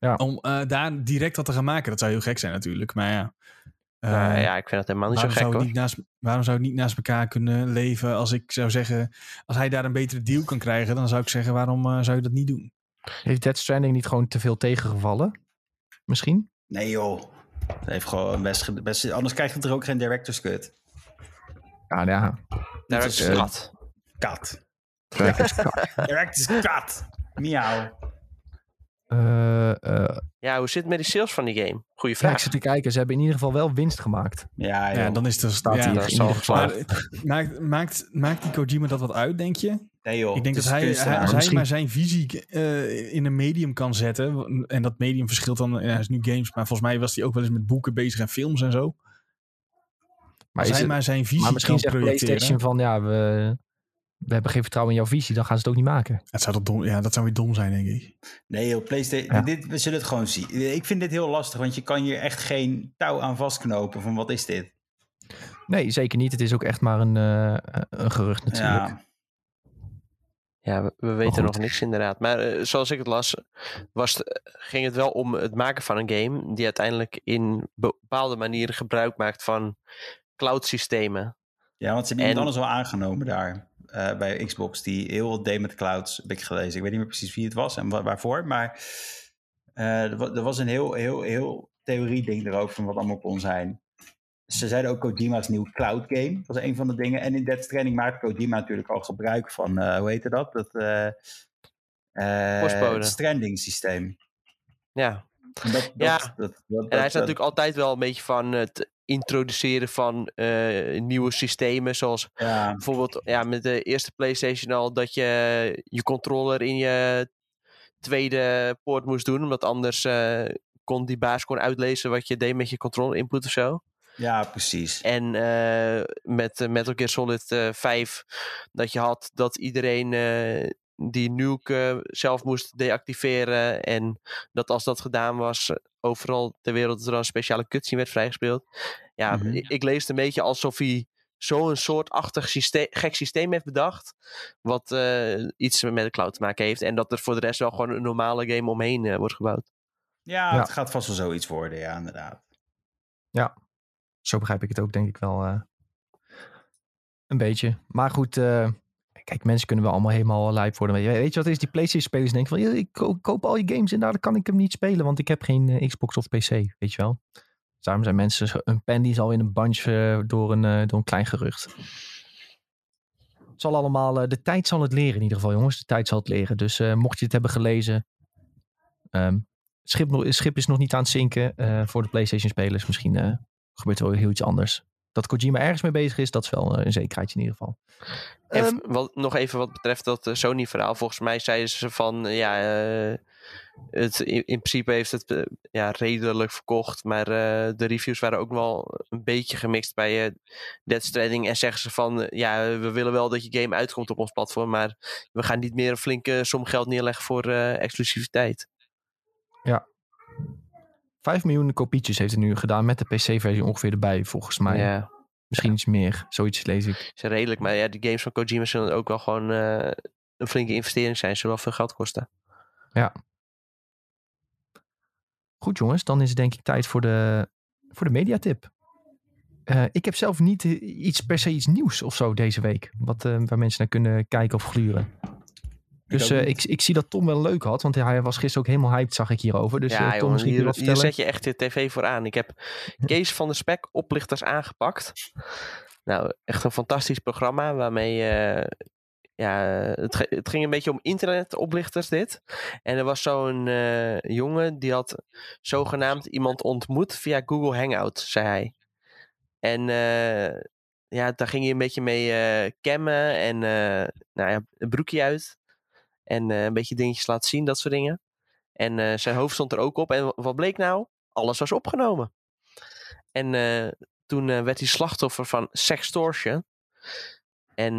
Ja. Om eh, daar direct wat te gaan maken. Dat zou heel gek zijn natuurlijk. Maar ja. Eh, Nou ja, ik vind dat helemaal niet zo waarom, gek zou hoor. niet naast, waarom zou het niet naast elkaar kunnen leven als ik zou zeggen... Als hij daar een betere deal kan krijgen, dan zou ik zeggen... Waarom eh, zou je dat niet doen? Heeft Dead Stranding niet gewoon te veel tegengevallen? Misschien? Nee joh. Het heeft gewoon best, best... Anders krijgt het er ook geen director's cut. Ja, ja. Is, is eh, kat. Kat. Director's cut. Director's cut. Miauw. Eh, eh, Ja, hoe zit het met die sales van die game? Goeie ja, ik vraag. zit te kijken. Ze hebben in ieder geval wel winst gemaakt. Ja. Ja, dan is het... Staat ja, hier in ieder geval. geslaagd. Maar maakt, maakt, maakt die Kojima dat wat uit, denk je? Nee joh. ik denk dat hij, hij, als hij maar zijn visie eh, in een medium kan zetten. En dat medium verschilt dan... Ja, hij is nu games, maar volgens mij was hij ook wel eens met boeken bezig en films en zo. Maar, Als is hij het- maar zijn visie maar misschien kan zegt. PlayStation van ja, we, we hebben geen vertrouwen in jouw visie. Dan gaan ze het ook niet maken. Het zou toch dom, ja, dat zou weer dom zijn, denk ik. Nee joh, PlayStation, Ja. dit, we zullen het gewoon zien. Ik vind dit heel lastig, want je kan hier echt geen touw aan vastknopen van wat is dit? Nee, zeker niet. Het is ook echt maar een, eh, een gerucht natuurlijk. Ja, Ja, we, we weten nog niks inderdaad. Maar eh, zoals ik het las, was ging het wel om het maken van een game die uiteindelijk in bepaalde manieren gebruik maakt van cloud systemen. ja want ze hebben iemand En- anders al aangenomen daar eh, bij Xbox, die heel wat deed met clouds, heb ik gelezen. Ik weet niet meer precies wie het was en wa- waarvoor, maar eh, er, wa- was een heel, heel, heel theorie ding erover van wat allemaal kon zijn. Ze zeiden ook Kojima's nieuw cloud game. Dat was een van de dingen. En in Death Stranding maakt Kojima natuurlijk al gebruik van, eh, hoe heette dat? Dat stranding systeem. Ja, Dat, Ja. dat, en hij is natuurlijk altijd wel een beetje van het introduceren van eh, nieuwe systemen. Zoals ja, bijvoorbeeld ja, met de eerste PlayStation al dat je je controller in je tweede poort moest doen. Omdat anders eh, kon die baas kon uitlezen wat je deed met je controller input of zo. ja, precies. En eh, met Metal Gear Solid eh 5 dat je had dat iedereen die nuke eh, zelf moest deactiveren. En dat als dat gedaan was, eh, overal ter wereld er dan een speciale cutscene werd vrijgespeeld. Ja, Mhm. ik, ik lees het een beetje alsof hij zo'n soortachtig systeem, gek systeem heeft bedacht. Wat eh, iets met de cloud te maken heeft. En dat er voor de rest wel gewoon een normale game omheen wordt gebouwd. Ja, Ja. het gaat vast wel zoiets worden, ja, inderdaad. Zo begrijp ik het ook denk ik wel eh, een beetje. Maar goed, eh, kijk, mensen kunnen wel allemaal helemaal lijp worden. Weet je, weet je wat is? Die PlayStation spelers denken van, "Ja, ik ko- koop al je games en daar kan ik hem niet spelen, want ik heb geen eh, Xbox of PC, weet je wel. Daarom zijn mensen een pen die is al in een bunch eh, door, een, eh, door een klein gerucht. Het zal allemaal, de tijd zal het leren in ieder geval, jongens. De tijd zal het leren. Dus mocht je het hebben gelezen, het schip, schip is nog niet aan het zinken voor de PlayStation spelers. Misschien gebeurt er wel heel iets anders. Dat Kojima ergens mee bezig is, dat is wel eh, een zekerheidje in ieder geval. En Ehm, wat, nog even wat betreft dat eh, Sony-verhaal. Volgens mij zeiden ze van, eh, ja, het, in, in principe heeft het ja, redelijk verkocht. Maar de reviews waren ook wel een beetje gemixt bij Dead Stranding. En zeggen ze van, ja, we willen wel dat je game uitkomt op ons platform. Maar we gaan niet meer een flinke som geld neerleggen voor exclusiviteit. 5 miljoen kopietjes heeft het nu gedaan met de PC-versie ongeveer erbij, volgens mij. Ja, Misschien iets meer, zoiets lees ik. is redelijk. Maar ja, die games van Kojima zullen ook wel gewoon eh, een flinke investering zijn. Zullen wel veel geld kosten. Goed jongens, dan is het denk ik tijd voor de, voor de mediatip. Eh, ik heb zelf niet eh, iets per se iets nieuws of zo deze week. Wat, waar mensen naar kunnen kijken of gluren. Dus niet. ik, ik zie dat Tom wel leuk had. Want hij was gisteren ook helemaal hyped, zag ik hierover. Dus ja, eh, Tom, jongen, misschien hier, hier zet je echt de tv voor aan. Ik heb Kees van de Spek oplichters aangepakt. Nou, echt een fantastisch programma waarmee... eh, ja, het, het ging een beetje om internetoplichters dit. En er was zo'n jongen die had zogenaamd iemand ontmoet via Google Hangout, zei hij. En ja, daar ging hij een beetje mee eh cammen en nou ja, een broekje uit. En eh, een beetje dingetjes laten zien, dat soort dingen. En eh, zijn hoofd stond er ook op. En wat bleek nou? Alles was opgenomen. En eh, toen werd hij slachtoffer van sextortion. En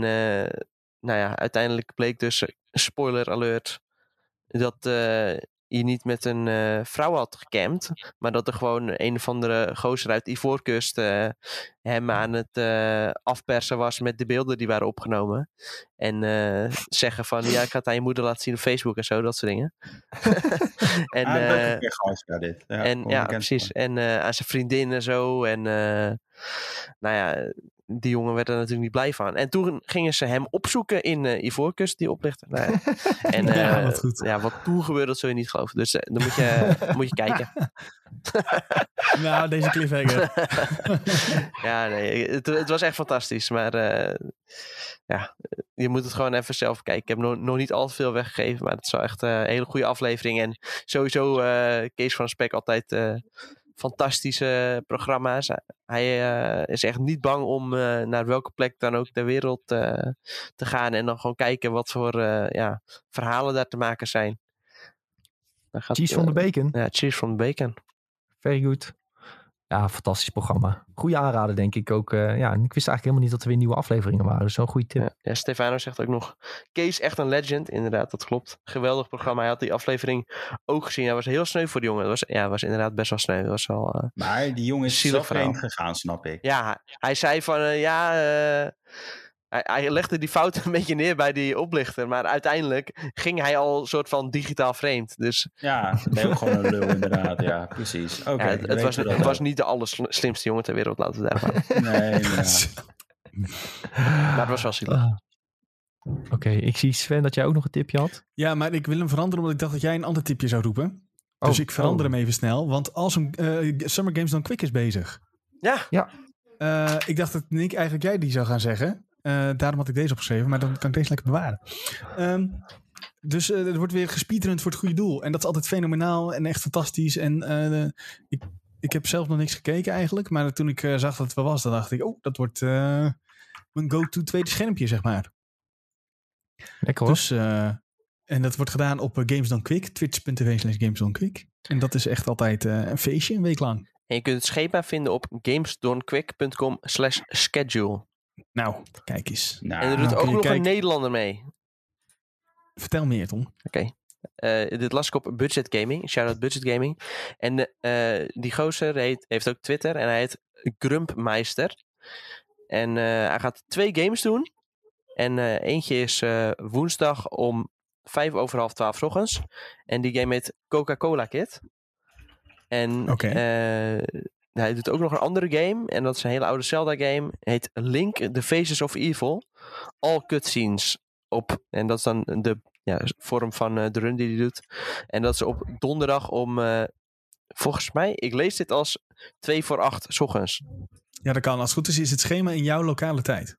nou ja, uiteindelijk bleek dus, spoiler alert, dat je niet met een eh, vrouw had gecampt, maar dat er gewoon een of andere gozer uit Ivoorkust eh, hem aan het eh, afpersen was met de beelden die waren opgenomen. En zeggen van, ja, ik had aan je moeder laten zien op Facebook en zo, dat soort dingen. en, ah, ja, dit. Ja, en ja, precies. En aan zijn vriendin en zo. En nou ja, die jongen werd er natuurlijk niet blij van. En toen gingen ze hem opzoeken in eh Ivoorkust, die oplichter. Nou ja. En Ja, eh, wat goed. ja, wat toen gebeurde, dat zul je niet geloven. Dus eh, dan moet je, moet je kijken. Nou, deze cliffhanger. ja, nee, het, het was echt fantastisch. Maar ja, je moet het gewoon even zelf kijken. Ik heb nog, nog niet al te veel weggegeven, maar het is wel echt een hele goede aflevering. En sowieso Kees van Spek altijd fantastische programma's. Hij eh, is echt niet bang om eh, naar welke plek dan ook ter wereld eh, te gaan. En dan gewoon kijken wat voor ja, verhalen daar te maken zijn. Dan gaat, Cheese the eh, bacon. Ja, Cheese from the Bacon. Very good. Ja, fantastisch programma. Goeie aanrader, denk ik ook. eh, ja, en ik wist eigenlijk helemaal niet dat er weer nieuwe afleveringen waren. Dus zo'n goede tip. Ja, ja, Stefano zegt ook nog. Kees echt een legend. Inderdaad, dat klopt. Geweldig programma. Hij had die aflevering ook gezien. Hij was heel sneu voor die jongen. Dat was, ja, was inderdaad best wel sneu. Was wel, eh, Maar die jongen is Zielig zelf heen gegaan, snap ik. Ja, hij- hij zei van eh, ja. Hij, hij legde die fout een beetje neer bij die oplichter. Maar uiteindelijk ging hij al een soort van digitaal vreemd. Dus Ja, ook gewoon een lul inderdaad. Ja, precies. Oké, ja, het, was, het was niet de allerslimste jongen ter wereld, laten we daar maar. Nee, inderdaad. Maar het was wel zielig. Ah. Oké, ik zie Sven dat jij ook nog een tipje had. Ja, maar ik wil hem veranderen omdat ik dacht dat jij een ander tipje zou roepen. Oh, dus ik verander oh. hem even snel. Want als een eh, Summer Games dan Quick is bezig. Ja, Eh, ik dacht dat Nick eigenlijk jij die zou gaan zeggen. Eh, daarom had ik deze opgeschreven, maar dan kan ik deze lekker bewaren. Ehm, dus eh, er wordt weer gespeedrund voor het goede doel. En dat is altijd fenomenaal en echt fantastisch. En eh, ik, ik heb zelf nog niks gekeken eigenlijk. Maar toen ik zag dat het wel was, dan dacht ik... Oh, dat wordt mijn go-to tweede schermpje, zeg maar. Lekker hoor. Dus, en dat wordt gedaan op Games Done Quick. Twitch.tv slash Games Done Quick. En dat is echt altijd een feestje, een week lang. en je kunt het schema vinden op gamesdonquick.com slash schedule. Nou, kijk eens. Nou, En er nou doet kun ook nog een. Nederlander mee. Vertel meer, Tom. Eh, dit las ik op Budget Gaming. Shout-out Budget Gaming. En eh, die gozer heet, heeft ook Twitter. En hij heet Grumpmeister. En eh, hij gaat twee games doen. En eh, eentje is eh, woensdag om vijf over half twaalf 's ochtends. En die game heet Coca-Cola Kid. En Oké. Eh, hij doet ook nog een andere game. En dat is een hele oude Zelda game. Heet Link The Faces of Evil. All cutscenes op. En dat is dan de ja, vorm van eh, de run die hij doet. En dat is op donderdag om, eh, volgens mij, ik lees dit als 2 voor 8 's ochtends. Ja, dat kan. Als het goed is, is het schema in jouw lokale tijd.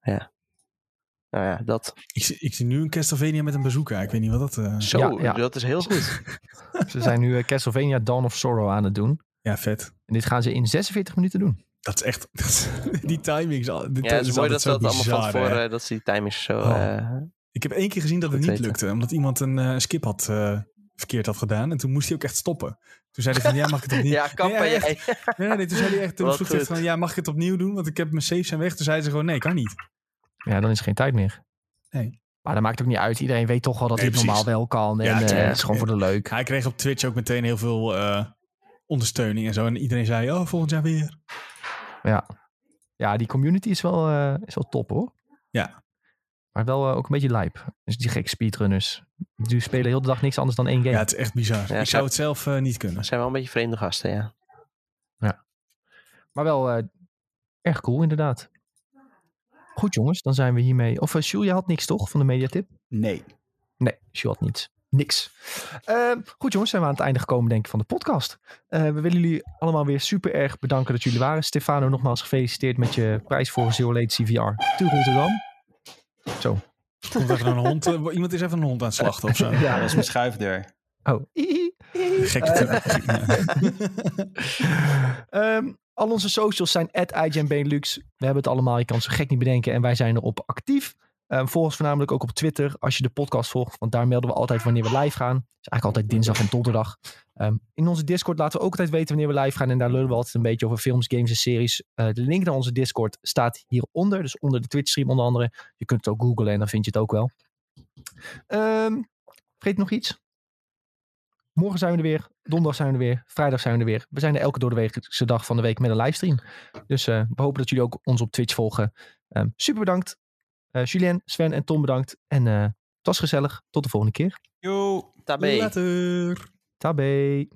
Nou ja, dat. Ik, zie- ik zie nu een Castlevania met een bazooka. Ik weet niet wat dat... eh, Zo, Ja, ja. dat is heel goed. Ze zijn nu Castlevania Dawn of Sorrow aan het doen. Ja, vet. En dit gaan ze in 46 minuten doen. Dat is echt... dat is- die timing is, die Ja, het is mooi dat ze dat zo allemaal van tevoren, dat ze die timings zo... Oh. eh, Ik heb één keer gezien dat het niet weten. lukte. Omdat iemand een eh, skip had eh, verkeerd had gedaan. En toen moest hij ook echt stoppen. Toen zei hij van, ja, mag ik het opnieuw... ja, kappen. Nee, jij. Nee, nee, nee, toen zei hij echt... Toen vroeg hij van, ja, mag ik het opnieuw doen? Want ik heb mijn saves zijn weg. Toen zei ze gewoon, nee, kan niet. Ja, dan is er geen tijd meer. Nee. Maar dat maakt ook niet uit. Iedereen weet toch wel dat Nee, dit normaal wel kan. En Ja, eh, het is gewoon voor de leuk. Hij kreeg op Twitch ook meteen heel veel eh, ondersteuning en zo. En iedereen zei, oh, volgend jaar weer. Ja, ja die community is wel, eh, is wel top hoor. Ja. Maar wel eh, ook een beetje lijp. Dus die gekke speedrunners. Die spelen heel de dag niks anders dan één game. Ja, het is echt bizar. Ja, ik zou het zelf eh, niet kunnen. Dat zijn wel een beetje vreemde gasten, ja. Maar wel eh, erg cool inderdaad. Goed jongens, dan zijn we hiermee... Of uh, je had niks toch van de mediatip? Nee. Nee, Jules had niets. Niks. Ehm, goed jongens, zijn we aan het einde gekomen denk ik van de podcast. Eh, we willen jullie allemaal weer super erg bedanken dat jullie waren. Stefano, nogmaals gefeliciteerd met je prijs voor Zero Latency VR to Rotterdam. Zo. Komt er een hond, eh, iemand is even een hond aan het slachten of zo. Ja, dat is mijn schuifdeur. Oh. Ja. Ehm, al onze socials zijn at Benelux. We hebben het allemaal, je kan het zo gek niet bedenken. En wij zijn erop actief. Um, volg ons voornamelijk ook op Twitter als je de podcast volgt, want daar melden we altijd wanneer we live gaan. is eigenlijk altijd dinsdag en donderdag. Ehm, in onze Discord laten we ook altijd weten wanneer we live gaan en daar lullen we altijd een beetje over films, games en series. Eh, de link naar onze Discord staat hieronder, dus onder de Twitch stream onder andere. Je kunt het ook googlen en dan vind je het ook wel. Um, vergeet nog iets? Morgen zijn we er weer. Donderdag zijn we er weer. Vrijdag zijn we er weer. We zijn er elke doordeweekse dus dag van de week met een livestream. Dus eh, we hopen dat jullie ook ons op Twitch volgen. Super bedankt eh, Julien, Sven en Tom bedankt. En eh, het was gezellig. Tot de volgende keer. Yo. Tabé. Later. Tabé.